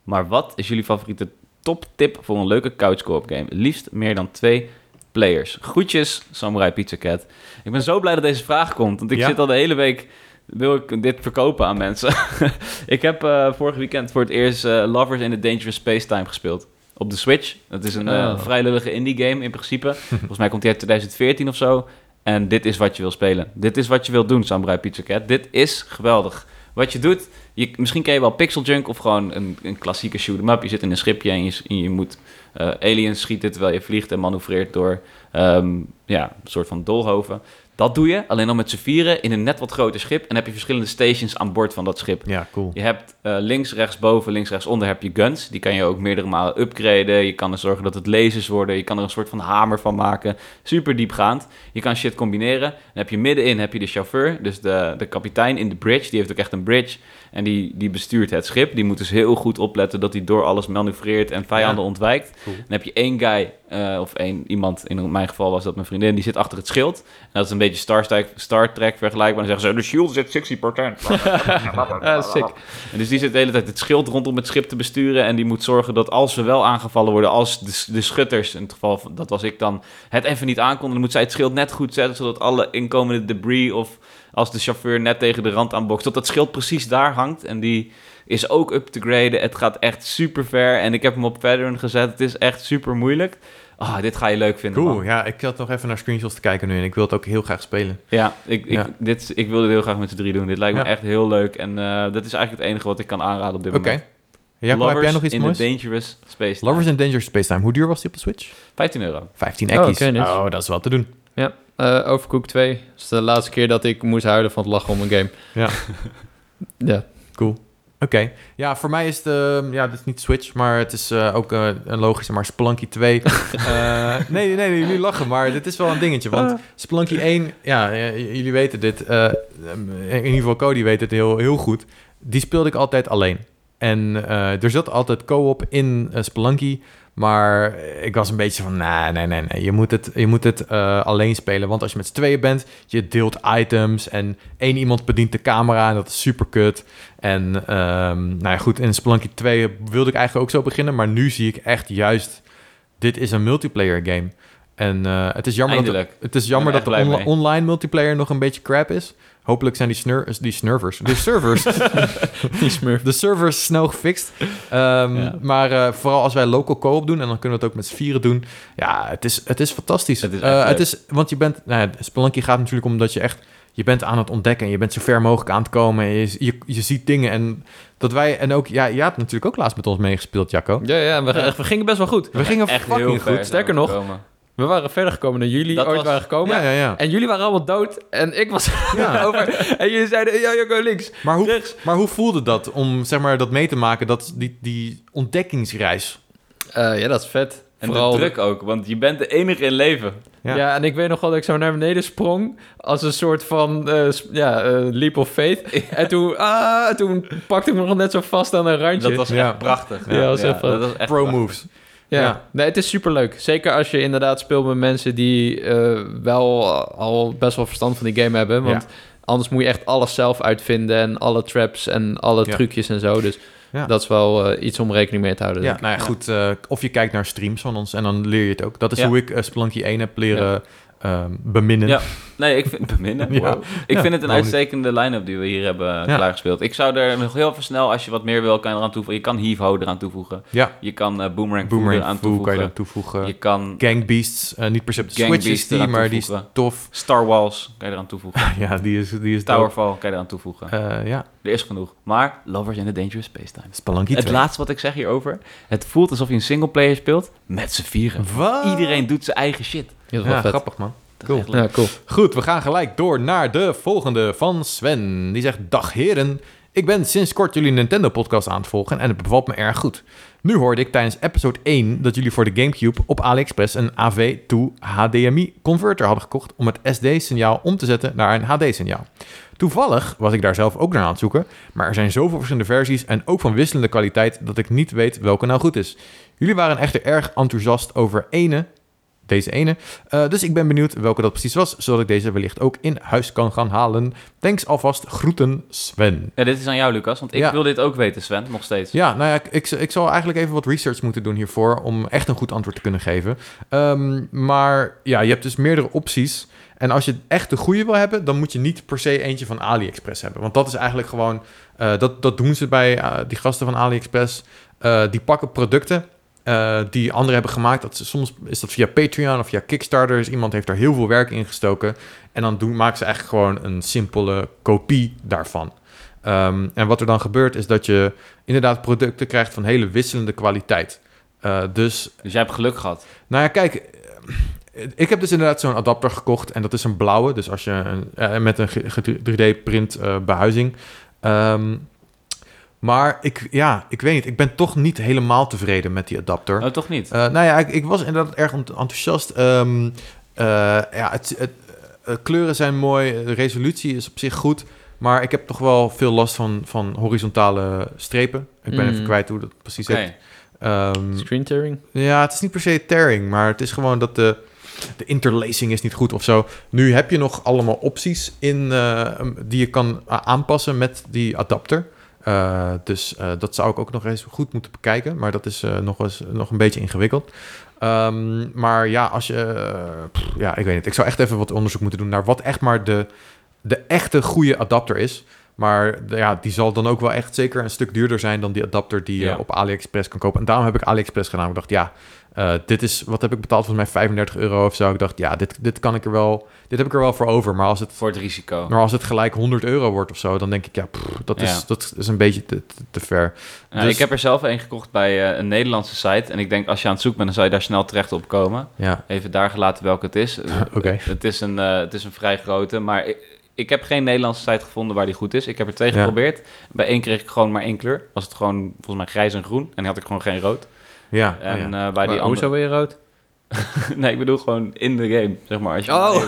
Maar wat is jullie favoriete toptip voor een leuke couch co-op game? Liefst meer dan twee players. Groetjes, Samurai Pizza Cat. Ik ben zo blij dat deze vraag komt, want ik Ja. zit al de hele week... Wil ik dit verkopen aan mensen? ik heb eh vorig weekend voor het eerst eh, Lovers in the Dangerous Space-Time gespeeld. Op de Switch. Dat is een eh, Oh. vrij lullige indie game in principe. Volgens mij komt die uit 2014 of zo. En dit is wat je wil spelen. Dit is wat je wilt doen, Samurai Pizza Cat. Dit is geweldig. Wat je doet, je, misschien ken je wel Pixel Junk of gewoon een, een klassieke shoot 'em up. Je zit in een schipje en je, moet aliens schieten terwijl je vliegt en manoeuvreert door ehm, ja, een soort van dolhoven. Dat doe je, alleen dan met z'n vieren in een net wat groter schip. En heb je verschillende stations aan boord van dat schip. ja, cool. Je hebt eh, links, rechts, boven, links, rechts, onder heb je guns. Die kan je ook meerdere malen upgraden. Je kan er zorgen dat het lasers worden. Je kan er een soort van hamer van maken. Super diepgaand. Je kan shit combineren. Dan heb je middenin heb je de chauffeur, dus de, de kapitein in de bridge. Die heeft ook echt een bridge. En die, die bestuurt het schip. Die moet dus heel goed opletten dat hij door alles manoeuvreert en vijanden Ja. ontwijkt. Cool. Dan heb je één guy, eh, of één iemand, in mijn geval was dat mijn vriendin, die zit achter het schild. En dat is een beetje Star Trek, Star Trek vergelijkbaar. Dan zeggen ze, de shield zit 60%. Ah, sick. En dus die zit de hele tijd het schild rondom het schip te besturen. En die moet zorgen dat als we wel aangevallen worden, als de, de schutters, in het geval van, dat was ik dan, het even niet aankonden, dan moet zij het schild net goed zetten, zodat alle inkomende debris of als de chauffeur net tegen de rand aanbokst, dat dat schild precies daar hangt. En die is ook up te graden. Het gaat echt super ver. En ik heb hem op veteran gezet. Het is echt super moeilijk. Ah, dit ga je leuk vinden. Cool, man. ja, ik zat nog even naar screenshots te kijken nu en ik wil het ook heel graag spelen. Ja, ik, ik, Ja. Dit, ik wil dit heel graag met z'n drie doen. Dit lijkt me Ja. echt heel leuk. En eh, dat is eigenlijk het enige wat ik kan aanraden op dit Oké. moment. Jacob, heb jij nog iets in moois? the Dangerous Space. Time. Lovers in Dangerous Space Time. Hoe duur was die op de Switch? 15 euro. 15 Oh, ekkies. oké, nice. oh, dat is wel te doen. Ja, eh Overcooked 2. Dat is de laatste keer dat ik moest huilen van het lachen om een game. Ja. Ja. Cool. Oké. Ja, voor mij is het... eh, ja, dit is niet Switch, maar het is eh, ook eh, een logische, maar Spelunky 2. Eh, nee, nee, nee, jullie lachen, maar dit is wel een dingetje. Want Spelunky 1, ja, jullie weten dit. eh, in ieder geval Cody weet het heel, heel goed. Die speelde ik altijd alleen. En er zat altijd co-op in uh, Spelunky. Maar ik was een beetje van, nee, nee, nee, nee. Je moet het, je moet het eh, alleen spelen. Want als je met z'n tweeën bent, je deelt items. En één iemand bedient de camera en dat is super kut. En ehm, nou ja, goed, in Spelunky 2 wilde ik eigenlijk ook zo beginnen. Maar nu zie ik echt juist, dit is een multiplayer game. En eh, het is jammer, dat, het is jammer dat de online multiplayer nog een beetje crap is. Hopelijk zijn die, snur die snurvers, de servers, Die smurf. de servers snel gefixt. Ehm, Ja. Maar eh, vooral als wij local co-op doen, en dan kunnen we het ook met z'n vieren doen. Ja, het is, het is fantastisch. Het is Eh, het is, want je bent, nou ja, Spelunky gaat natuurlijk om dat je echt, je bent aan het ontdekken. En je bent zo ver mogelijk aan het komen. En je, je, je ziet dingen. En dat wij, en ook, ja, jij hebt natuurlijk ook laatst met ons meegespeeld, Jacco. Ja, ja we, we gingen best wel goed. We gingen Echt fucking heel goed. Sterker nog. We waren verder gekomen dan jullie Dat ooit was- waren gekomen. Ja, ja, ja. En jullie waren allemaal dood en ik was Ja. over. En jullie zeiden, ja, Jacco, links. Maar hoe, Rechts. maar hoe voelde dat om zeg maar, dat mee te maken, dat, die, die ontdekkingsreis? Eh, ja, dat is vet. En Vooral de druk ook, want je bent de enige in leven. Ja. Ja. en ik weet nog wel dat ik zo naar beneden sprong als een soort van eh, ja, eh, leap of faith. En toen, ah, toen pakte ik me nog net zo vast aan een randje. Dat was Ja. echt prachtig. Ja, dat was echt dat was echt Pro prachtig. moves. Ja. ja. nee, het is superleuk. Zeker als je inderdaad speelt met mensen die eh, wel al best wel verstand van die game hebben. Want anders moet je echt alles zelf uitvinden en alle traps en alle Ja. trucjes en zo. Dus dat is wel eh, iets om rekening mee te houden. Ja, nou ja, goed. eh, of je kijkt naar streams van ons en dan leer je het ook. Dat is hoe ik Spelunky 1 heb leren ehm, beminnen. Ja. Nee, ik vind beminnen. Ja. Wow. Ik Ja, vind het een niet? uitstekende line-up die we hier hebben klaargespeeld. Ik zou er nog heel even snel, als je wat meer wil, kan je eraan toevoegen. Je kan Heave Ho eraan toevoegen. Ja. Je kan eh, Boomerang, Boomerang eraan Foo kan je toevoegen. Je kan Gang Beasts, eh, niet per se op de Switch is die, maar die is tof. Star Wars kan je eraan toevoegen. Ja, die is, die is dope. Towerfall kan je eraan toevoegen. Eh, ja, Er is genoeg. Maar Lovers in the Dangerous Space Time. Spelunky Het 2. laatste wat ik zeg hierover. Het voelt alsof je een singleplayer speelt met z'n vieren. Wat? Iedereen doet zijn eigen shit. Ja, dat is wel Ja, vet. grappig man. Cool. Ja, cool. Goed, we gaan gelijk door naar de volgende van Sven. Die zegt, dag heren. Ik ben sinds kort jullie Nintendo-podcast aan het volgen en het bevalt me erg goed. Nu hoorde ik tijdens episode 1 dat jullie voor de GameCube op AliExpress een AV2 HDMI converter hadden gekocht om het SD-signaal om te zetten naar een HD-signaal. Toevallig was ik daar zelf ook naar aan het zoeken, maar er zijn zoveel verschillende versies en ook van wisselende kwaliteit dat ik niet weet welke nou goed is. Jullie waren echter erg enthousiast over ene, deze ene, Uh, dus ik ben benieuwd welke dat precies was, zodat ik deze wellicht ook in huis kan gaan halen. Thanks alvast, groeten Sven. Ja, dit is aan jou, Lucas, want ik Ja. wil dit ook weten, Sven, nog steeds. Ja, nou ja, ik, ik, ik zal eigenlijk even wat research moeten doen hiervoor om echt een goed antwoord te kunnen geven. Ehm, maar ja, je hebt dus meerdere opties. En als je echt de goede wil hebben, dan moet je niet per se eentje van AliExpress hebben. Want dat is eigenlijk gewoon, eh, dat, dat doen ze bij eh, die gasten van AliExpress. Eh, die pakken producten eh, die anderen hebben gemaakt. Dat ze, soms is dat via Patreon of via Kickstarter. Dus iemand heeft daar heel veel werk in gestoken. En dan doen, maken ze eigenlijk gewoon een simpele kopie daarvan. Ehm, en wat er dan gebeurt is dat je inderdaad producten krijgt van hele wisselende kwaliteit. Eh, dus, Dus jij hebt geluk gehad. nou ja, kijk, ik heb dus inderdaad zo'n adapter gekocht en dat is een blauwe. Dus als je een, eh, met een 3D-print behuizing. Ehm, maar ik, ja, ik weet niet, ik ben toch niet helemaal tevreden met die adapter. Oh, toch niet? Eh, nou ja, ik, ik was inderdaad erg ent- enthousiast. Ehm, eh, ja, het, het, eh, kleuren zijn mooi, de resolutie is op zich goed. Maar ik heb toch wel veel last van, van horizontale strepen. Ik ben Mm. even kwijt hoe dat precies Oké. heet. Ehm, Screen tearing? ja, het is niet per se tearing, maar het is gewoon dat de, de interlacing is niet goed of zo. Nu heb je nog allemaal opties in, eh, die je kan aanpassen met die adapter. Eh, dus eh, dat zou ik ook nog eens goed moeten bekijken. Maar dat is eh, nog, eens, nog een beetje ingewikkeld. Ehm, maar ja, als je... pff, ja, ik weet niet. Ik zou echt even wat onderzoek moeten doen naar wat echt maar de, de echte goede adapter is. Maar ja, die zal dan ook wel echt zeker een stuk duurder zijn dan die adapter die je Ja. op AliExpress kan kopen. En daarom heb ik AliExpress gedaan. Ik dacht, ja, eh, dit is, wat heb ik betaald? Volgens mij 35 euro of zo. Ik dacht, ja, dit, dit kan ik er wel, dit heb ik er wel voor over. Maar als het, Voor het risico. maar als het gelijk 100 euro wordt of zo, dan denk ik, ja, pff, dat, is, Ja. dat is een beetje te, te, ver. Nou, dus- Ik heb er zelf een gekocht bij eh, een Nederlandse site. En ik denk, als je aan het zoeken bent, dan zou je daar snel terecht op komen. Ja, Even daar gelaten welke het is. Het, is een, eh, het is een vrij grote, maar ik, ik heb geen Nederlandse site gevonden waar die goed is. Ik heb er twee Ja. geprobeerd. Bij één kreeg ik gewoon maar één kleur. Was het gewoon volgens mij grijs en groen. En die had ik gewoon geen rood. Ja, En oh ja. eh, bij die Maar andere... Hoezo weer rood? nee, ik bedoel gewoon in de game, zeg maar. Als je Oh.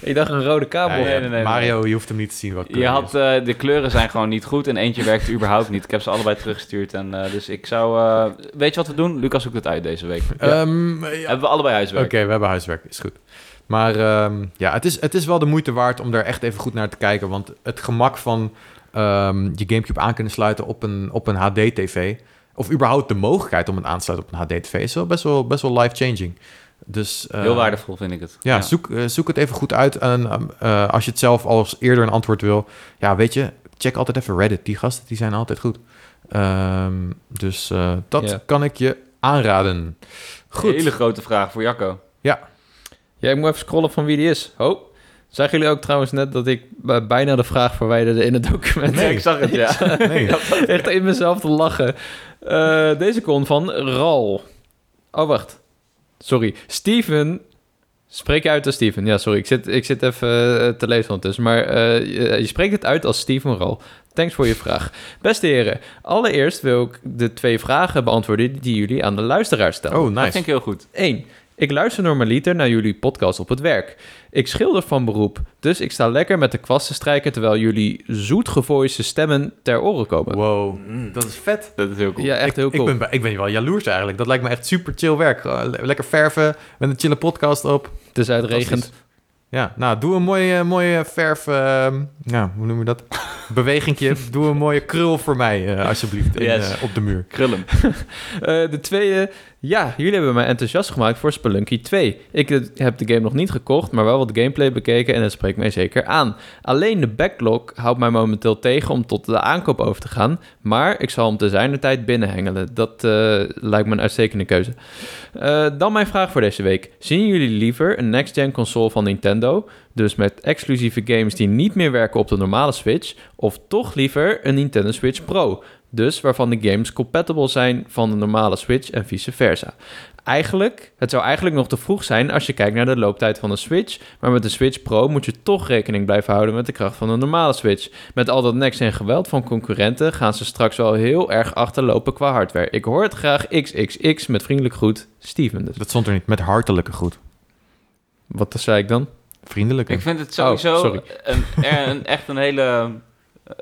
Ik dacht een rode kabel. ja, nee, nee, nee, Mario, je hoeft hem niet te zien wat kleur Je had, is. eh, de kleuren zijn gewoon niet goed en eentje werkte überhaupt niet. Ik heb ze allebei teruggestuurd. En, eh, dus ik zou... eh, weet je wat we doen? Lucas zoekt het uit deze week. Ehm, ja. Hebben we allebei huiswerk. Oké, we hebben huiswerk, is goed. Maar ehm, ja, het is, het is wel de moeite waard om daar echt even goed naar te kijken. Want het gemak van ehm, je Gamecube aan kunnen sluiten op een, op een HD-TV... of überhaupt de mogelijkheid om het aan te sluiten op een HD-TV... is wel best wel, best wel life-changing. Dus, eh, Heel waardevol vind ik het. Ja, Zoek, eh, zoek het even goed uit. En ehm, eh, als je het zelf als eerder een antwoord wil... ja, weet je, check altijd even Reddit. Die gasten die zijn altijd goed. Ehm, dus eh, dat Ja. kan ik je aanraden. Goed. Hele grote vraag voor Jacco. Ja, ik moet even scrollen van wie die is. Oh, zagen jullie ook trouwens net dat ik b- bijna de vraag verwijderde in het document? Nee. ik zag het, ja. Nee. Echt in mezelf te lachen. Eh, deze komt van Ral. Oh, wacht. Sorry. Steven. Spreek je uit als Steven? Ja, sorry. Ik zit, ik zit even eh, te lezen ondertussen. Maar eh, je, je spreekt het uit als Steven Ral. Thanks voor je vraag. Beste heren, allereerst wil ik de twee vragen beantwoorden die jullie aan de luisteraar stellen. Oh, Dat nice. vind ik heel goed. 1. Ik luister normaliter naar jullie podcast op het werk. Ik schilder van beroep, dus ik sta lekker met de kwast te strijken terwijl jullie zoetgevoiste stemmen ter oren komen. Wow, dat is vet. Dat is heel cool. Ja, echt ik, heel cool. Ik ben, ik ben wel jaloers eigenlijk. Dat lijkt me echt super chill werk. Lekker verven met een chille podcast op. Het is uitregend. Ja, nou, doe een mooie, mooie verf... ehm, ja, hoe noem je dat? Bewegingje. doe een mooie krul voor mij, eh, alsjeblieft, in, Yes. eh, op de muur. Krullen. Eh, de tweede, ja, jullie hebben mij enthousiast gemaakt voor Spelunky 2. Ik heb de game nog niet gekocht, maar wel wat gameplay bekeken en het spreekt mij zeker aan. Alleen de backlog houdt mij momenteel tegen om tot de aankoop over te gaan, maar ik zal hem te zijner tijd binnenhengelen. Dat eh, lijkt me een uitstekende keuze. Eh, dan mijn vraag voor deze week. Zien jullie liever een next-gen console van Nintendo, dus met exclusieve games die niet meer werken op de normale Switch, of toch liever een Nintendo Switch Pro? Dus waarvan de games compatible zijn van de normale Switch en vice versa. eigenlijk, het zou eigenlijk nog te vroeg zijn als je kijkt naar de looptijd van de Switch. Maar met de Switch Pro moet je toch rekening blijven houden met de kracht van een normale Switch. Met al dat next en geweld van concurrenten gaan ze straks wel heel erg achterlopen qua hardware. Ik hoor het graag XXX met vriendelijk groet, Steven. Dus. Dat stond er niet. Met hartelijke goed. Wat zei ik dan? Vriendelijke. Ik vind het sowieso sorry. een, een- echt een hele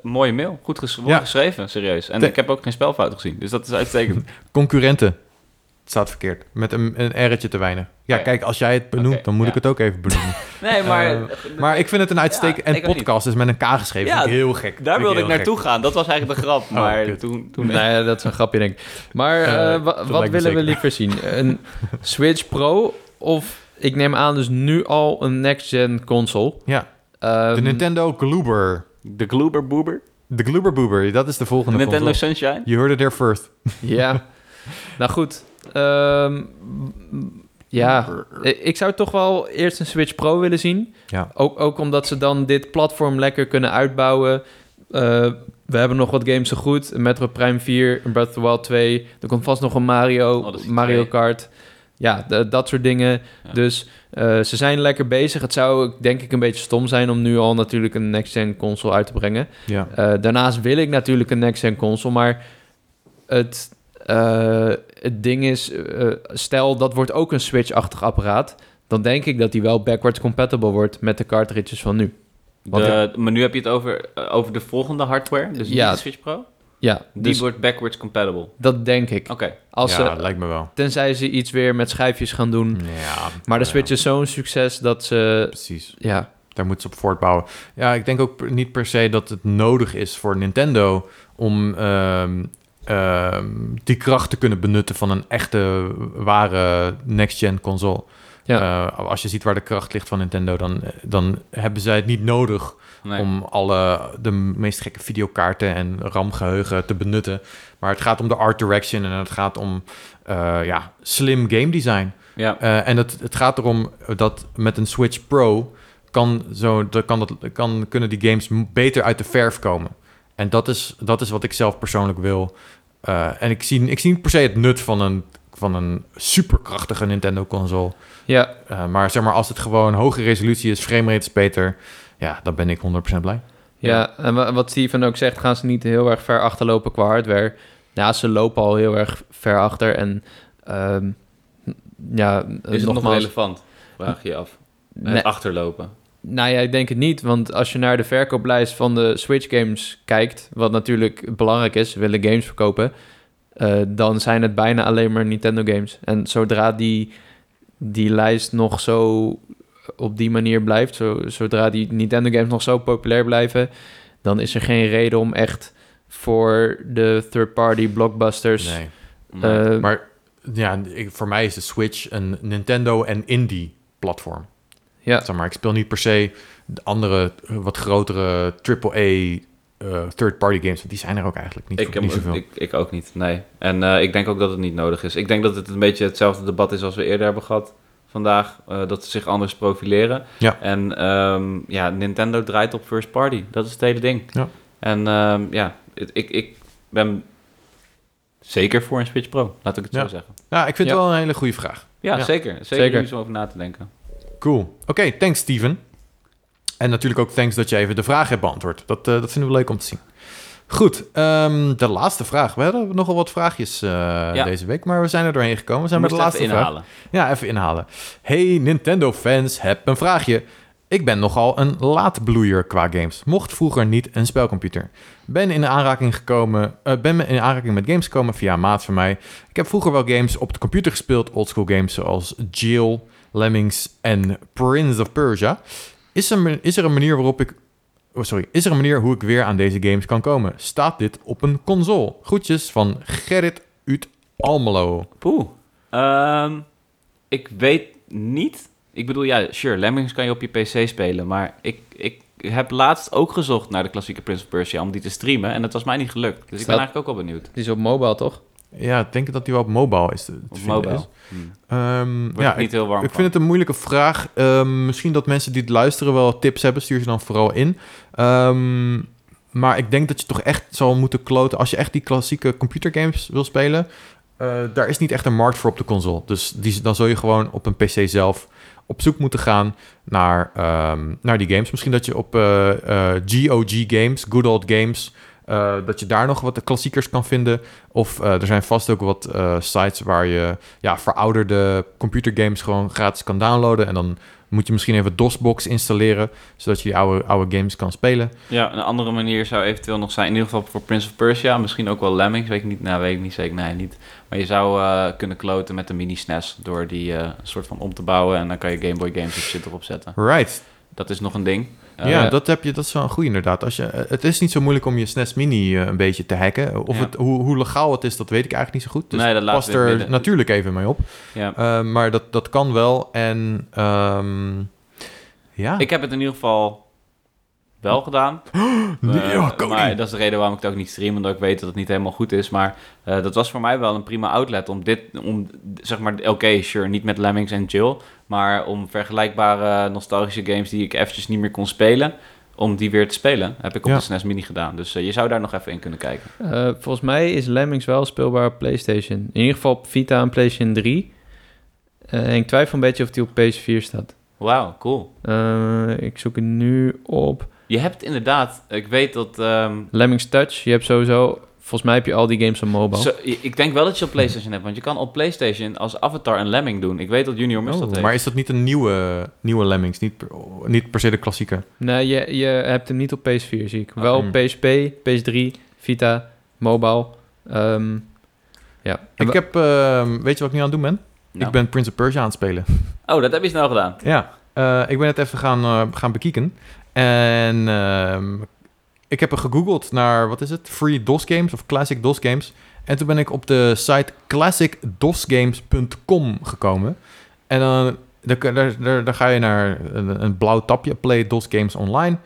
mooie mail. Goed ges- goed Ja. geschreven, serieus. En ik heb ook geen spelfout gezien, dus dat is uitstekend. Concurrenten. Het staat verkeerd. Met een, een R'tje te weinig. Ja, Oh ja. kijk, als jij het benoemt, dan moet ja. ik het ook even benoemen. Nee, maar... Eh, maar ik vind het een uitstekend... Ja, en podcast is met een K geschreven. Ja, heel gek. Daar wilde ik naartoe gaan. Dat was eigenlijk de grap. Maar kut. toen... toen Nee, dat is een grapje, denk ik. Maar Eh, eh, wat willen we liever zien? Een Switch Pro of ik neem aan dus nu al een next-gen console? Ja, Ehm, de Nintendo Gloober. De Gloober Boober. De Gloober Boober, dat is de De volgende Nintendo console. Sunshine. You heard it there first. Ja. nou goed. Ehm, ja, ik zou toch wel eerst een Switch Pro willen zien. Ja. Ook, ook omdat ze dan dit platform lekker kunnen uitbouwen. Eh, we hebben nog wat games te goed. Metro Prime 4, een Breath of the Wild 2. Er komt vast nog een Mario, Odyssey Mario 2. Kart. Ja, dat soort dingen. Ja. Dus eh, ze zijn lekker bezig. Het zou denk ik een beetje stom zijn om nu al natuurlijk een next-gen console uit te brengen. Ja. Eh, daarnaast wil ik natuurlijk een next-gen console, maar het, eh, het ding is, stel dat wordt ook een Switch-achtig apparaat, dan denk ik dat die wel backwards compatible wordt met de cartridges van nu. De, maar nu heb je het over, over de volgende hardware. Dus Ja. niet de Switch Pro. Ja, Die dus wordt backwards compatible. dat denk ik. Oké. Als ja, ze, lijkt me wel. tenzij ze iets weer met schijfjes gaan doen. Ja, Maar de ja, Switch is zo'n succes dat ze, Precies. ja, Daar moeten ze op voortbouwen. Ja, ik denk ook niet per se dat het nodig is voor Nintendo om ehm, ehm, die kracht te kunnen benutten van een echte, ware next-gen console. Ja. Eh, als je ziet waar de kracht ligt van Nintendo, dan, dan hebben zij het niet nodig Nee. om alle de meest gekke videokaarten en RAM-geheugen te benutten. Maar het gaat om de art direction en het gaat om eh, ja, slim game design. Ja. Eh, en het, het gaat erom dat met een Switch Pro kan zo, dat kan dat, kan, kunnen die games beter uit de verf komen. En dat is, dat is wat ik zelf persoonlijk wil. Eh, en ik zie, ik zie niet per se het nut van een, van een superkrachtige Nintendo-console. ja, Eh, maar zeg maar, als het gewoon hoge resolutie is, framerate is beter, ja, dan ben ik 100% blij. Ja, en wa- wat Steven ook zegt, gaan ze niet heel erg ver achterlopen qua hardware. Ja, ze lopen al heel erg ver achter. En ehm, ja, Is het nog nogmaals, relevant? Vraag je je af. Het Nee, achterlopen. nou ja, ik denk het niet. Want als je naar de verkooplijst van de Switch games kijkt, wat natuurlijk belangrijk is, ze willen games verkopen, eh, dan zijn het bijna alleen maar Nintendo games. En zodra die, die lijst nog zo op die manier blijft, zo, zodra die Nintendo games nog zo populair blijven, dan is er geen reden om echt voor de third-party blockbusters. Nee. Eh, Maar ja, ik, voor mij is de Switch een Nintendo en indie platform. ja, Zeg maar, ik speel niet per se de andere, wat grotere AAA eh third-party games. Want die zijn er ook eigenlijk niet, ik, heb, niet zoveel. ik, ik ook niet, nee. En eh, ik denk ook dat het niet nodig is. Ik denk dat het een beetje hetzelfde debat is als we eerder hebben gehad vandaag. eh, dat ze zich anders profileren. Ja. En ehm, ja, Nintendo draait op first party. Dat is het hele ding. Ja. En ehm, ja, ik, ik ben zeker voor een Switch Pro. Laat ik het Ja. zo zeggen. ja, ik vind het wel een hele goede vraag. Ja, zeker. Zeker, Zeker. iets om over na te denken. Cool. Oké, thanks Steven. En natuurlijk ook thanks dat je even de vraag hebt beantwoord. Dat, eh, dat vinden we leuk om te zien. Goed, ehm, de laatste vraag. We hadden nogal wat vraagjes eh, deze week, maar we zijn er doorheen gekomen. We zijn bij de laatste even vraag. inhalen. Ja, even inhalen. Hey Nintendo-fans, heb een vraagje. Ik ben nogal een laatbloeier qua games. Mocht vroeger niet een spelcomputer. Ben in aanraking gekomen, eh, ben in aanraking met games gekomen via een maat van mij. Ik heb vroeger wel games op de computer gespeeld, oldschool games zoals Jill, Lemmings en Prince of Persia. Is er, is er een manier waarop ik Oh, sorry. Is er een manier hoe ik weer aan deze games kan komen? Staat dit op een console? Groetjes van Gerrit uit Almelo. Poeh. Ehm, ik weet niet. Ik bedoel, ja, sure, Lemmings kan je op je PC spelen. Maar ik, ik heb laatst ook gezocht naar de klassieke Prince of Persia om die te streamen. En dat was mij niet gelukt. Dus ik ben eigenlijk ook wel benieuwd. die is op mobile, toch? Ja, ik denk dat die wel op mobile is. te- te vinden is. Hm. Word ja, ik niet heel warm ik vind het een moeilijke vraag. Ehm, misschien dat mensen die het luisteren wel tips hebben. Stuur ze dan vooral in. Ehm, maar ik denk dat je toch echt zal moeten kloten. Als je echt die klassieke computergames wil spelen... eh, daar is niet echt een markt voor op de console. Dus die, dan zul je gewoon op een PC zelf op zoek moeten gaan naar, ehm, naar die games. Misschien dat je op eh, eh, GOG Games, Good Old Games, eh, dat je daar nog wat de klassiekers kan vinden. Of eh, er zijn vast ook wat eh, sites waar je ja, verouderde computergames gewoon gratis kan downloaden. En dan moet je misschien even DOSBox installeren, zodat je die oude, oude games kan spelen. Ja, een andere manier zou eventueel nog zijn, in ieder geval voor Prince of Persia, misschien ook wel Lemmings, weet ik niet, nou weet ik niet zeker, nee niet. Maar je zou kunnen kloten met de mini SNES door die soort van om te bouwen en dan kan je Game Boy games en shit erop zetten. Right. Dat is nog een ding. Eh, ja, dat, heb je, dat is wel een goede inderdaad. Als je, eh, het is niet zo moeilijk om je SNES Mini eh, een beetje te hacken. Of Ja. het, hoe, hoe legaal het is, dat weet ik eigenlijk niet zo goed. Dus Nee, dat laten pas we in het er midden. natuurlijk even mee op. ja. Maar dat, dat kan wel. En ehm, ja. Ik heb het in ieder geval wel gedaan. Nee, Eh, maar dat is de reden waarom ik het ook niet stream, omdat ik weet dat het niet helemaal goed is. Maar eh, dat was voor mij wel een prima outlet om dit, om zeg maar, oké, sure, niet met Lemmings en Jill, maar om vergelijkbare nostalgische games die ik eventjes niet meer kon spelen, om die weer te spelen, heb ik op Ja. de SNES Mini gedaan. Dus eh, je zou daar nog even in kunnen kijken. Eh, volgens mij is Lemmings wel speelbaar op PlayStation. In ieder geval op Vita en PlayStation 3. Eh, en ik twijfel een beetje of die op PS4 staat. Wauw, cool. Eh, ik zoek het nu op. Je hebt inderdaad, ik weet dat... ehm, Lemmings Touch. Je hebt sowieso... Volgens mij heb je al die games op mobile. zo- ik denk wel dat je op PlayStation hebt, want je kan op PlayStation als avatar een Lemming doen. Ik weet dat Junior Mus dat heeft. maar is dat niet een nieuwe, nieuwe Lemmings? Niet per, niet per se de klassieke. Nee, je, je hebt hem niet op PS4, zie ik. Wel op PSP, PS3, Vita, mobile. Ehm, ja. Ik heb, ehm, weet je wat ik nu aan het doen ben? Nou. Ik ben Prince of Persia aan het spelen. Oh, dat heb je snel gedaan. Ja, eh, ik ben het even gaan, eh, gaan bekijken. En ehm, ik heb er gegoogeld naar, wat is het? Free DOS games of classic DOS games. En toen ben ik op de site classicdosgames.com gekomen. En dan daar, daar, daar, daar ga je naar een, een blauw tapje, Play DOS Games Online.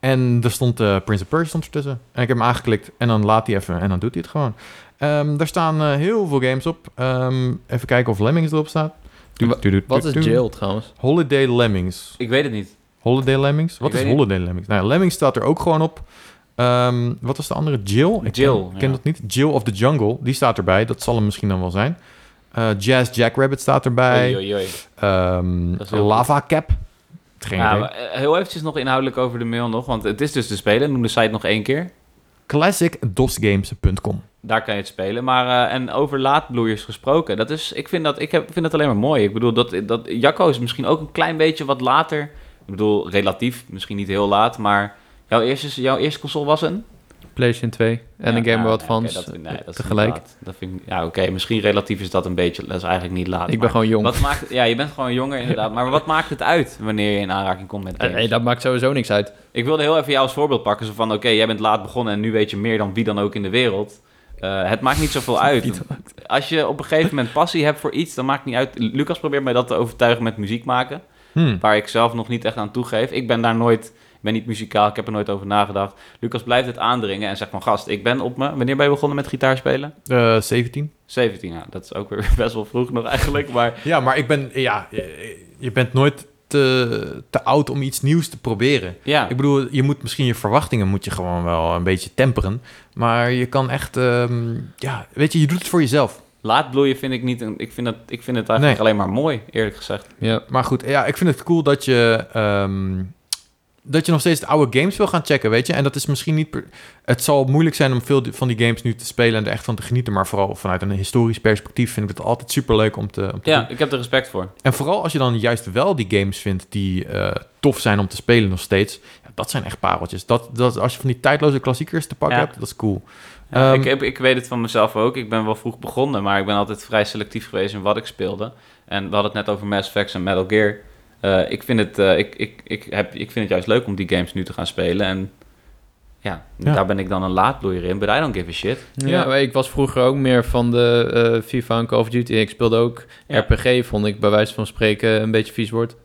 En er stond eh Prince of Persia. En ik heb hem aangeklikt en dan laat hij even en dan doet hij het gewoon. Ehm daar staan eh, heel veel games op. Ehm, even kijken of Lemmings erop staat. Wa- Doe, doe, doe, wat is. Jail trouwens? Holiday Lemmings. Ik weet het niet. Holiday Lemmings? Wat is niet. Holiday Lemmings? Nou, Lemmings staat er ook gewoon op. Ehm, wat was de andere? Jill? Ik Jill, ken, dat niet. Jill of the Jungle, die staat erbij. Dat zal hem misschien dan wel zijn. Eh, Jazz Jackrabbit staat erbij. Oei, oei, oei. Ehm, Lava Cap. Geen Ja, maar, eh, heel eventjes nog inhoudelijk over de mail nog, want het is dus te spelen. Noem de site nog één keer. ClassicDOSGames.com. Daar kan je het spelen. Maar, eh, en over laadbloeiers gesproken, dat is, ik, vind dat, ik heb, vind dat alleen maar mooi. Ik bedoel, dat, dat, Jacco is misschien ook een klein beetje wat later. Ik bedoel, relatief, misschien niet heel laat, maar jouw eerste, jouw eerste console was een? PlayStation 2 en een Game Boy Advance dat, nee, dat tegelijk. Dat vind ik, ja, oké, misschien relatief is dat een beetje, dat is eigenlijk niet laat. Ik ben gewoon jong. Wat maakt, ja, je bent gewoon jonger inderdaad. Maar wat maakt het uit wanneer je in aanraking komt met Eh, games? nee, dat maakt sowieso niks uit. Ik wilde heel even jou als voorbeeld pakken. Zo van, oké, jij bent laat begonnen en nu weet je meer dan wie dan ook in de wereld. Eh, het maakt niet zoveel uit. Als je op een gegeven moment passie hebt voor iets, dan maakt het niet uit. Lucas probeert mij dat te overtuigen met muziek maken. Hmm. Waar ik zelf nog niet echt aan toegeef. Ik ben daar nooit, ik ben niet muzikaal, ik heb er nooit over nagedacht. Lucas blijft het aandringen en zegt van, gast, ik ben op me. Wanneer ben je begonnen met gitaar spelen? Eh, 17. 17, ja. Dat is ook weer best wel vroeg nog eigenlijk, maar... Ja, maar ik ben... Ja, je, je bent nooit te, te oud om iets nieuws te proberen. Ja, Ik bedoel, je moet misschien je verwachtingen moet je gewoon wel een beetje temperen. Maar je kan echt... ehm, ja, weet je, je doet het voor jezelf. Laat bloeien vind ik niet... Ik, vind dat, ik vind het eigenlijk Nee. alleen maar mooi, eerlijk gezegd. Ja. Maar goed, ja, ik vind het cool dat je... ehm, dat je nog steeds de oude games wil gaan checken, weet je. En dat is misschien niet... per- het zal moeilijk zijn om veel van die games nu te spelen en er echt van te genieten. Maar vooral vanuit een historisch perspectief vind ik het altijd super leuk om te, om te Ja, doen. ik heb er respect voor. En vooral als je dan juist wel die games vindt die eh, tof zijn om te spelen nog steeds. Ja, dat zijn echt pareltjes. Dat, dat, als je van die tijdloze klassiekers te pakken Ja. hebt, dat is cool. Ja, Ehm, ik, heb, ik weet het van mezelf ook. Ik ben wel vroeg begonnen, maar ik ben altijd vrij selectief geweest in wat ik speelde. En we hadden het net over Mass Effect en Metal Gear. Eh, ik, vind het, eh, ik, ik, ik, heb, ik vind het juist leuk om die games nu te gaan spelen. En ja, Ja. daar ben ik dan een laadbloeier in, but I don't give a shit. Ja, ik was vroeger ook meer van de eh, FIFA en Call of Duty. Ik speelde ook Ja. RPG, vond ik bij wijze van spreken een beetje vies woord.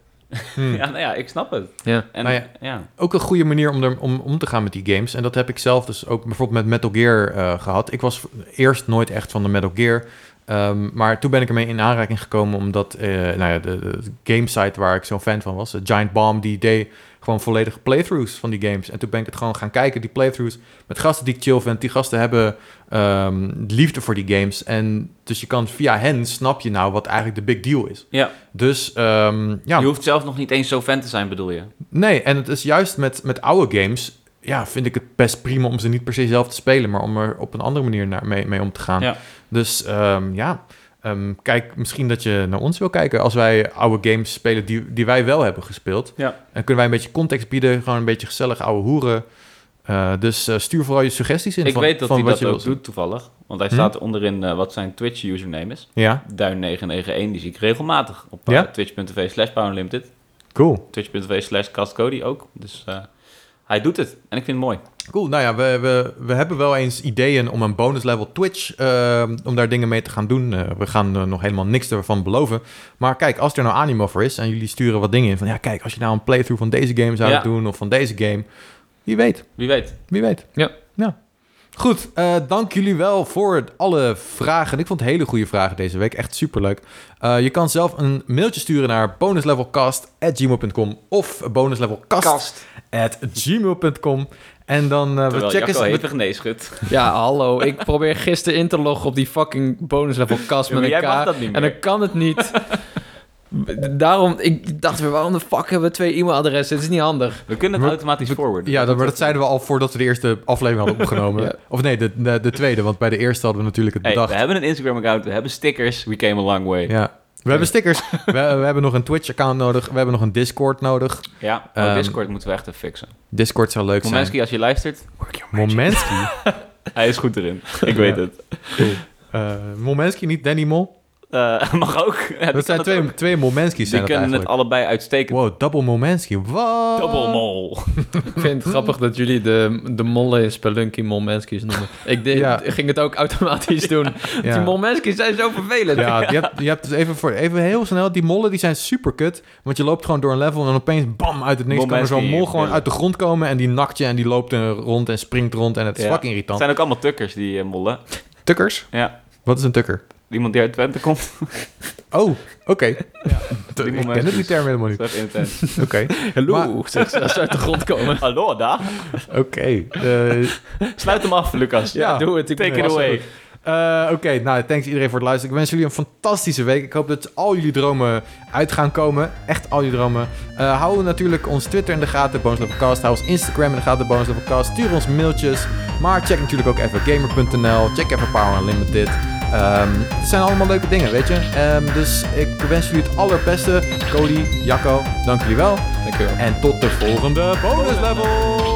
Hmm. Ja, nou ja, ik snap het. Ja. En, Nou ja. ja. Ook een goede manier om, er, om om te gaan met die games. En dat heb ik zelf dus ook bijvoorbeeld met Metal Gear eh, gehad. Ik was eerst nooit echt van de Metal Gear Ehm, maar toen ben ik ermee in aanraking gekomen omdat eh, nou ja, de, de gamesite waar ik zo'n fan van was, eh, Giant Bomb, die deed gewoon volledige playthroughs van die games. En toen ben ik het gewoon gaan kijken, die playthroughs, met gasten die ik chill vind. Die gasten hebben ehm, liefde voor die games. En dus je kan via hen, snap je nou wat eigenlijk de big deal is. Ja. Dus ehm, ja, Je hoeft zelf nog niet eens zo fan te zijn, bedoel je? Nee, en het is juist met, met oude games... Ja, vind ik het best prima om ze niet per se zelf te spelen... maar om er op een andere manier naar, mee, mee om te gaan. Ja. Dus ehm, ja, ehm, kijk, misschien dat je naar ons wil kijken... als wij oude games spelen die, die wij wel hebben gespeeld. Ja. En kunnen wij een beetje context bieden... gewoon een beetje gezellig oude hoeren. Eh, dus eh, stuur vooral je suggesties in Ik van, weet dat van hij wat dat je ook doet toevallig. Want hij Hm? staat onderin eh, wat zijn Twitch-username is. Ja, Duin991, die zie ik regelmatig op Ja? twitch.tv slash powerlimited. cool. Twitch.tv slash castcody ook. Dus hij doet het. En ik vind het mooi. Cool, nou ja, we, we, we hebben wel eens ideeën om een bonus level Twitch, eh, om daar dingen mee te gaan doen. Eh, we gaan er nog helemaal niks ervan beloven. Maar kijk, als er nou animo voor is en jullie sturen wat dingen in van, ja kijk, als je nou een playthrough van deze game zou Ja. doen of van deze game, wie weet, Wie weet. wie weet. Ja. Ja. Goed, eh, dank jullie wel voor het- alle vragen. Ik vond hele goede vragen deze week. Echt superleuk. Eh je kan zelf een mailtje sturen naar bonuslevelcast.gmail.com of bonuslevelcast.gmail.com. En dan uh, we Terwijl checken ze. hevig nee schudt. Ja, hallo. Ik probeer gisteren in te loggen op die fucking bonus level kast Ja, met maar een niet En dan kan het niet. Daarom, ik dacht weer, waarom de fuck hebben we twee e-mailadressen? Het is niet handig. We kunnen het We- automatisch forwarden. Ja, dat, maar dat zeiden we al voordat we de eerste aflevering hadden opgenomen. Ja. Of nee, de, de, de tweede, want bij de eerste hadden we natuurlijk het Hey, bedacht. we hebben een Instagram-account, we hebben stickers. We came a long way. Ja, Ja. We hebben stickers. we, we hebben nog een Twitch-account nodig. We hebben nog een Discord nodig. oh, Ehm, Discord moeten we echt even fixen. Discord zou leuk zijn. Momenski, als je luistert, Momenski. hij is goed erin. Ik weet Ja. het. Eh Momenski, niet Danny Mol. Eh, mag ook. Ja, dat zijn het twee, ook. twee Momenski's Die kunnen het allebei uitstekend. Wow, double Momenski. Wat? Double mol. Ik vind het grappig dat jullie de, de mollen Spelunky Molmenskis noemen. Ik deed, Ja. ging het ook automatisch doen. Ja. Die Molmenskis zijn zo vervelend. Ja, je hebt, je hebt dus even, voor, even heel snel, die mollen die zijn super kut. Want je loopt gewoon door een level en dan opeens bam, uit het niks kan er zo'n mol gewoon ja. uit de grond komen. En die nakt je en die loopt er rond en springt rond en het is Ja. fucking Het irritant. zijn ook allemaal tukkers, die eh, mollen. Tukkers? Ja. Wat is een tukker? Iemand die uit Twente komt. Oh, oké. die Ik ken Momenskis. die term helemaal niet. Dat is even intens. Oké, Hallo, zegt ze als ze uit de grond komen. Hallo, daar. oké. Eh, Sluit hem af, Lucas. Ja, Ja, doe het. Ik Take it away. Eh, Oké, nou, thanks iedereen voor het luisteren. Ik wens jullie een fantastische week. Ik hoop dat al jullie dromen uit gaan komen. Echt al jullie dromen. Eh hou natuurlijk ons Twitter in de gaten, Bonus Level Cast. Hou ons Instagram in de gaten, Bonus Level Cast. Stuur ons mailtjes. Maar check natuurlijk ook even gamer.nl. Check even Power Unlimited. Ehm, het zijn allemaal leuke dingen, weet je. Ehm, dus ik wens jullie het allerbeste. Cody, Jacco, dank jullie wel. Dankjewel. En tot de volgende bonus level.